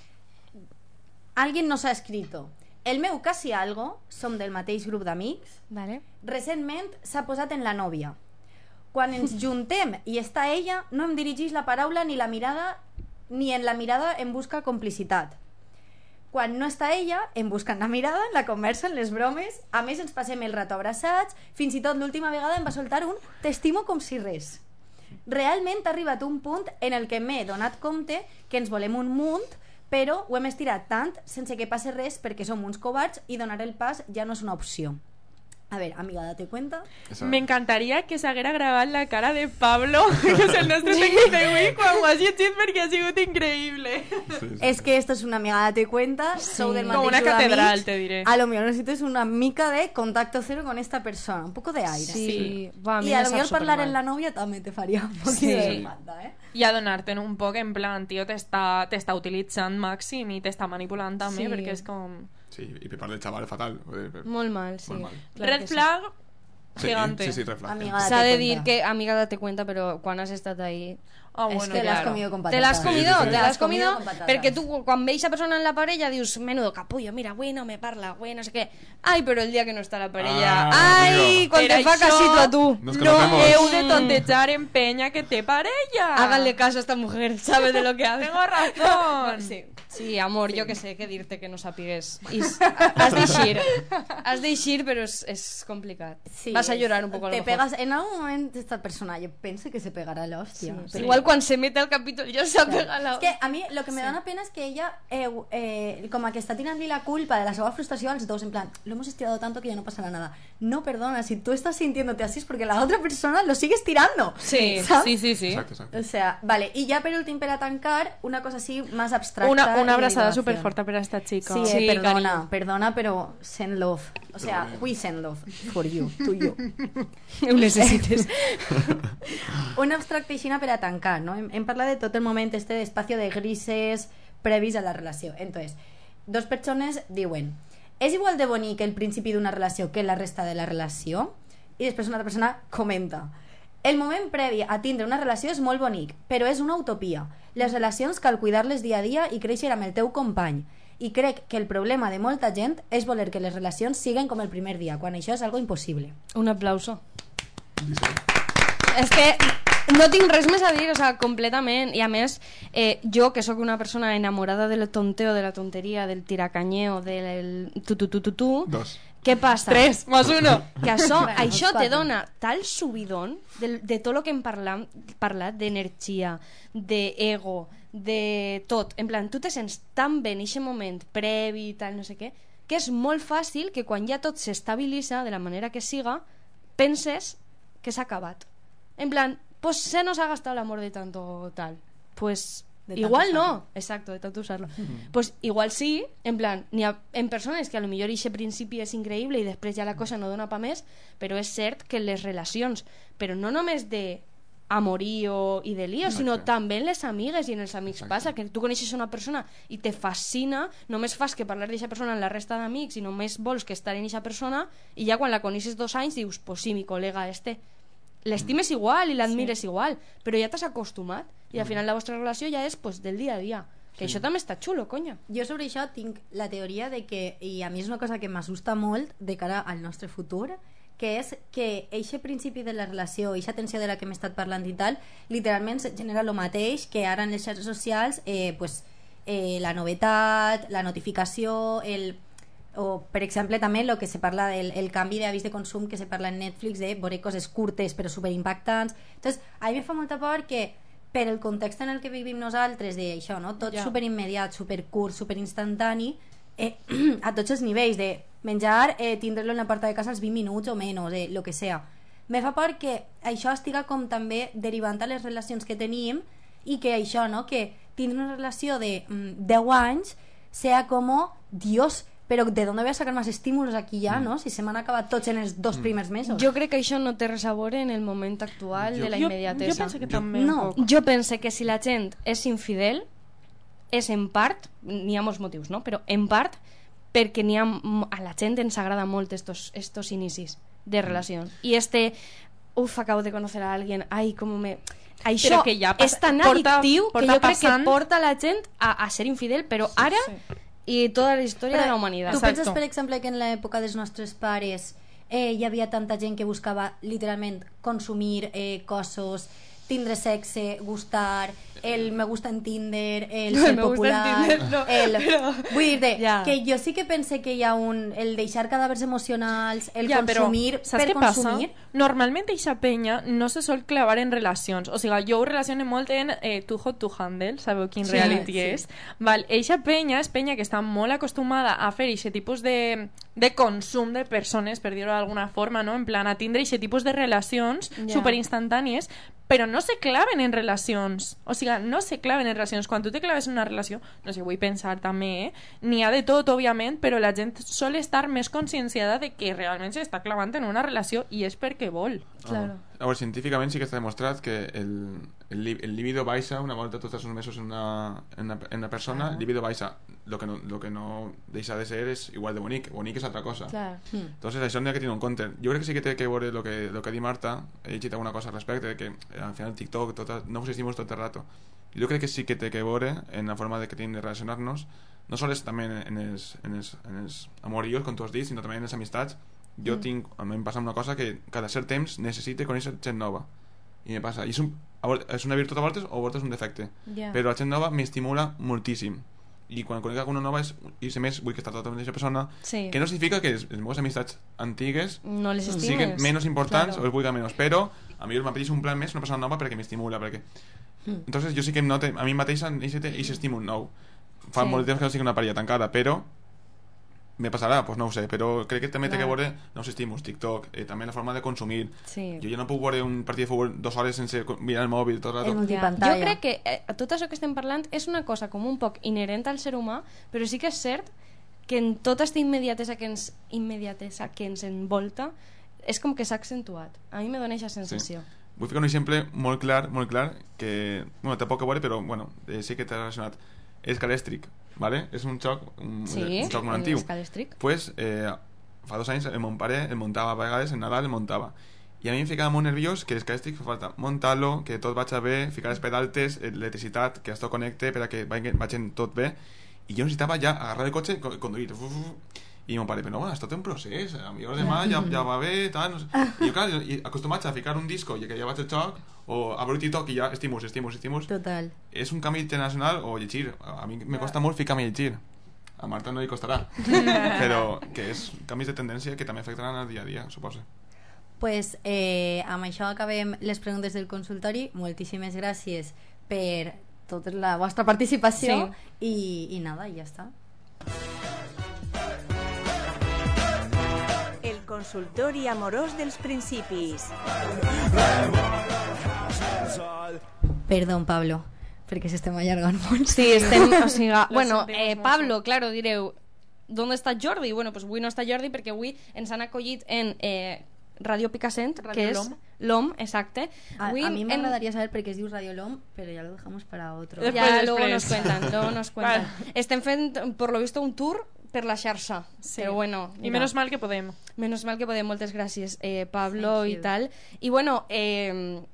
S6: alguien nos ha escrito el meu casi algo, som del mateix grup d'amics,
S5: vale.
S6: recentment s'ha posat en la nòvia. Quan ens juntem i està ella, no em dirigís la paraula ni la mirada ni en la mirada em busca complicitat. Quan no està ella, em busca en la mirada, en la conversa, en les bromes, a més ens passem el rato abraçats, fins i tot l'última vegada em va soltar un t'estimo com si res. Realment ha arribat un punt en el que m'he donat compte que ens volem un munt, però ho hem estirat tant sense que passi res perquè som uns covards i donar el pas ja no és una opció. A ver, amiga, date cuenta.
S4: Me encantaría que s'haguera gravat la cara de Pablo, que és el nostre tècnic d'avui, quan ho has llegit perquè ha sigut increïble.
S6: Es que esto es una amiga, date cuenta. Sou del
S4: Como una catedral, te diré.
S6: A lo mejor necesitas una mica de contacto cero con esta persona, un poco de aire.
S5: Sí, va,
S6: y a lo mejor hablar en la novia también te faría un poquito
S4: Sí.
S6: de falta, eh?
S4: I adonar-te'n un poc en plan, tio, t'està utilitzant màxim i t'està manipulant també,
S5: Sí.
S4: perquè és com...
S8: Sí, y per part del chaval fatal.
S5: Molt mal, sí.
S8: Molt mal.
S5: Clar
S4: Red
S5: que sí.
S4: flag,
S8: Sí,
S4: gigante.
S8: sí, sí, red flag.
S6: Amiga,
S5: S'ha
S6: date
S5: de dir que, amiga, date cuenta, però quan has estat ahí...
S4: Ah,
S5: es
S4: bueno,
S5: que
S6: Te l'has
S4: claro.
S6: comido con
S5: Te
S6: patatas.
S5: l'has comido,
S8: Sí, sí, sí.
S5: te l'has
S6: comido
S5: comido, perquè tu quan veis a persona en la parella dius, menudo capullo, mira, güey, no me parla, güey, no sé què. Ai, però el dia que no està la parella,
S8: Ah,
S5: ai,
S8: amigo.
S5: quan te fa casito a tu.
S8: Nos
S4: No heu de tontejar en peña que té parella.
S5: Háganle caso a esta mujer, sabe de lo que hace.
S4: Tengo razón.
S5: Sí, sí, amor, jo que sé, què dir-te que no sàpigues. I has d'eixir. Has d'eixir, però és, és complicat.
S6: Sí,
S5: Vas a
S6: es-
S5: llorar un poco a lo
S6: Te
S5: mejor.
S6: pegas, en algún momento esta persona, yo pienso que se pegará la hostia.
S5: Sí.
S6: Pero-
S5: Igual quan se mete al capítol ja s'ha pegat la...
S6: Es que a mí lo que me da una pena es que ella, eh, eh, como que está tirando la culpa de la seva frustració als dos, en plan, lo hemos estirado tanto que ya no pasará nada. No, perdona, si tú estás sintiéndote así es porque la otra persona lo sigue estirando.
S4: Sí,
S6: ¿sabes?
S4: sí, sí, sí.
S8: Exacto, exacto.
S6: O sea, vale, y ya per últim per a tancar, una cosa así más abstracta.
S4: Una, una
S6: de
S4: abraçada
S6: divagación.
S4: superforta per a esta chica.
S6: Sí, eh,
S4: Sí,
S6: perdona,
S4: cariño.
S6: perdona, pero send love. O sea, we send love for you, to you.
S5: Ho necessites.
S6: Una abstracteixina per a tancar, no? Hem, hem parlat de tot el moment este d'espacio de grises previs a la relació. Entonces, dos persones diuen és igual de bonic el principi d'una relació que la resta de la relació? I després una altra persona comenta el moment previ a tindre una relació és molt bonic, però és una utopia. Les relacions cal cuidar-les dia a dia i créixer amb el teu company. I crec que el problema de molta gent és voler que les relacions siguen com el primer dia, quan això és algo impossible.
S5: Un aplauso. És que no tinc res més a dir, o sea, completament. I a més, eh, jo, que sóc una persona enamorada del tonteo, de la tonteria, del tiracanyeo, del tu tu tu tu tu,
S8: Dos.
S5: Què passa?
S4: Tres, más uno.
S5: Que això,
S6: Bueno,
S5: això te dona tal subidón de, de tot el que hem parlat, parlat d'energia, d'ego, de tot. En plan, tu te sents tan bé en aquest moment previ i tal, no sé què, que és molt fàcil que quan ja tot s'estabilitza de la manera que siga, penses que s'ha acabat. En plan, pues se nos ha gastado el amor de tanto tal. Pues
S6: De
S5: igual
S6: usarlo.
S5: no, exacto, de tanto usarlo. Pues igual sí, en plan, ni ha, en persones que a lo millor ixe principi és increïble i després ja la cosa no dona pa més, però és cert que les relacions, però no només de amorío i de lío, sinó
S8: Exacte.
S5: també en les amigues i en els amics
S8: Exacte.
S5: passa, que tu coneixes una persona i te fascina, només fas que parlar d'aquesta persona en la resta d'amics i només vols que estar en aquesta persona i ja quan la coneixes dos anys dius, pues sí, mi col·lega este l'estimes igual i l'admires igual però ja t'has acostumat i al final la vostra relació ja és pues, del dia a dia que això també està xulo, conya
S6: Jo sobre això tinc la teoria de que, i a mi és una cosa que m'assusta molt de cara al nostre futur, que és que eixe principi de la relació, eixa tensió de la que hem estat parlant i tal, literalment genera el mateix que ara en les xarxes socials eh, pues, eh, la novetat, la notificació, el, o per exemple també el que se parla del el canvi d'avís de consum que se parla en Netflix de veure coses curtes però superimpactants. Entonces a mi me fa molta por que per el context en el que vivim nosaltres d'això, no? tot
S4: Ja.
S6: superimmediat, supercurt, superinstantani eh, a tots els nivells de menjar, eh, tindre-lo en la porta de casa als 20 minuts o menys, eh, lo que sea me fa por que això estiga com també derivant a les relacions que tenim i que això, no? que tindre una relació de mm, 10 anys sea como, Dios, pero ¿de dónde voy a sacar más estímulos aquí ya, no? Si se me han acabado tots en els dos primers mesos.
S5: jo crec que això no té res a veure en el moment actual
S8: Jo-
S5: de la
S4: Jo,
S5: immediatesa
S4: jo penso que també
S6: No.
S4: un poc.
S5: jo pense que si la gent és infidel és en part, n'hi ha molts motius, no? Però en part perquè n'hi ha, a la gent ens agrada molt estos, estos inicis de relació. I este, uf, acabo de conocer a alguien, ai, com me... Això
S4: Però que ja
S5: és tan
S4: porta-
S5: addictiu que
S4: porta
S5: jo crec
S4: passant-
S5: que porta la gent a, a ser infidel, però ara i tota la història de la humanitat.
S6: Tu penses, per exemple, que en l'època dels nostres pares eh, hi havia tanta gent que buscava literalment consumir eh, cossos, tindre sexe, gustar, el me gusta en Tinder, el
S5: No,
S6: ser
S5: en
S6: popular...
S5: Tinder, no,
S6: el...
S5: però-
S6: Vull dir
S5: Ja.
S6: que jo sí que pense que hi ha un... el deixar cadàvers emocionals, el
S4: però
S6: consumir
S4: saps
S6: per
S4: què passa?
S6: consumir...
S4: Normalment eixa penya no se sol clavar en relacions. O sigui, jo ho relaciono molt en eh, Too Hot to Handle, sabeu quin
S6: Sí,
S4: reality
S6: sí.
S4: és? Val, eixa penya és penya que està molt acostumada a fer eixe tipus de, de consum de persones, per dir-ho d'alguna forma, no? En plan, a tindre eixe tipus de relacions
S5: Ja.
S4: superinstantànies, però no se claven en relacions. O sigui, no se claven en relacions. Quan tu te claves en una relació, no sé, vull pensar també, eh? n'hi ha de tot, òbviament, però la gent sol estar més conscienciada de que realment s'està clavant en una relació i és perquè vol.
S8: Claro. A veure, científicament sí que està demostrat que el, el, el libido baixa una volta estàs uns mesos en una, en una, en una persona, el libido baixa. Lo que, no, lo que no deixa de ser és igual de bonic. Bonic és altra cosa.
S5: Clar.
S6: Hmm.
S8: Entonces això n'hi ha que tenir en compte. Jo crec que sí que té que veure lo que, lo que dit Marta, he llegit alguna cosa al respecte, de que eh, al final TikTok tot, no us estimos tot el rato. Jo crec que sí que té que veure en la forma de que tenim de relacionar-nos, no sols també en, en, els, en, els, en els amorillos, com tu has dit, sinó també en les amistats. Jo
S5: Mm.
S8: tinc, a mi em passa una cosa que cada cert temps necessite conèixer gent nova. I me passa. I és, un, és una virtut a voltes o a voltes un defecte.
S5: Ja.
S8: Però la gent nova m'estimula moltíssim. I quan conec alguna nova és, i a més vull que està tota amb aquesta persona
S5: Sí.
S8: que no significa que les, les meves amistats antigues
S5: No les estimes.
S8: siguin menys importants
S5: Claro.
S8: o es vulgui menys però a mi m'apeteix un plan més una persona nova perquè m'estimula perquè
S5: Mm.
S8: entonces jo sí que em note a mi mateix aquest estímul nou fa
S5: Sí.
S8: molt de temps que no sigui una parella tancada però me passarà, doncs no ho sé però crec que també té que
S5: Clar.
S8: veure nous estímuls, TikTok, eh, també la forma de consumir
S5: Sí.
S8: jo ja no puc veure un partit de futbol dues hores sense mirar el mòbil tot el rato
S5: Ja. Jo crec que eh, tot això que estem parlant és una cosa com un poc inherent al ser humà, però sí que és cert que en tota aquesta immediatesa que ens, immediatesa que ens envolta és com que s'ha accentuat. A mi me dona aquesta sensació.
S8: Vull ficar un exemple molt clar, molt clar, que, bueno, té poc a veure, però, bueno, eh, sí que t'ha relacionat. És Calèstric, ¿vale? És un joc, un,
S5: Sí,
S8: un joc molt antiu. Pues, eh, fa dos anys el mon pare el muntava a vegades, en Nadal el muntava. I a mi em ficava molt nerviós que l'escalèstric fa falta muntar-lo, que tot vagi bé, ficar les pedaltes, l'electricitat, que esto connecte per a que vagi, vagin tot bé. I jo necessitava ja agarrar el cotxe i co- conduir. Uf, uf, uf. I mon pare, però esto té un procés, a millor demà ja, ja va bé, tal, no sé. I jo, clar, i acostumats a ficar un disco i que ja vaig al joc, o a veure TikTok i ja estímuls, estímuls, estímuls.
S6: Total.
S8: És un canvi internacional o llegir. A mi me costa molt ficar-me a llegir. A Marta no li costarà. però que és canvis de tendència que també afectaran el dia a dia, suposo.
S6: pues, eh, amb això acabem les preguntes del consultori. Moltíssimes gràcies per tota la vostra participació i, i nada, ja està.
S15: El consultori amorós dels principis.
S6: Perdó, Pablo, perquè s'estem allargant molt.
S5: Sí, estem, o sigui, bueno, eh. Pablo, claro, direu, ¿dónde està Jordi? Bueno, pues avui no està Jordi perquè avui ens han acollit en eh, Radio Picassent,
S6: Radio
S5: que és
S6: LOM.
S5: l'OM, exacte.
S6: A,
S5: Avui
S6: a mí me
S5: en-
S6: saber por qué es Dius Radio LOM, pero ya lo dejamos para otro.
S5: Ya luego nos cuentan, luego nos cuentan. Estem fent, por lo visto, un tour per la xarxa.
S4: Sí.
S5: Però bueno...
S4: I menos mal que podem.
S5: Menos mal que podem, moltes gràcies, eh, Pablo
S4: Thank
S5: i
S4: you.
S5: tal. I bueno, eh,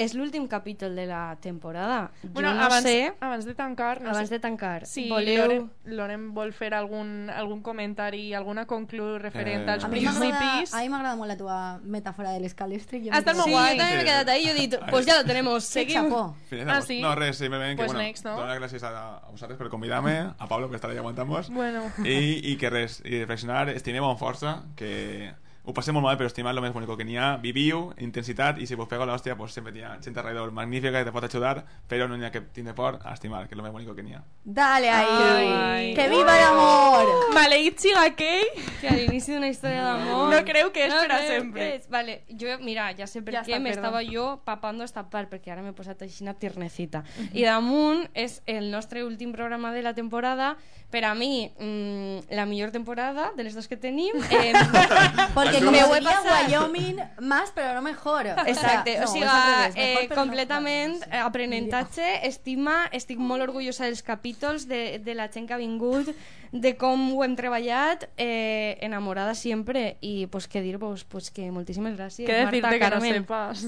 S5: és l'últim capítol de la temporada.
S4: Bueno,
S5: jo no
S4: abans,
S5: sé...
S4: abans de tancar... No
S5: Abans
S4: sé,
S5: de tancar,
S4: Si
S5: voleu-
S4: Loren, Loren vol fer algun, algun comentari, alguna conclu referent
S8: Eh,
S4: als
S6: A
S4: principis...
S6: a mi m'agrada molt la teva metàfora de l'escalèstric. Jo
S4: Ha
S6: me
S4: estat molt guai.
S5: Jo també m'he quedat ahí, jo he dit, pues ya lo tenemos,
S6: Sí,
S5: seguim.
S4: Ah, sí?
S8: No, res, simplement que,
S4: Pues
S8: bueno,
S4: next, no?
S8: donar gràcies a, a vosaltres per convidar-me, a Pablo, que estarà allà aguantant-vos,
S4: Bueno.
S8: i, i que res, i reflexionar, estimem amb força, que ho passem molt mal, però estimar lo més bonic que n'hi ha, viviu, intensitat, i si vos pego l'hòstia, pues sempre hi ha gent alrededor magnífica que te pot ajudar, però no n'hi ha que tindre por a estimar, que és lo més bonic que n'hi ha.
S6: Dale ahí.
S4: Ai.
S6: Que viva el amor.
S4: Maleït siga aquell
S5: Que a l'inici d'una història d'amor...
S4: No creu que és per a sempre.
S5: és. Vale, jo, mira, ja sé per
S4: Ja
S5: què m'estava jo papando esta part, perquè ara m'he posat així una tiernecita. I damunt és el nostre últim programa de la temporada. Per a mi, mm, la millor temporada de les dos que tenim. Eh,
S6: Porque
S8: tú.
S6: como
S5: Me
S6: sería
S5: passat.
S6: Wyoming, más, pero no mejor.
S5: Exacte,
S6: no,
S5: o sigui,
S6: revés,
S5: eh,
S6: però no
S5: completament eh, aprenentatge, estima, estic molt orgullosa dels capítols, de, de la gent que ha vingut, de com ho hem treballat, eh, enamorada sempre, i pues, què dir-vos, pues, que moltíssimes gràcies,
S4: Què
S5: Marta,
S4: decirte que no
S5: Carmen.
S4: sepas?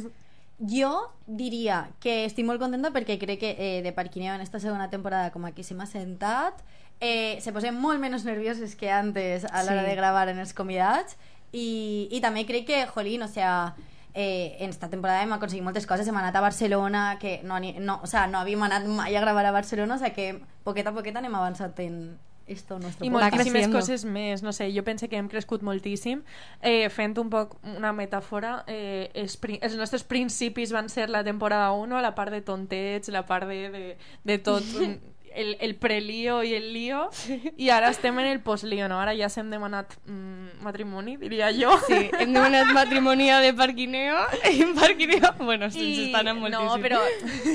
S6: Jo diria que estic molt contenta perquè crec que eh, de Parquineo en esta segona temporada com aquí se m'ha sentat eh, se posen molt menys nervioses que antes a l'hora
S5: Sí.
S6: de gravar en els convidats i, i també crec que, jolín, o sea, eh, en esta temporada hem aconseguit moltes coses, hem anat a Barcelona que no, no, o sea, no havíem anat mai a gravar a Barcelona, o sea que poquet a poquet anem avançat en esto nuestro
S4: I moltíssimes coses més, no sé, jo penso que hem crescut moltíssim. Eh, fent un poc una metàfora eh, els, els nostres principis van ser la temporada 1, la part de tontets la part de, de, de tot el, el prelío i el lío i ara estem en el postlío, no? Ara ja s'hem demanat mm, matrimoni, diria jo.
S5: Sí, hem demanat matrimoni de Parquineo i Parquineo, bueno, sí,
S4: I-
S5: s'estan en moltíssim.
S4: No, però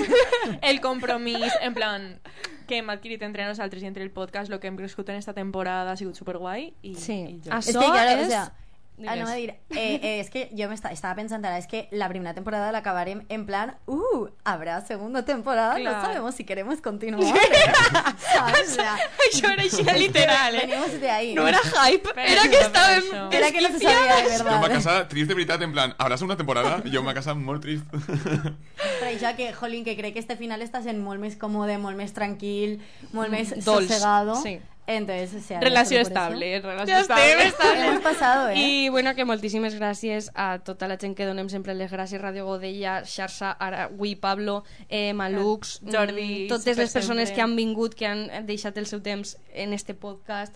S4: el compromís, en plan, que hem adquirit entre nosaltres i entre el podcast, el que hem crescut en esta temporada ha sigut superguai. I,
S5: Sí.
S4: i jo.
S6: Es que, claro, o sea,
S5: Digues.
S6: ah, no, a dir, eh, eh, es que yo me esta- estaba pensando ahora, es que la primera temporada la acabaré en plan, uh, habrá segunda temporada,
S4: Claro.
S6: no sabemos si queremos continuar. ¿Sabes? O sea,
S5: Això era així literal, eh?
S6: venimos de ahí.
S5: No era hype,
S4: Però
S5: era que estàvem.
S6: Era que no se sabía de
S8: Jo em va
S6: verdad.
S8: casar trist de veritat, en plan, habràs una temporada? Jo em va casar molt trist.
S6: Però això que, jolín, que crec que este final està sent molt més còmode, molt més tranquil, molt més
S5: Dolç,
S6: sosegado.
S5: sí.
S6: Entonces, o sea,
S4: Relació estable, relació
S5: Ja estem,
S4: estable.
S5: estable.
S6: Hemos pasado, eh?
S5: I bueno, que moltíssimes gràcies a tota la gent que donem sempre les gràcies, Radio Godella, Xarxa, ara, avui Pablo, eh, Malux,
S4: Jordi,
S5: mm, totes les persones
S4: sempre.
S5: que han vingut, que han deixat el seu temps en este podcast,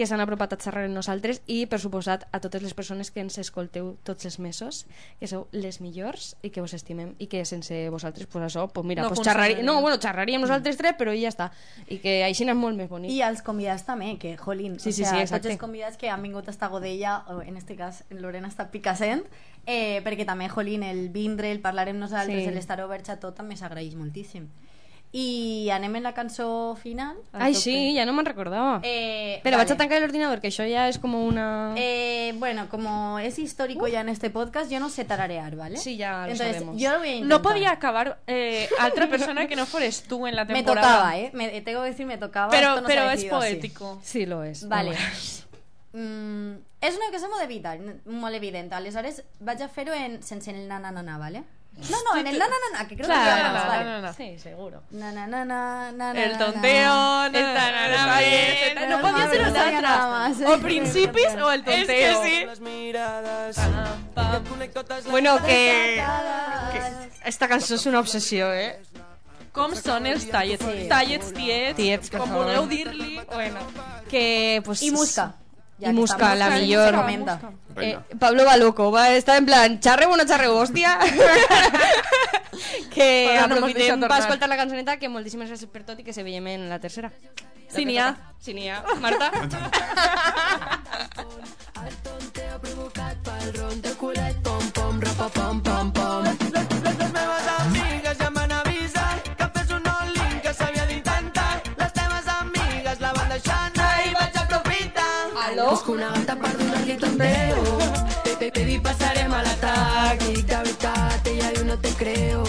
S5: que s'han apropat a xerrar amb nosaltres i, per suposat, a totes les persones que ens escolteu tots els mesos, que sou les millors i que vos estimem i que sense vosaltres, pues això, pues mira,
S4: No
S5: pues xerraríem, no, bueno, xerraríem nosaltres tres, però i ja està. I que així és molt més bonic.
S6: I als convidats també, que, jolín,
S5: Sí,
S6: o
S5: sí,
S6: sea,
S5: sí,
S6: tots
S5: exacte.
S6: els convidats que han vingut hasta Godella, o en este cas en Lorena està picassent, eh, perquè també, jolín, el vindre, el parlar amb nosaltres,
S5: Sí.
S6: el estar oberts a tot, també s'agraeix moltíssim. I anem en la cançó final.
S5: Ai, sí, ja no me'n recordava.
S6: Eh,
S5: Però
S6: vale.
S5: vaig a tancar l'ordinador, que això ja és com una...
S6: Eh, bueno, como es histórico ya en este podcast, yo no sé tararear, ¿vale?
S5: Sí, ya lo
S6: Entonces,
S5: sabemos.
S6: yo lo voy a intentar.
S4: No podía acabar eh, altra persona que no fueres tú en la
S6: Me
S4: temporada.
S6: tocaba, ¿eh? Me, tengo que decir, me tocaba.
S4: Pero,
S6: esto no se
S4: pero es
S6: así.
S4: poético.
S5: Sí, lo és.
S6: Vale. Mm, és una cosa molt evident, molt evident. Aleshores, vaig a fer-ho en, sense el na-na-na-na, ¿vale? No, no, en el na-na-na-na, que creo que llegamos,
S4: na,
S6: vale.
S4: na, na.
S5: Sí, seguro.
S4: El tonteo,
S6: El
S4: na, na, na, na, na, no podía ser
S6: no nada más.
S4: O principis o el tonteo.
S2: Las miradas.
S5: Bueno, que... que Esta cançó és una obsessió, eh?
S4: Com són els tallets?
S6: Sí.
S4: Tallets, tiets,
S5: Tiets, per
S4: com
S5: favor.
S4: vulgueu dir-li.
S5: Bueno. Que, pues...
S6: I Musca.
S5: I Musca, la millor.
S6: comenta.
S5: Eh, Pablo va loco, va estar en plan, xarreu o no xarreu, hòstia. que
S4: Però no
S5: aprofitem per escoltar la cançoneta, que moltíssimes gràcies per tot i que se veiem en la tercera.
S4: Si n'hi ha.
S5: Si n'hi ha. Marta?
S2: Les meves tonteo. Baby, baby, pasarem a l'atac. I dic de veritat, ella diu no te creo.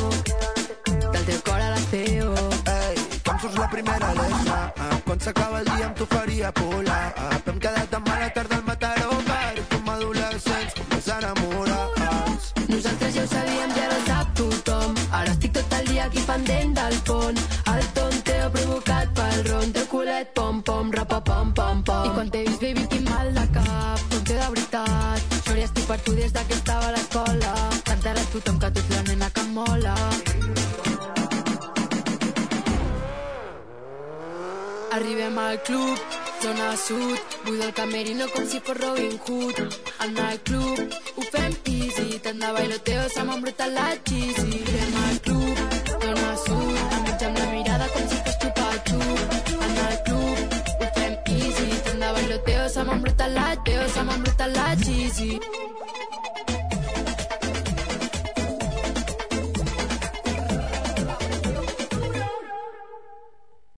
S2: Del teu cor a la CEO.
S16: Ei, com surts la primera letra? Ah, quan s'acaba el dia amb tu faria polar. Ah, hem quedat amb mala tarda al Mataró per com adolescents, com més enamorats.
S2: Nosaltres ja ho sabíem, ja ho sap tothom. Ara estic tot el dia aquí pendent del pont. El tonteo provocat pel ron, teu culet pom pom, rapa pom pom pom. I quan t'he vist, baby, tinc mal de cap. Tu des de que estava a l'escola. Cantarà a tothom que tu la nena que em mola. Arribem al club, zona sud, buida el camerino com si fos Robin Hood. En el club ho fem easy, tant de bailoteo se m'ha embrutat la cheesy. Arribem al club, zona sud, amics amb la mirada com si fos tu per tu. En el club ho fem easy, tant de bailoteo se m'ha embrutat la teo, うん。